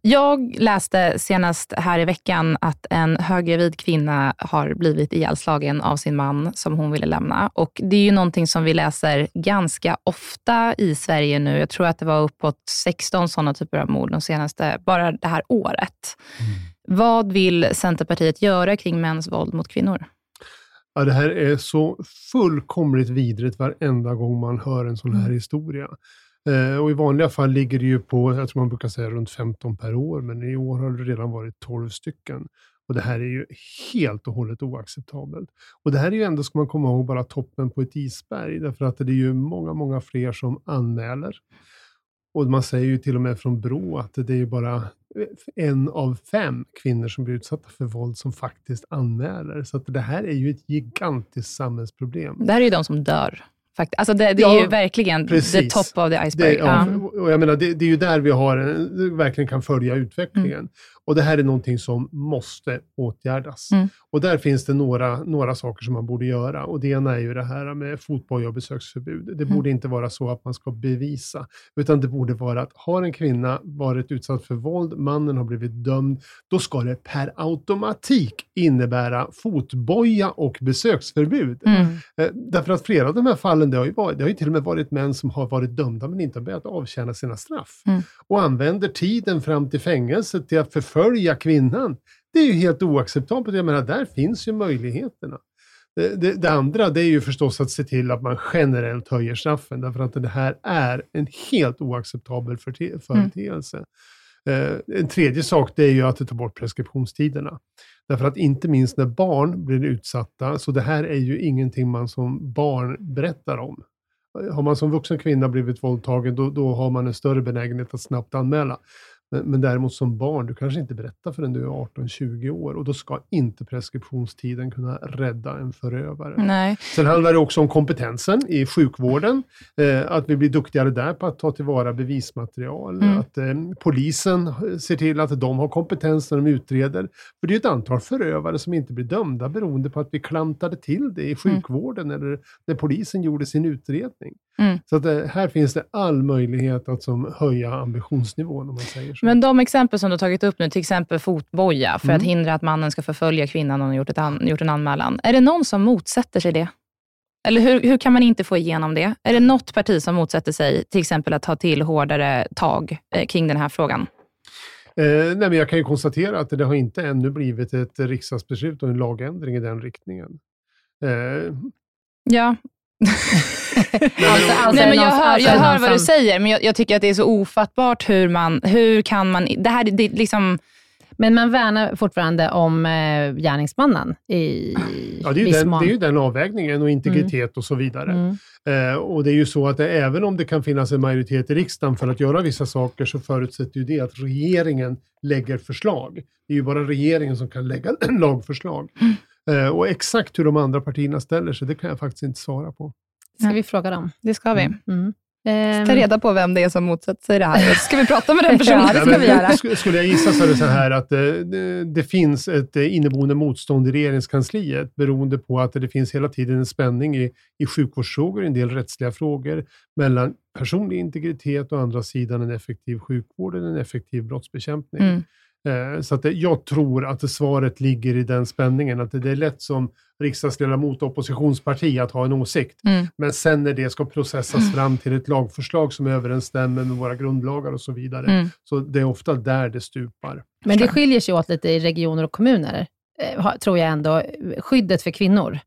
Jag läste senast här i veckan att en höggravid kvinna har blivit ihjälslagen av sin man som hon ville lämna. Och Det är ju någonting som vi läser ganska ofta i Sverige nu. Jag tror att det var uppåt 16 sådana typer av mord de senaste, bara det här året. Mm. Vad vill Centerpartiet göra kring mäns våld mot kvinnor? Ja, det här är så fullkomligt vidrigt varenda gång man hör en sån här mm. historia. Eh, och I vanliga fall ligger det ju på, jag tror man brukar säga runt 15 per år, men i år har det redan varit 12 stycken. Och Det här är ju helt och hållet oacceptabelt. Och Det här är ju ändå, ska man komma ihåg, bara toppen på ett isberg, därför att det är ju många, många fler som anmäler. Och man säger ju till och med från Brå att det är ju bara eh, en av fem kvinnor som blir utsatta för våld som faktiskt anmäler. Så att det här är ju ett gigantiskt samhällsproblem. Det här är ju de som dör. Alltså det, det ja, är ju verkligen precis. the top of the iceberg. Det, ja, och jag menar, det, det, är ju där vi har, verkligen kan följa utvecklingen. Mm. Och Det här är någonting som måste åtgärdas. Mm. Och Där finns det några, några saker som man borde göra. Och Det ena är ju det här med fotboja och besöksförbud. Det mm. borde inte vara så att man ska bevisa, utan det borde vara att har en kvinna varit utsatt för våld, mannen har blivit dömd, då ska det per automatik innebära fotboja och besöksförbud. Mm. Eh, därför att flera av de här fallen, det har, ju varit, det har ju till och med varit män som har varit dömda men inte har börjat avtjäna sina straff. Mm. Och använder tiden fram till fängelset till att förfölja kvinnan. Det är ju helt oacceptabelt. Jag menar, där finns ju möjligheterna. Det, det, det, andra det är ju förstås att se till att man generellt höjer straffen, därför att det här är en helt oacceptabel företeelse. Mm. Eh, en tredje sak det är ju att ta bort preskriptionstiderna. Därför att inte minst när barn blir utsatta, så det här är ju ingenting man som barn berättar om. Har man som vuxen kvinna blivit våldtagen, då, då har man en större benägenhet att snabbt anmäla. Men, men däremot som barn, du kanske inte berättar förrän du är 18-20 år och då ska inte preskriptionstiden kunna rädda en förövare. Nej. Sen handlar det också om kompetensen i sjukvården. Eh, att vi blir duktigare där på att ta tillvara bevismaterial. Mm. Att eh, polisen ser till att de har kompetens när de utreder. För det är ett antal förövare som inte blir dömda beroende på att vi klantade till det i mm. sjukvården mm. eller när polisen gjorde sin utredning. Mm. Så att, eh, här finns det all möjlighet att som, höja ambitionsnivån om man säger så. Men de exempel som du har tagit upp nu, till exempel fotboja, för mm. att hindra att mannen ska förfölja kvinnan om hon gjort, ett gjort en anmälan. Är det någon som motsätter sig det? Eller hur, hur kan man inte få igenom det? Är det något parti som motsätter sig till exempel att ta till hårdare tag eh, kring den här frågan? Eh, nej, men jag kan ju konstatera att det har inte ännu blivit ett riksdagsbeslut och en lagändring i den riktningen. Eh. Ja, alltså, alltså, Nej, men jag hör, jag hör vad du säger, men jag, jag, tycker att det är så ofattbart hur man, hur kan man, det här det liksom... Men man värnar fortfarande om eh, gärningsmannen i Ja, det är, ju den, det är ju den avvägningen och integritet mm. och så vidare. Mm. Eh, och det är ju så att det, även om det kan finnas en majoritet i riksdagen för att göra vissa saker, så förutsätter ju det att regeringen lägger förslag. Det är ju bara regeringen som kan lägga lagförslag. Mm. Eh, och exakt hur de andra partierna ställer sig, det kan jag faktiskt inte svara på. Ska vi fråga dem? Det ska vi. Mm. mm. Ehm. Ta reda på vem det är som motsätter sig det här. Ska vi prata med den personen? ja, det ska vi göra. Skulle jag gissa så är det så här att det, eh, det, det, finns ett eh, inneboende motstånd i regeringskansliet beroende på att det finns hela tiden en spänning i, i sjukvårdsfrågor, en del rättsliga frågor, mellan personlig integritet och andra sidan en effektiv sjukvård och en effektiv brottsbekämpning. Mm. Eh, så att jag tror att svaret ligger i den spänningen, att det är lätt som riksdagsledamot och oppositionsparti att ha en åsikt. Mm. Men sen när det ska processas mm. fram till ett lagförslag som överensstämmer med våra grundlagar och så vidare, mm. så det är ofta där det stupar. Men det skiljer sig åt lite i regioner och kommuner, eh, tror jag ändå. Skyddet för kvinnor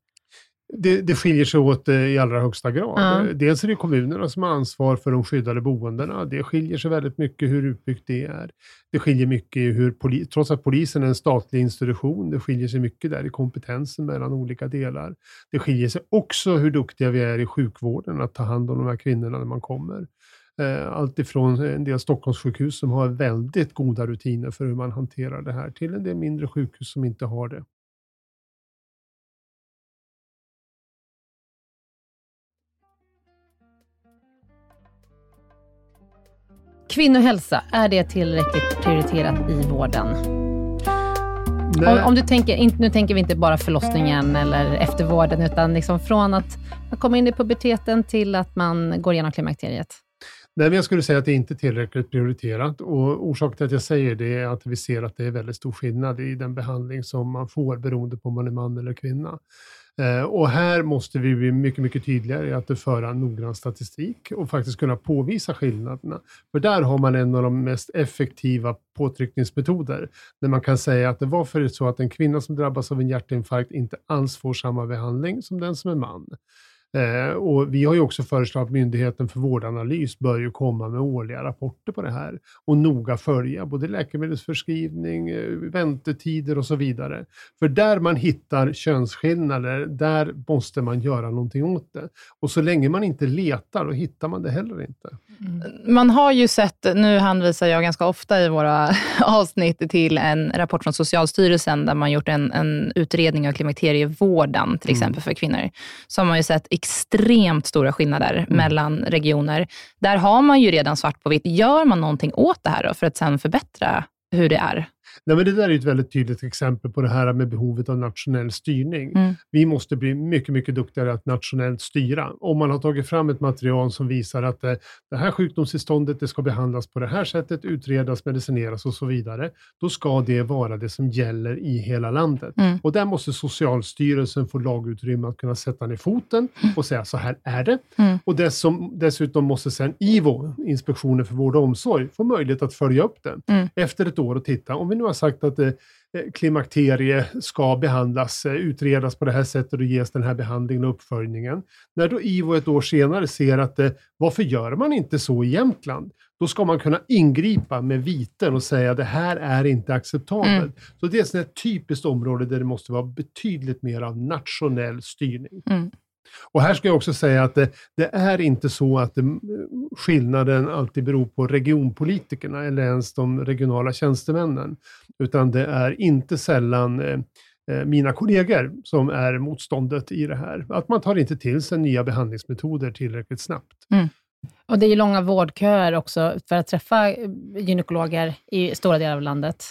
det, det skiljer sig åt eh, i allra högsta grad. Ja. Dels är det kommunerna som har ansvar för de skyddade boendena. Det skiljer sig väldigt mycket hur utbyggt det är. Det skiljer mycket i hur, poli trots att polisen är en statlig institution, det skiljer sig mycket där i kompetensen mellan olika delar. Det skiljer sig också hur duktiga vi är i sjukvården att ta hand om de här kvinnorna när man kommer. Eh, allt ifrån en del Stockholmssjukhus som har väldigt goda rutiner för hur man hanterar det här, till en del mindre sjukhus som inte har det. Kvinnohälsa, är det tillräckligt prioriterat i vården? Om, om, du tänker, nu tänker vi inte bara förlossningen eller eftervården, utan liksom från att man kommer in i puberteten till att man går igenom klimakteriet. Nej, men jag skulle säga att det inte är tillräckligt prioriterat. Och orsaken till att jag säger det är att vi ser att det är väldigt stor skillnad i den behandling som man får beroende på om man är man eller kvinna. Eh, och här måste vi bli mycket, mycket tydligare i att föra noggrann statistik och faktiskt kunna påvisa skillnaderna. För där har man en av de mest effektiva påtryckningsmetoder, när man kan säga att det var förut så att en kvinna som drabbas av en hjärtinfarkt inte alls får samma behandling som den som är man. Eh, och vi har ju också föreslagit att Myndigheten för vårdanalys bör ju komma med årliga rapporter på det här och noga följa både läkemedelsförskrivning, eh, väntetider och så vidare. För där man hittar könsskillnader, där måste man göra någonting åt det. Och så länge man inte letar, då hittar man det heller inte. Mm. Man har ju sett, nu hänvisar jag ganska ofta i våra avsnitt till en rapport från Socialstyrelsen, där man gjort en, en utredning av klimakterievården, till mm. exempel mm. för kvinnor. Så har man ju sett extremt stora skillnader mm. mellan regioner. Där har man ju redan svart på vitt. Gör man någonting åt det här då, för att sen förbättra hur det är? Nej, men det där är ett väldigt tydligt exempel på det här med behovet av nationell styrning. Mm. Vi måste bli mycket, mycket duktigare att nationellt styra. Om man har tagit fram ett material som visar att eh, det här sjukdomstillståndet det ska behandlas på det här sättet, utredas, medicineras och så vidare, då ska det vara det som gäller i hela landet. Mm. Och där måste Socialstyrelsen få lagutrymme att kunna sätta ner foten mm. och säga så här är det. Mm. Och dessom, dessutom måste sen IVO, Inspektionen för vård och omsorg, få möjlighet att följa upp det mm. efter ett år och titta om vi nu har sagt att det klimakterie ska behandlas, utredas på det här sättet och ges den här behandlingen och uppföljningen. När då IVO ett år senare ser att varför gör man inte så i Jämtland? Då ska man kunna ingripa med viten och säga att det här är inte acceptabelt. Mm. Så det är ett typiskt område där det måste vara betydligt mer av nationell styrning. Mm. Och här ska jag också säga att det, det är inte så att det, skillnaden alltid beror på regionpolitikerna eller ens de regionala tjänstemännen, utan det är inte sällan eh, eh, mina kollegor som är motståndet i det här. Att man tar inte till sig nya behandlingsmetoder tillräckligt snabbt. Mm. Och Det är långa vårdköer också för att träffa eh, gynekologer i stora delar av landet.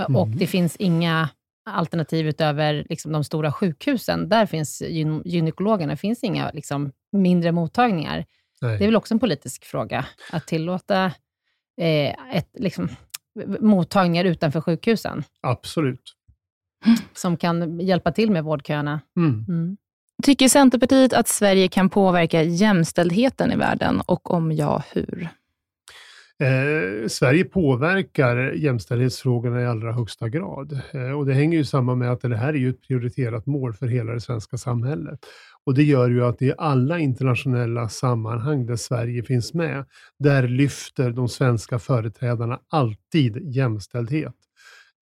Mm. Och det finns inga alternativ utöver liksom, de stora sjukhusen. Där finns gyn gynekologerna. Det finns inga liksom, mindre mottagningar. Nej. Det är väl också en politisk fråga, att tillåta eh, ett, liksom, mottagningar utanför sjukhusen. Absolut. Som kan hjälpa till med vårdköerna. Mm. Mm. Tycker Centerpartiet att Sverige kan påverka jämställdheten i världen och om ja, hur? Eh, Sverige påverkar jämställdhetsfrågorna i allra högsta grad. Eh, och det hänger ju samman med att det här är ju ett prioriterat mål för hela det svenska samhället. Och Det gör ju att i alla internationella sammanhang där Sverige finns med, där lyfter de svenska företrädarna alltid jämställdhet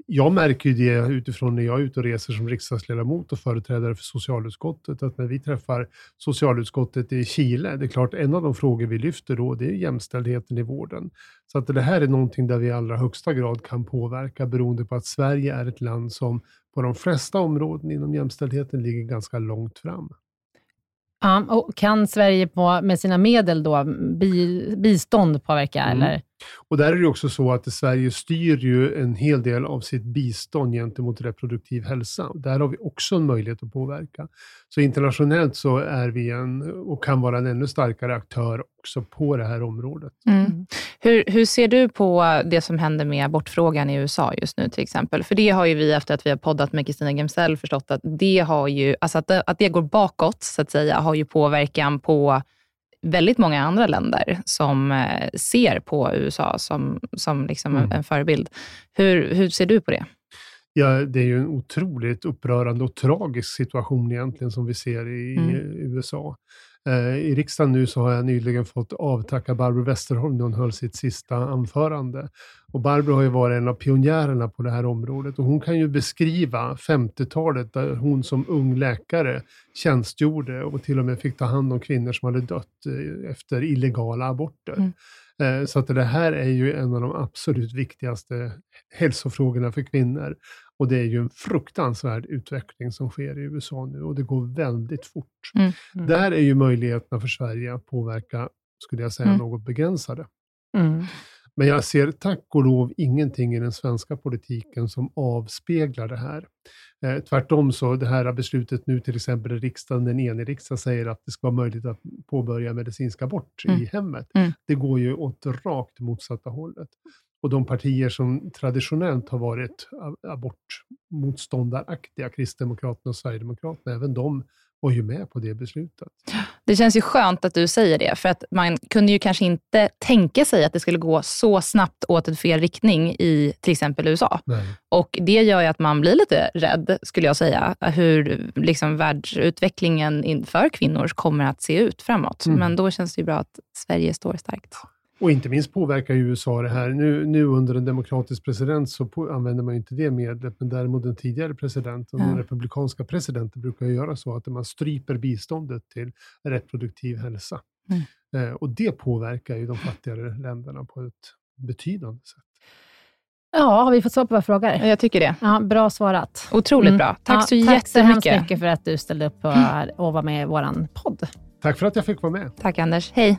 jag märker ju det utifrån när jag är ute och reser som riksdagsledamot och företrädare för socialutskottet, att när vi träffar socialutskottet i Chile, det är klart en av de frågor vi lyfter då, det är jämställdheten i vården. Så att det här är någonting där vi i allra högsta grad kan påverka beroende på att Sverige är ett land som på de flesta områden inom jämställdheten ligger ganska långt fram. Ja, och kan Sverige på, med sina medel då, bi, bistånd påverka? Mm. Eller? Och där är det också så att Sverige styr ju en hel del av sitt bistånd gentemot reproduktiv hälsa. Där har vi också en möjlighet att påverka. Så internationellt så är vi en, och kan vara en ännu starkare aktör också på det här området. Mm. Hur, hur ser du på det som händer med abortfrågan i USA just nu till exempel? För det har ju vi, efter att vi har poddat med Kristina Gemsell, förstått att det har ju, alltså att det, att det går bakåt, så att säga, har ju påverkan på väldigt många andra länder som eh, ser på USA som, som liksom mm. en förebild. Hur, hur ser du på det? Ja, det är ju en otroligt upprörande och tragisk situation egentligen som vi ser i mm. USA. Eh, I riksdagen nu så har jag nyligen fått avtacka Barbro Westerholm när hon höll sitt sista anförande. Och Barbro har ju varit en av pionjärerna på det här området och hon kan ju beskriva 50-talet där hon som ung läkare tjänstgjorde och till och med fick ta hand om kvinnor som hade dött eh, efter illegala aborter. Mm. Eh, så att det här är ju en av de absolut viktigaste hälsofrågorna för kvinnor. Och det är ju en fruktansvärd utveckling som sker i USA nu och det går väldigt fort. Mm. Mm. Där är ju möjligheterna för Sverige att påverka, skulle jag säga, mm. något begränsade. Men jag ser tack och lov ingenting i den svenska politiken som avspeglar det här. Eh, tvärtom så det här beslutet nu till exempel i riksdagen, en enig riksdag säger att det ska vara möjligt att påbörja medicinsk abort mm. i hemmet. Mm. Det går ju åt rakt motsatta hållet. Och de partier som traditionellt har varit abortmotståndaraktiga, Kristdemokraterna och Sverigedemokraterna, även de var ju med på det beslutet. Det känns ju skönt att du säger det, för att man kunde ju kanske inte tänka sig att det skulle gå så snabbt åt en fel riktning i till exempel USA. Nej. Och Det gör ju att man blir lite rädd, skulle jag säga, hur liksom världsutvecklingen för kvinnor kommer att se ut framåt. Mm. Men då känns det ju bra att Sverige står starkt. Och inte minst påverkar ju USA det här. Nu, nu under en demokratisk president så på, använder man inte det medlet, men däremot den tidigare presidenten, mm. den republikanska presidenten, brukar göra så att man stryper biståndet till reproduktiv hälsa. Mm. Eh, och det påverkar ju de fattigare länderna på ett betydande sätt. Ja, har vi fått svar på våra frågor? Jag tycker det. Ja, bra svarat. Otroligt mm. bra. Tack ja, så tack jättemycket. Tack så hemskt mycket för att du ställde upp och, och var med i vår podd. Tack för att jag fick vara med. Tack Anders. Hej.